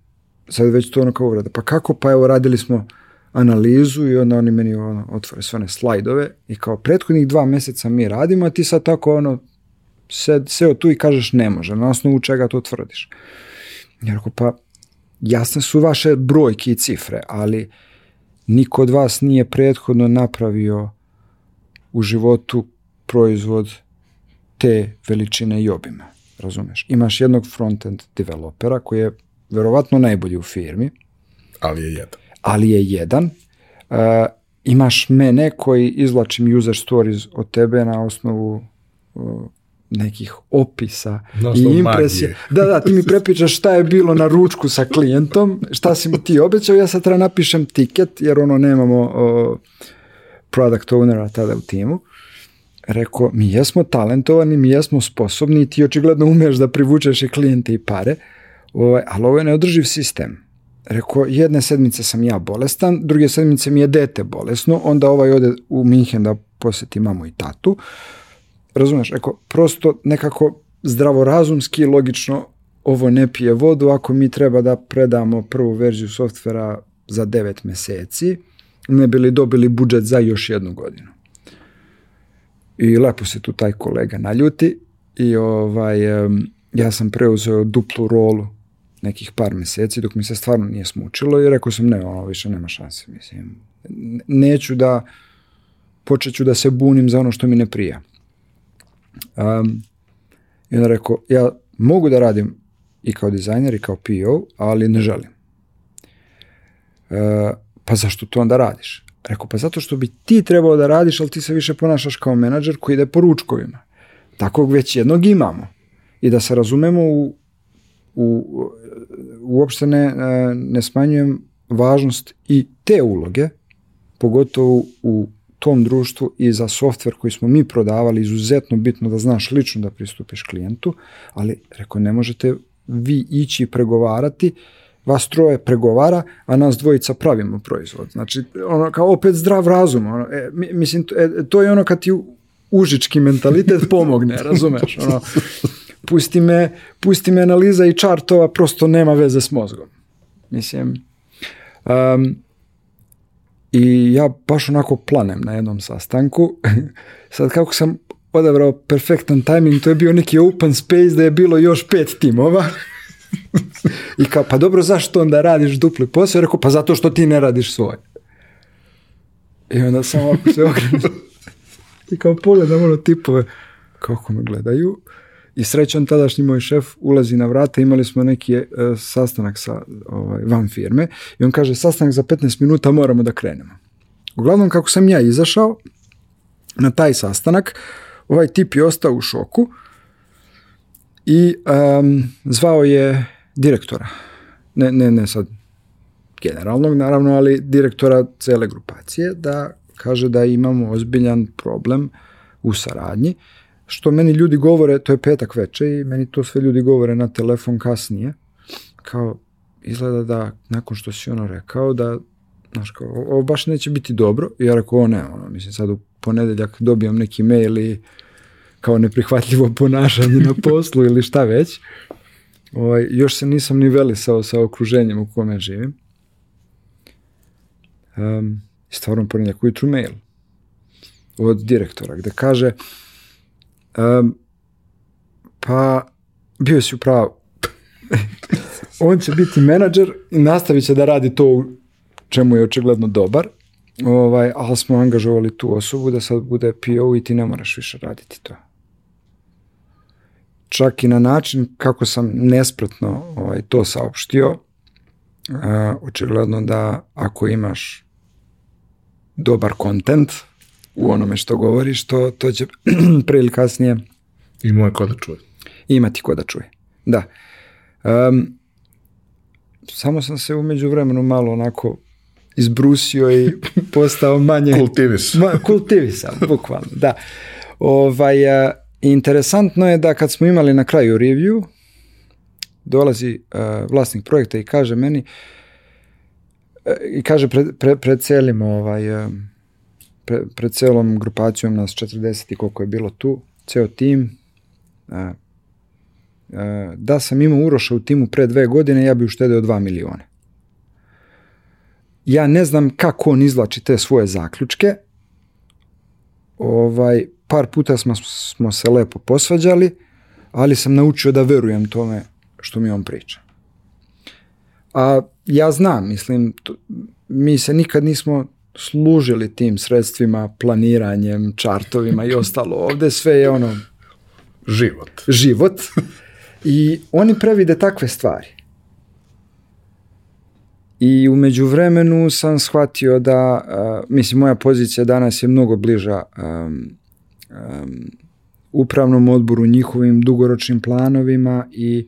Speaker 2: Sad već to ono kao uvreda. Pa kako? Pa evo radili smo analizu i onda oni meni ono, otvore sve one slajdove i kao prethodnih dva meseca mi radimo, a ti sad tako ono sed, seo tu i kažeš ne može, na osnovu čega to tvrdiš. Ja rekao, pa jasne su vaše brojke i cifre, ali niko od vas nije prethodno napravio u životu proizvod te veličine i obima. Razumeš? Imaš jednog front-end developera koji je verovatno najbolji u firmi.
Speaker 1: Ali je jedan.
Speaker 2: Ali je jedan. Uh, imaš mene koji izvlačim user stories od tebe na osnovu uh, nekih opisa i impresija. Da, da, ti mi prepičaš šta je bilo na ručku sa klijentom, šta si mi ti obećao, ja sad treba napišem tiket, jer ono nemamo o, product ownera tada u timu. Rekao, mi jesmo talentovani, mi jesmo sposobni ti očigledno umeš da privučeš i klijente i pare, ovaj, ali ovo je neodrživ sistem. Rekao, jedne sedmice sam ja bolestan, druge sedmice mi je dete bolesno, onda ovaj ode u Minhen da poseti mamu i tatu, razumeš, ako prosto nekako zdravorazumski, logično, ovo ne pije vodu, ako mi treba da predamo prvu verziju softvera za 9 meseci, ne bili dobili budžet za još jednu godinu. I lepo se tu taj kolega naljuti i ovaj, ja sam preuzeo duplu rolu nekih par meseci dok mi se stvarno nije smučilo i rekao sam ne, ono više nema šanse, mislim. Neću da počeću da se bunim za ono što mi ne prija. Um, I onda rekao, ja mogu da radim i kao dizajner i kao PO, ali ne želim. Uh, pa zašto to onda radiš? Rekao, pa zato što bi ti trebao da radiš, ali ti se više ponašaš kao menadžer koji ide po ručkovima. Takvog već jednog imamo. I da se razumemo u, u uopšte ne, ne smanjujem važnost i te uloge, pogotovo u tom društvu i za softver koji smo mi prodavali izuzetno bitno da znaš lično da pristupiš klijentu, ali rekao ne možete vi ići pregovarati, vas troje pregovara, a nas dvojica pravimo proizvod. Znači, ono, kao opet zdrav razum. Ono, e, mislim, e, to je ono kad ti užički mentalitet pomogne, razumeš? Ono, pusti me, pusti me analiza i čartova, prosto nema veze s mozgom. Mislim, um, I ja baš onako planem na jednom sastanku. Sad kako sam odabrao perfektan timing, to je bio neki open space da je bilo još pet timova. I kao, pa dobro, zašto onda radiš dupli posao? I rekao, pa zato što ti ne radiš svoj. I onda sam ovako se okrenuo. I kao pogledam ono tipove, kako me gledaju. I srećan tadašnji moj šef ulazi na vrata, imali smo neki e, sastanak sa ovaj, van firme i on kaže sastanak za 15 minuta moramo da krenemo. Uglavnom kako sam ja izašao na taj sastanak, ovaj tip je ostao u šoku i um, zvao je direktora. Ne, ne, ne sad generalnog naravno, ali direktora cele grupacije da kaže da imamo ozbiljan problem u saradnji što meni ljudi govore, to je petak veče i meni to sve ljudi govore na telefon kasnije, kao izgleda da nakon što si ono rekao da znaš kao, ovo baš neće biti dobro, ja rekao, o ne, ono, mislim sad u ponedeljak dobijam neki mail i kao neprihvatljivo ponašanje na poslu ili šta već. Ovaj, još se nisam ni velisao sa okruženjem u kome živim. Um, stvarno ponedjeljak ujutru mail od direktora gde kaže um, pa bio si u pravu. On će biti menadžer i nastavit će da radi to u čemu je očigledno dobar, ovaj, ali smo angažovali tu osobu da sad bude PO i ti ne moraš više raditi to. Čak i na način kako sam nespretno ovaj, to saopštio, a, očigledno da ako imaš dobar kontent u onome što govoriš, to, to će pre ili kasnije
Speaker 1: I moje ko da čuje.
Speaker 2: imati ko da čuje. Da. Um, samo sam se umeđu vremenu malo onako izbrusio i postao manje...
Speaker 1: Kultivis.
Speaker 2: Ma, kultivisan, bukvalno, da. Ovaj, a, interesantno je da kad smo imali na kraju review, dolazi a, vlasnik projekta i kaže meni, a, i kaže pred, pre, pred celim ovaj, pre, pred celom grupacijom nas 40 i koliko je bilo tu, ceo tim, a, a, da sam imao Uroša u timu pre dve godine, ja bi uštedeo 2 miliona ja ne znam kako on izvlači te svoje zaključke. Ovaj, par puta smo, smo se lepo posvađali, ali sam naučio da verujem tome što mi on priča. A ja znam, mislim, to, mi se nikad nismo služili tim sredstvima, planiranjem, čartovima i ostalo. Ovde sve je ono...
Speaker 1: Život.
Speaker 2: Život. I oni previde takve stvari. I umeđu vremenu sam shvatio da, uh, mislim, moja pozicija danas je mnogo bliža um, um, upravnom odboru, njihovim dugoročnim planovima i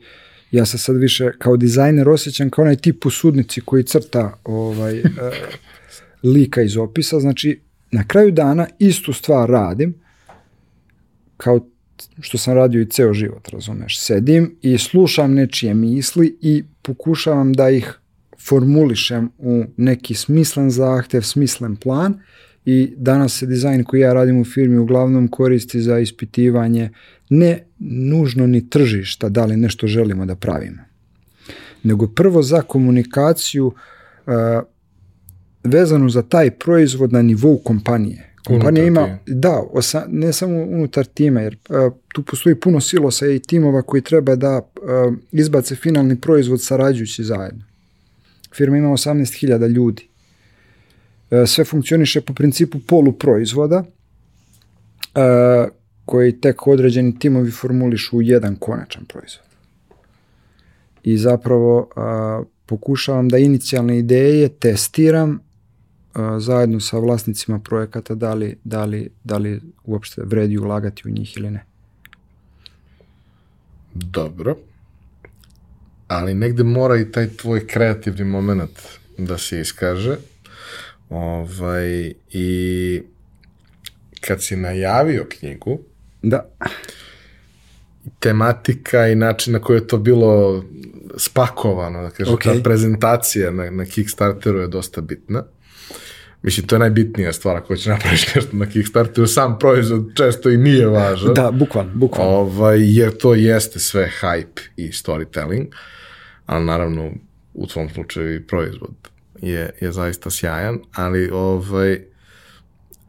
Speaker 2: ja se sad više kao dizajner osjećam kao onaj tip u sudnici koji crta ovaj, uh, lika iz opisa. Znači, na kraju dana istu stvar radim kao što sam radio i ceo život, razumeš. Sedim i slušam nečije misli i pokušavam da ih formulišem u neki smislen zahtev, smislen plan i danas se dizajn koji ja radim u firmi uglavnom koristi za ispitivanje ne nužno ni tržišta da li nešto želimo da pravimo, nego prvo za komunikaciju uh, vezanu za taj proizvod na nivou kompanije. Kompanija ima, time. da, osa, ne samo unutar tima, jer uh, tu postoji puno silosa i timova koji treba da uh, izbace finalni proizvod sarađujući zajedno. Firma ima 18.000 ljudi. E, sve funkcioniše po principu poluproizvoda, e, koji tek određeni timovi formulišu u jedan konačan proizvod. I zapravo pokušavam da inicijalne ideje testiram zajedno sa vlasnicima projekata da li, da li, da li uopšte vredi ulagati u njih ili ne.
Speaker 1: Dobro ali negde mora i taj tvoj kreativni moment da se iskaže. Ovaj, I kad si najavio knjigu,
Speaker 2: da.
Speaker 1: tematika i način na koji je to bilo spakovano, da kažem, okay. ta prezentacija na, na Kickstarteru je dosta bitna. Mislim, to je najbitnija stvar ako će napraviš nešto na Kickstarteru, sam proizvod često i nije važan.
Speaker 2: Da, bukvalno, bukvalno.
Speaker 1: Ovaj, jer to jeste sve hype i storytelling. Ali naravno u svom slučaju i proizvod je, je zaista sjajan, ali ovaj,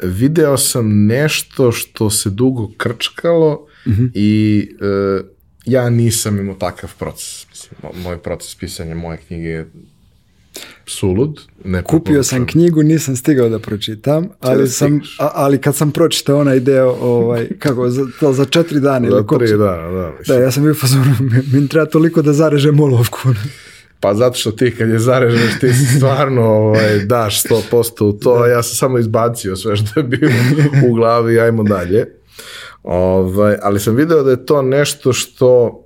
Speaker 1: video sam nešto što se dugo krčkalo mm -hmm. i e, ja nisam imao takav proces. Mislim, mo- moj proces pisanja moje knjige je sulud. Ne
Speaker 2: Kupio sam knjigu, nisam stigao da pročitam, ali,
Speaker 1: da
Speaker 2: sam, a- ali kad sam pročitao onaj deo, ovaj, kako, za, to za četiri dana ili koliko
Speaker 1: tri
Speaker 2: sam-
Speaker 1: dana, da.
Speaker 2: Da,
Speaker 1: mislim.
Speaker 2: ja sam bio fazonu, mi- mi treba toliko da zarežem olovku.
Speaker 1: Pa zato što ti kad je zarežeš ti stvarno ovaj, daš 100% u to, ja sam samo izbacio sve što je bilo u glavi ajmo dalje. Ovaj, ali sam video da je to nešto što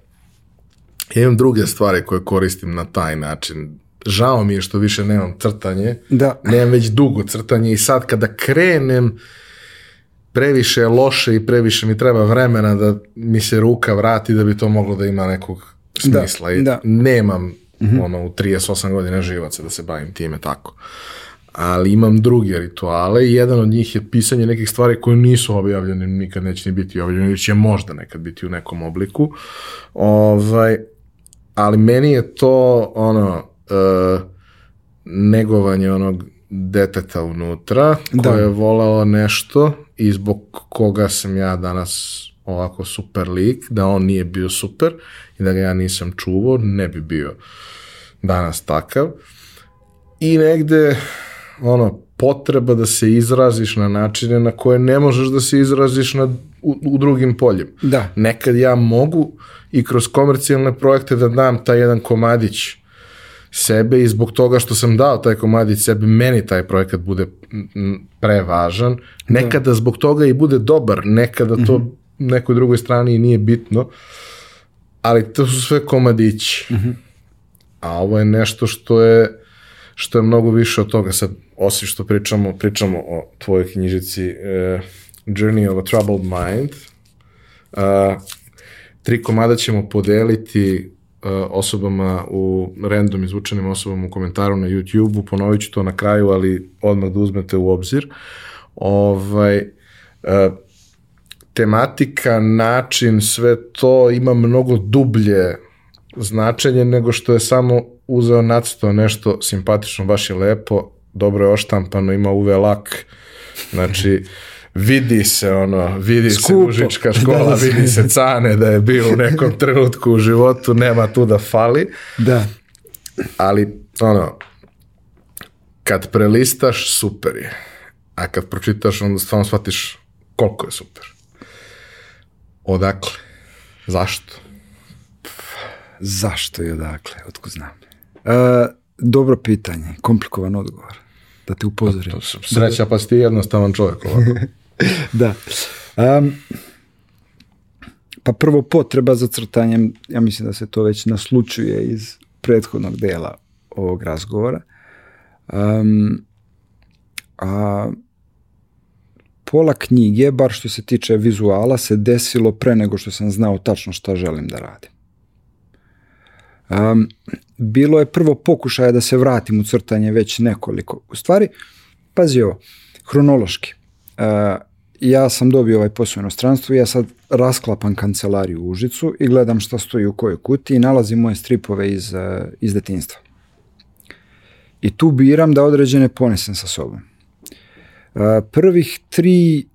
Speaker 1: ja imam druge stvari koje koristim na taj način. Žao mi je što više nemam crtanje.
Speaker 2: Da.
Speaker 1: Nemam već dugo crtanje i sad kada krenem previše je loše i previše mi treba vremena da mi se ruka vrati da bi to moglo da ima nekog smisla. I
Speaker 2: da.
Speaker 1: Nemam ono, u 38 godina živaca da se bavim time tako. Ali imam druge rituale i jedan od njih je pisanje nekih stvari koje nisu objavljene, nikad neće ni biti objavljene, ili će možda nekad biti u nekom obliku. Ovaj, ali meni je to ono e, negovanje onog deteta unutra
Speaker 2: Da.
Speaker 1: koje je volao nešto i zbog koga sam ja danas ovako super lik, da on nije bio super i da ga ja nisam čuvao, ne bi bio danas takav. I negde ono, potreba da se izraziš na načine na koje ne možeš da se izraziš na, u, u drugim poljima.
Speaker 2: Da.
Speaker 1: Nekad ja mogu i kroz komercijalne projekte da dam taj jedan komadić sebe i zbog toga što sam dao taj komadić sebe, meni taj projekat bude mm, prevažan. Nekada zbog toga i bude dobar, nekada to nekoj drugoj strani i nije bitno, ali to su sve komadići. A ovo je nešto što je što je mnogo više od toga sad, osim što pričamo, pričamo o tvojoj knjižici eh, Journey of a Troubled Mind, uh, tri komada ćemo podeliti uh, osobama u random izvučenim osobama u komentaru na YouTube-u, ponovit ću to na kraju, ali odmah da uzmete u obzir. Ovaj, uh, tematika, način, sve to ima mnogo dublje značenje nego što je samo uzeo nacrtao nešto simpatično, baš je lepo, dobro je oštampano, ima UV lak, znači vidi se ono, vidi se
Speaker 2: Skupo.
Speaker 1: mužička škola,
Speaker 2: Da, da.
Speaker 1: vidi se cane da je bio u nekom trenutku u životu, nema tu da fali,
Speaker 2: Da.
Speaker 1: ali ono, kad prelistaš, super je. A kad pročitaš, onda stvarno shvatiš koliko je super. Odakle? Zašto?
Speaker 2: Zašto i odakle? Otko znam. E, dobro pitanje, komplikovan odgovor. Da te upozorim.
Speaker 1: Sreća pa si ti jednostavan čovjek. ovako.
Speaker 2: Da. Am, pa prvo potreba za crtanjem, ja mislim da se to već naslučuje iz prethodnog dela ovog razgovora. Am, a pola knjige, bar što se tiče vizuala, se desilo pre nego što sam znao tačno šta želim da radim. Um, bilo je prvo pokušaja da se vratim u crtanje već nekoliko. U stvari, pazi ovo, hronološki. Uh, ja sam dobio ovaj posao u inostranstvu, ja sad rasklapam kancelariju u Užicu i gledam šta stoji u kojoj kuti i nalazim moje stripove iz, uh, iz detinstva. I tu biram da određene ponesem sa sobom. Uh, prvih tri,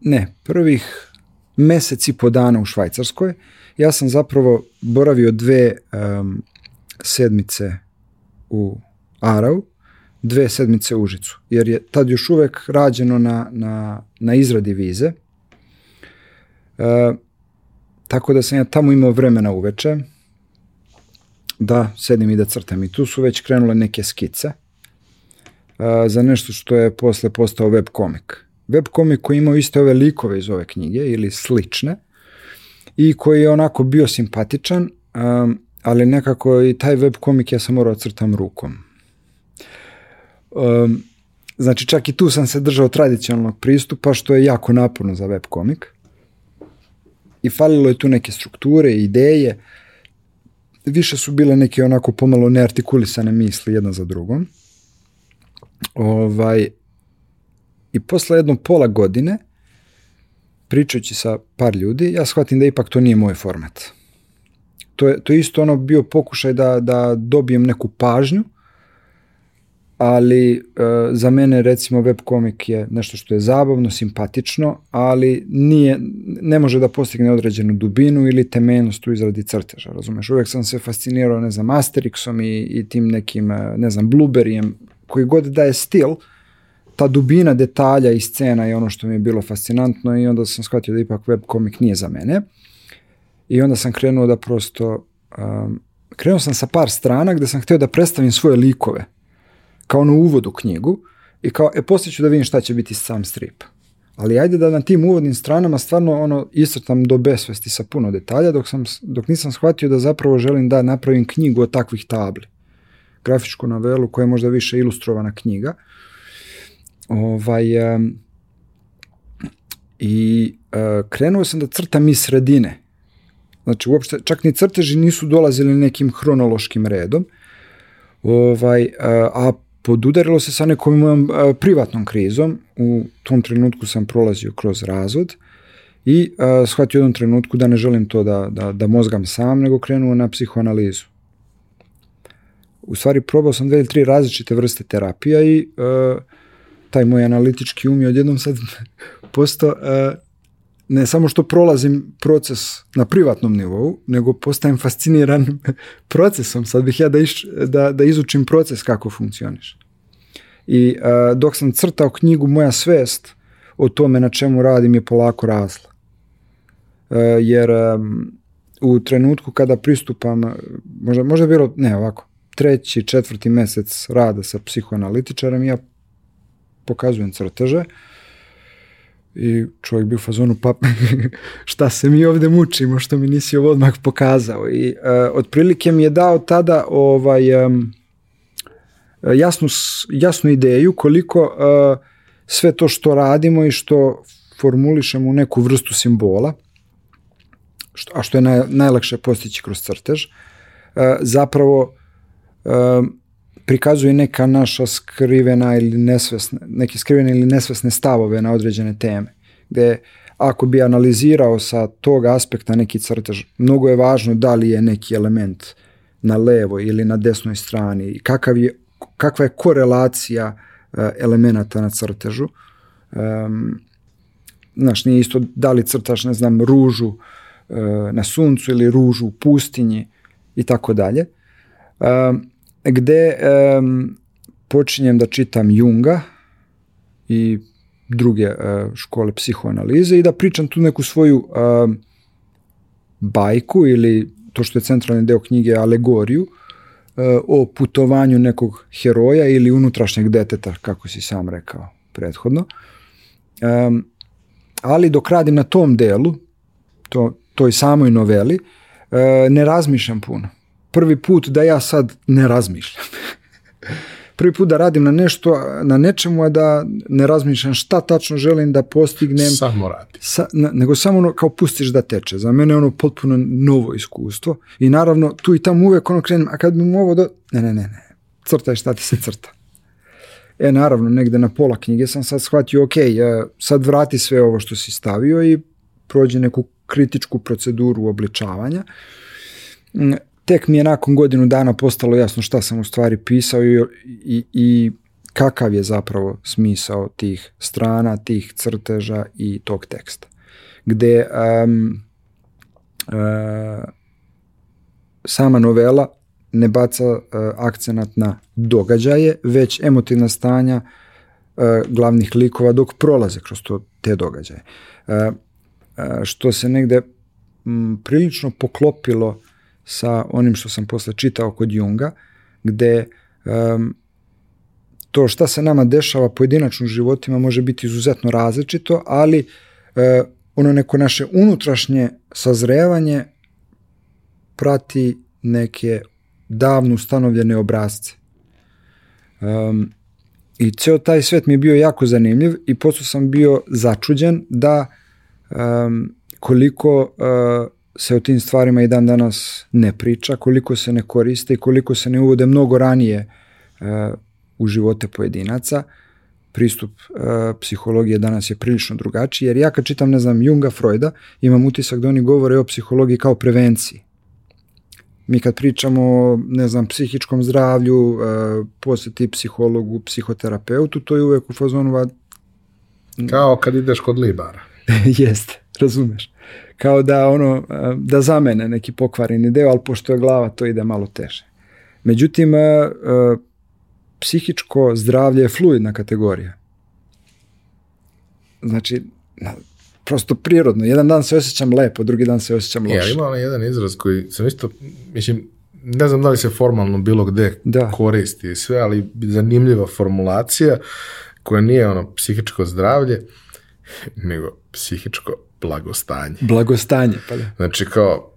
Speaker 2: ne, prvih mesec i po dana u Švajcarskoj, ja sam zapravo boravio dve um, sedmice u Arau, dve sedmice u Užicu, jer je tad još uvek rađeno na, na, na izradi vize. E, tako da sam ja tamo imao vremena uveče da sedim i da crtam. I tu su već krenule neke skice e, za nešto što je posle postao web komik. Web komik koji imao iste ove likove iz ove knjige ili slične i koji je onako bio simpatičan, um, ali nekako i taj web komik ja sam morao crtam rukom. Um, znači čak i tu sam se držao tradicionalnog pristupa što je jako naporno za web komik. I falilo je tu neke strukture, ideje, više su bile neke onako pomalo neartikulisane misli jedna za drugom. Ovaj, I posle jedno pola godine, pričajući sa par ljudi, ja shvatim da ipak to nije moj format. To je, to je isto ono bio pokušaj da, da dobijem neku pažnju, ali e, za mene recimo webkomik je nešto što je zabavno, simpatično, ali nije, ne može da postigne određenu dubinu ili temeljnost u izradi crteža, razumeš? Uvijek sam se fascinirao, ne znam, Asterixom i, i tim nekim, e, ne znam, Blueberryjem, koji god daje stil, ta dubina detalja i scena je ono što mi je bilo fascinantno i onda sam shvatio da ipak webkomik nije za mene. I onda sam krenuo da prosto, um, krenuo sam sa par strana gde sam htio da predstavim svoje likove kao na uvod u knjigu i kao, e, poslije ću da vidim šta će biti sam strip. Ali ajde da na tim uvodnim stranama stvarno ono iscrtam do besvesti sa puno detalja dok, sam, dok nisam shvatio da zapravo želim da napravim knjigu od takvih tabli. Grafičku novelu koja je možda više ilustrovana knjiga. Ovaj, um, I uh, krenuo sam da crtam iz sredine. Znači, uopšte, čak ni crteži nisu dolazili nekim hronološkim redom. Ovaj, uh, a podudarilo se sa nekom mojom privatnom krizom. U tom trenutku sam prolazio kroz razvod i a, shvatio u jednom trenutku da ne želim to da, da, da mozgam sam, nego krenuo na psihoanalizu. U stvari probao sam dve ili tri različite vrste terapija i a, taj moj analitički um je odjednom sad postao ne samo što prolazim proces na privatnom nivou, nego postajem fasciniran procesom. Sad bih ja da, iš, da, da izučim proces kako funkcioniš. I uh, dok sam crtao knjigu, moja svest o tome na čemu radim je polako rasla. Uh, jer um, u trenutku kada pristupam, možda, možda je bilo, ne ovako, treći, četvrti mesec rada sa psihoanalitičarem, ja pokazujem crteže, uh, I čovjek bi u fazonu, pa šta se mi ovde mučimo, što mi nisi ovo odmah pokazao. I uh, otprilike mi je dao tada ovaj, um, jasnu, jasnu ideju koliko uh, sve to što radimo i što formulišemo u neku vrstu simbola, što, a što je naj, najlakše postići kroz crtež, uh, zapravo um, prikazuje neka naša skrivena ili nesvesne, neke skrivene ili nesvesne stavove na određene teme. Gde ako bi analizirao sa tog aspekta neki crtež, mnogo je važno da li je neki element na levo ili na desnoj strani, kakav je, kakva je korelacija uh, elemenata na crtežu. Um, znaš, nije isto da li crtaš, ne znam, ružu uh, na suncu ili ružu u pustinji i tako dalje. Um, gde um, počinjem da čitam Junga i druge uh, škole psihoanalize i da pričam tu neku svoju uh, bajku ili to što je centralni deo knjige alegoriju uh, o putovanju nekog heroja ili unutrašnjeg deteta, kako si sam rekao prethodno. Um, ali dok radim na tom delu, to, toj samoj noveli, uh, ne razmišljam puno prvi put da ja sad ne razmišljam. prvi put da radim na nešto, na nečemu je da ne razmišljam šta tačno želim da postignem.
Speaker 1: Samo radi.
Speaker 2: Sa, na, nego samo ono kao pustiš da teče. Za mene je ono potpuno novo iskustvo i naravno tu i tamo uvek ono krenem, a kad bi mu ovo do... Ne, ne, ne, ne. Crtaj šta ti se crta. E, naravno, negde na pola knjige sam sad shvatio, ok, sad vrati sve ovo što si stavio i prođe neku kritičku proceduru obličavanja tek mi je nakon godinu dana postalo jasno šta sam u stvari pisao i, i, i kakav je zapravo smisao tih strana, tih crteža i tog teksta. Gde um, uh, sama novela ne baca uh, akcenat na događaje, već emotivna stanja uh, glavnih likova dok prolaze kroz to, te događaje. Uh, uh, što se negde m, prilično poklopilo sa onim što sam posle čitao kod Junga, gde um, to šta se nama dešava pojedinačno u životima može biti izuzetno različito, ali uh, ono neko naše unutrašnje sazrevanje prati neke davno ustanovljene obrazce. Um, I ceo taj svet mi je bio jako zanimljiv i posle sam bio začuđen da um, koliko uh, se o tim stvarima i dan danas ne priča, koliko se ne koriste i koliko se ne uvode mnogo ranije uh, u živote pojedinaca. Pristup uh, psihologije danas je prilično drugačiji, jer ja kad čitam, ne znam, Junga, Freuda, imam utisak da oni govore o psihologiji kao prevenciji. Mi kad pričamo o, ne znam, psihičkom zdravlju, uh, posjeti psihologu, psihoterapeutu, to je uvek u fazonu
Speaker 1: Kao kad ideš kod libara.
Speaker 2: Jeste, razumeš. Kao da ono, da zamene neki pokvareni deo, ali pošto je glava, to ide malo teže. Međutim, psihičko zdravlje je fluidna kategorija. Znači, na, prosto prirodno. Jedan dan se osjećam lepo, drugi dan se osjećam
Speaker 1: Ja,
Speaker 2: loše.
Speaker 1: ima onaj jedan izraz koji sam isto, mislim, ne znam da li se formalno bilo gde
Speaker 2: Da.
Speaker 1: koristi i sve, ali zanimljiva formulacija koja nije ono psihičko zdravlje, nego psihičko blagostanje.
Speaker 2: Blagostanje, pa da.
Speaker 1: Znači kao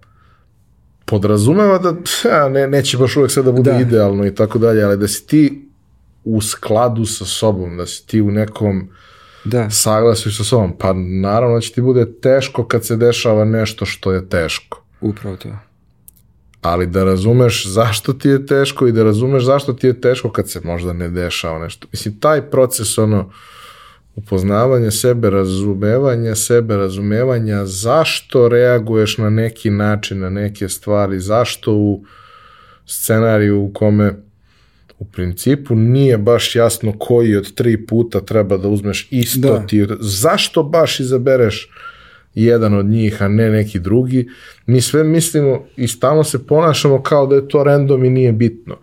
Speaker 1: podrazumeva da ja, ne, neće baš uvek sve da bude
Speaker 2: Da.
Speaker 1: idealno i tako dalje, ali da si ti u skladu sa sobom, da si ti u nekom
Speaker 2: Da,
Speaker 1: saglasju sa sobom, pa naravno da će ti bude teško kad se dešava nešto što je teško.
Speaker 2: upravo to.
Speaker 1: Ali da razumeš zašto ti je teško i da razumeš zašto ti je teško kad se možda ne dešava nešto. Mislim, taj proces, ono, upoznavanja sebe, razumevanja sebe, razumevanja zašto reaguješ na neki način, na neke stvari, zašto u scenariju u kome u principu nije baš jasno koji od tri puta treba da uzmeš isto
Speaker 2: Da.
Speaker 1: ti. Zašto baš izabereš jedan od njih, a ne neki drugi? Mi sve mislimo i stalno se ponašamo kao da je to random i nije bitno.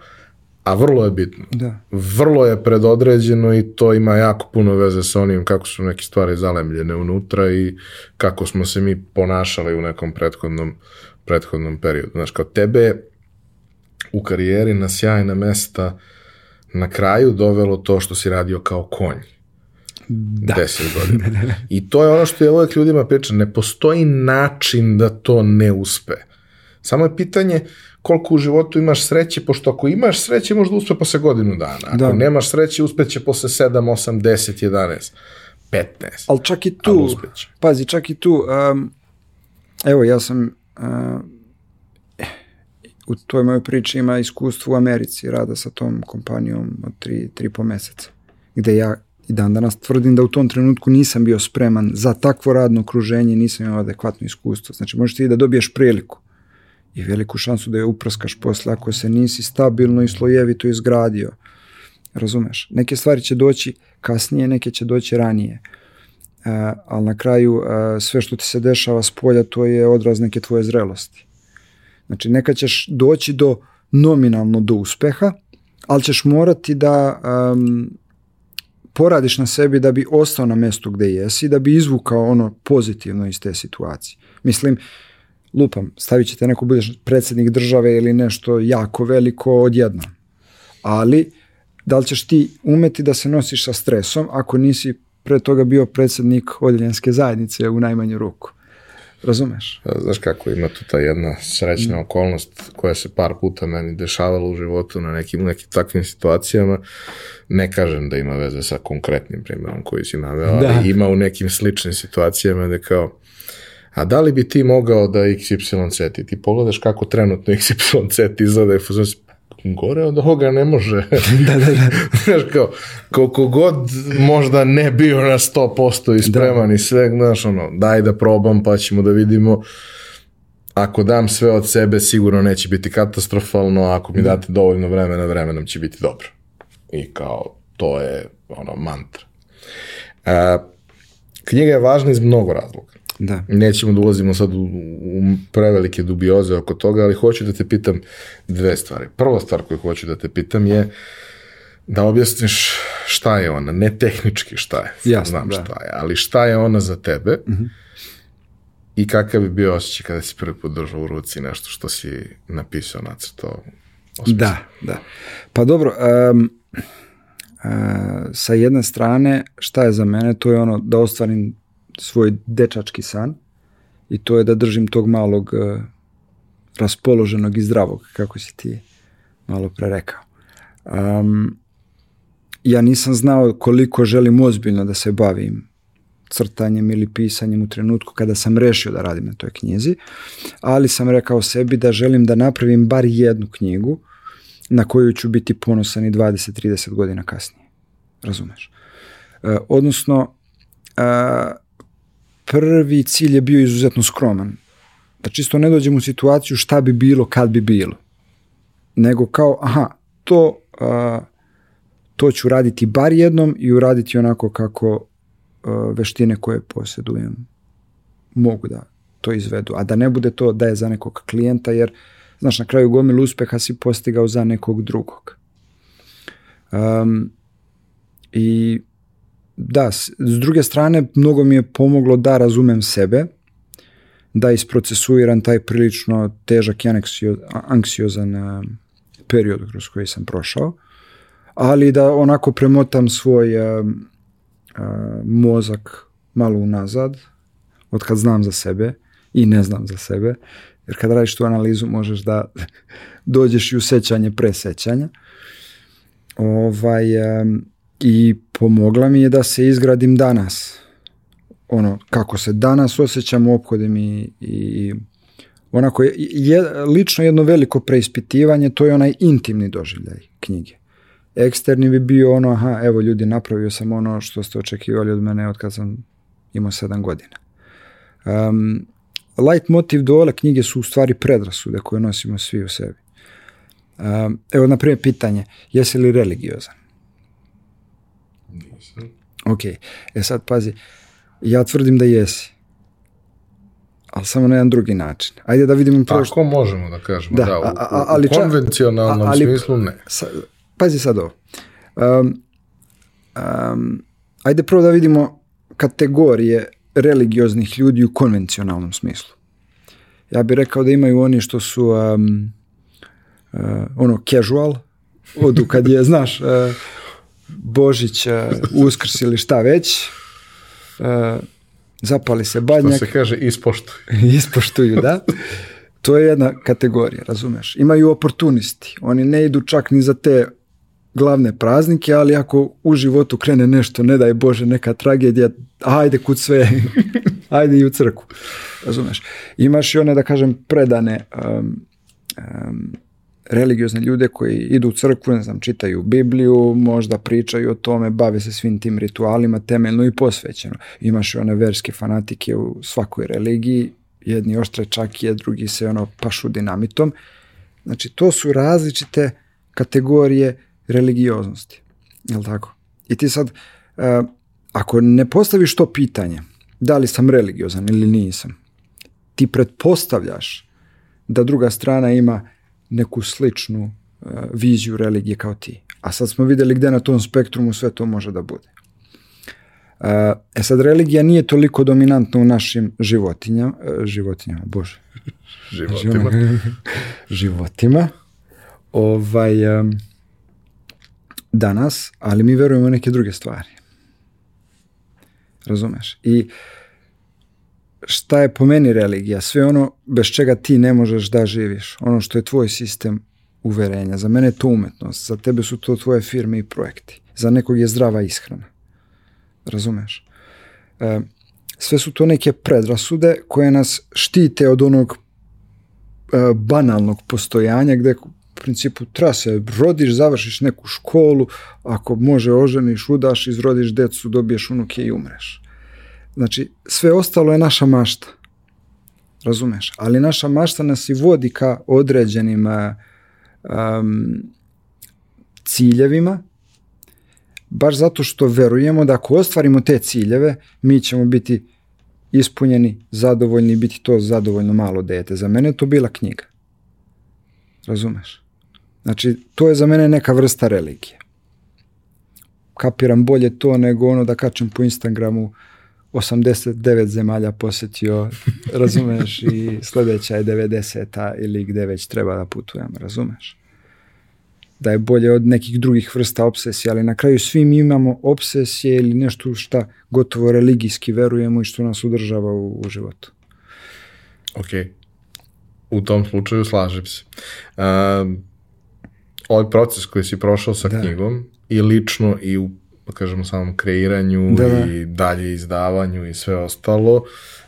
Speaker 1: A vrlo je bitno.
Speaker 2: Da.
Speaker 1: Vrlo je predodređeno i to ima jako puno veze sa onim kako su neke stvari zalemljene unutra i kako smo se mi ponašali u nekom prethodnom, prethodnom periodu. Znaš, kao tebe je u karijeri na sjajna mesta na kraju dovelo to što si radio kao konj.
Speaker 2: Da.
Speaker 1: 10 godina. I to je ono što ja uvek ljudima pričam. Ne postoji način da to ne uspe. Samo je pitanje koliko u životu imaš sreće, pošto ako imaš sreće možda uspe posle godinu dana. Ako
Speaker 2: Da.
Speaker 1: nemaš sreće, uspeće posle 7, 8, 10, 11, 15.
Speaker 2: Ali čak i tu, pazi, čak i tu, um, evo ja sam uh, u toj mojoj priči ima iskustvo u Americi rada sa tom kompanijom od tri, tri po meseca, gde ja i dan danas tvrdim da u tom trenutku nisam bio spreman za takvo radno okruženje, nisam imao adekvatno iskustvo. Znači možeš ti da dobiješ priliku i veliku šansu da je upraskaš posle ako se nisi stabilno i slojevito izgradio. Razumeš? Neke stvari će doći kasnije, neke će doći ranije. E, ali na kraju e, sve što ti se dešava s polja to je odraz neke tvoje zrelosti. Znači nekad ćeš doći do nominalno do uspeha, ali ćeš morati da um, poradiš na sebi da bi ostao na mestu gde jesi, da bi izvukao ono pozitivno iz te situacije. Mislim, lupam, stavit ćete neko budeš predsjednik države ili nešto jako veliko odjednom. Ali, da li ćeš ti umeti da se nosiš sa stresom ako nisi pre toga bio predsjednik odeljenske zajednice u najmanju ruku? Razumeš?
Speaker 1: Znaš kako ima tu ta jedna srećna okolnost koja se par puta meni dešavala u životu na nekim, nekim takvim situacijama. Ne kažem da ima veze sa konkretnim primjerom koji si naveo,
Speaker 2: Da.
Speaker 1: ali ima u nekim sličnim situacijama da kao a da li bi ti mogao da XYZ ti, ti pogledaš kako trenutno XYZ izgleda i fuzon si, gore od ovoga ne može.
Speaker 2: da, da, da.
Speaker 1: znaš kao, koliko god možda ne bio na 100% i spreman i sve, znaš ono, daj da probam pa ćemo da vidimo ako dam sve od sebe sigurno neće biti katastrofalno, a ako mi date dovoljno vremena, vremenom će biti dobro. I kao, to je ono, mantra. E, knjiga je važna iz mnogo razloga.
Speaker 2: Da.
Speaker 1: Nećemo da ulazimo sad u, u prevelike dubioze oko toga, ali hoću da te pitam dve stvari. Prva stvar koju hoću da te pitam je da objasniš šta je ona, ne tehnički šta je,
Speaker 2: Jasno,
Speaker 1: znam
Speaker 2: da.
Speaker 1: šta je, ali šta je ona za tebe i kakav bi bio osjećaj kada si prvi put držao u ruci nešto što si napisao, nacrtao, osmislio.
Speaker 2: Da, da. Pa dobro, um, sa jedne strane, šta je za mene, to je ono da ostvarim svoj dečački san i to je da držim tog malog uh, raspoloženog i zdravog, kako si ti malo pre rekao. Um, ja nisam znao koliko želim ozbiljno da se bavim crtanjem ili pisanjem u trenutku kada sam rešio da radim na toj knjizi, ali sam rekao sebi da želim da napravim bar jednu knjigu na koju ću biti ponosan i 20-30 godina kasnije. Razumeš? E, odnosno, e, prvi cilj je bio izuzetno skroman. Da čisto ne dođem u situaciju šta bi bilo kad bi bilo. Nego kao, aha, to, a, to ću raditi bar jednom i uraditi onako kako a, veštine koje posjedujem mogu da to izvedu. A da ne bude to da je za nekog klijenta, jer znaš, na kraju gomilu uspeha si postigao za nekog drugog. Um, I da, s, druge strane, mnogo mi je pomoglo da razumem sebe, da isprocesuiram taj prilično težak i anksio, anksiozan uh, period kroz koji sam prošao, ali da onako premotam svoj uh, uh, mozak malo unazad, od kad znam za sebe i ne znam za sebe, jer kad radiš tu analizu možeš da dođeš i u sećanje presećanja. Ovaj, um, I pomogla mi je da se izgradim danas. Ono, kako se danas osjećam, ophodim i, i onako, je, lično jedno veliko preispitivanje, to je onaj intimni doživljaj knjige. Eksterni bi bio ono, aha, evo ljudi, napravio sam ono što ste očekivali od mene od kad sam imao sedam godina. Um, light motiv dole knjige su u stvari predrasude koje nosimo svi u sebi. Um, evo, na primjer, pitanje, jesi li religiozan? Ok, e sad pazi, ja tvrdim da jesi. Ali samo na jedan drugi način. Ajde da vidimo prvo
Speaker 1: Tako možemo da kažemo,
Speaker 2: Da,
Speaker 1: da, u,
Speaker 2: a- ali
Speaker 1: u konvencionalnom
Speaker 2: a- ali-
Speaker 1: smislu ne.
Speaker 2: Sa, pazi sad ovo. Um, um, ajde prvo da vidimo kategorije religioznih ljudi u konvencionalnom smislu. Ja bih rekao da imaju oni što su um, uh, ono casual, odu kad je, znaš, uh, Božić, uh, Uskrs ili šta već, uh, zapali se badnjak,
Speaker 1: se kaže ispoštuj.
Speaker 2: ispoštuju, da. To je jedna kategorija, razumeš. Imaju oportunisti. Oni ne idu čak ni za te glavne praznike, ali ako u životu krene nešto, ne daj Bože, neka tragedija, ajde kud sve, ajde i u crku. Razumeš. Imaš i one, da kažem, predane um, um, religiozne ljude koji idu u crkvu, ne znam, čitaju Bibliju, možda pričaju o tome, bave se svim tim ritualima temeljno i posvećeno. Imaš one verske fanatike u svakoj religiji, jedni oštre čakije, drugi se ono pašu dinamitom. Znači, to su različite kategorije religioznosti. Jel tako? I ti sad, uh, ako ne postaviš to pitanje, da li sam religiozan ili nisam, ti pretpostavljaš da druga strana ima neku sličnu uh, viziju religije kao ti. A sad smo videli gde na tom spektrumu sve to može da bude. Uh, e sad, religija nije toliko dominantna u našim životinjama, uh, životinjama, bože,
Speaker 1: Životima.
Speaker 2: životima, ovaj, um, danas, ali mi verujemo neke druge stvari. Razumeš? I šta je po meni religija? Sve ono bez čega ti ne možeš da živiš. Ono što je tvoj sistem uverenja. Za mene je to umetnost. Za tebe su to tvoje firme i projekti. Za nekog je zdrava ishrana. Razumeš? E, sve su to neke predrasude koje nas štite od onog e, banalnog postojanja gde u principu treba se rodiš, završiš neku školu, ako može oženiš, udaš, izrodiš decu, dobiješ unuke i umreš. Znači, sve ostalo je naša mašta. Razumeš? Ali naša mašta nas i vodi ka određenim um, ciljevima, baš zato što verujemo da ako ostvarimo te ciljeve, mi ćemo biti ispunjeni, zadovoljni, biti to zadovoljno malo dete. Za mene je to bila knjiga. Razumeš? Znači, to je za mene neka vrsta religije. Kapiram bolje to nego ono da kačem po Instagramu 89 zemalja posetio, razumeš, i sledeća je 90-a ili gde već treba da putujem, razumeš? Da je bolje od nekih drugih vrsta obsesija, ali na kraju svi mi imamo obsesije ili nešto šta gotovo religijski verujemo i što nas udržava u, u životu.
Speaker 1: Ok. U tom slučaju slažem se. Um, ovaj proces koji si prošao sa
Speaker 2: Da.
Speaker 1: knjigom i lično i u da kažemo samom kreiranju
Speaker 2: Da, da.
Speaker 1: i dalje izdavanju i sve ostalo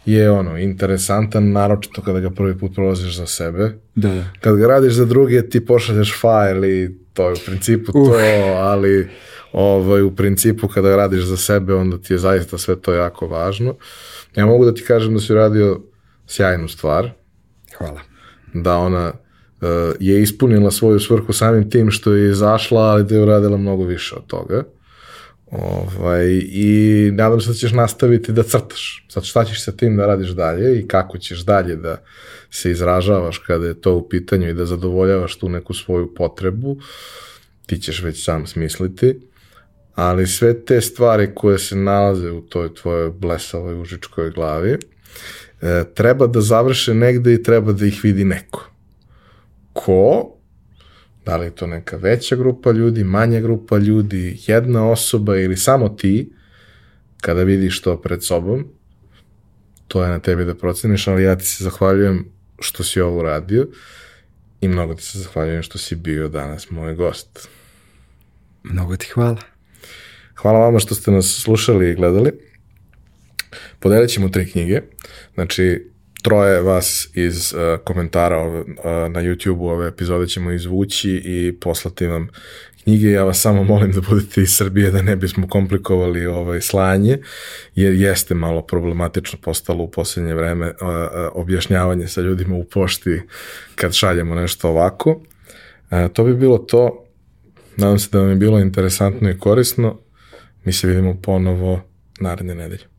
Speaker 1: je ono interesantan naročito kada ga prvi put prolaziš za sebe
Speaker 2: Da, da.
Speaker 1: kad ga radiš za druge ti pošalješ file i to je u principu
Speaker 2: Uh.
Speaker 1: to ali ovaj, u principu kada radiš za sebe onda ti je zaista sve to jako važno ja mogu da ti kažem da si radio sjajnu stvar
Speaker 2: Hvala.
Speaker 1: Da ona uh, je ispunila svoju svrhu samim tim što je izašla, ali da je uradila mnogo više od toga. Ovaj, I nadam se da ćeš nastaviti da crtaš. Sad šta ćeš sa tim da radiš dalje i kako ćeš dalje da se izražavaš kada je to u pitanju i da zadovoljavaš tu neku svoju potrebu, ti ćeš već sam smisliti. Ali sve te stvari koje se nalaze u toj tvojoj blesavoj užičkoj glavi, e, treba da završe negde i treba da ih vidi neko. Ko? Da li je to neka veća grupa ljudi, manja grupa ljudi, jedna osoba ili samo ti, kada vidiš to pred sobom, to je na tebi da proceniš, ali ja ti se zahvaljujem što si ovo uradio i mnogo ti se zahvaljujem što si bio danas moj gost.
Speaker 2: Mnogo ti hvala.
Speaker 1: Hvala vama što ste nas slušali i gledali. Podelit ćemo tri knjige. Znači, troje vas iz uh, komentara ove, uh, na YouTube-u ove epizode ćemo izvući i poslati vam knjige. Ja vas samo molim da budete iz Srbije da ne bismo komplikovali ovaj slanje, jer jeste malo problematično postalo u poslednje vreme uh, uh, objašnjavanje sa ljudima u pošti kad šaljemo nešto ovako. Uh, to bi bilo to. Nadam se da vam je bilo interesantno i korisno. Mi se vidimo ponovo naredne nedelje.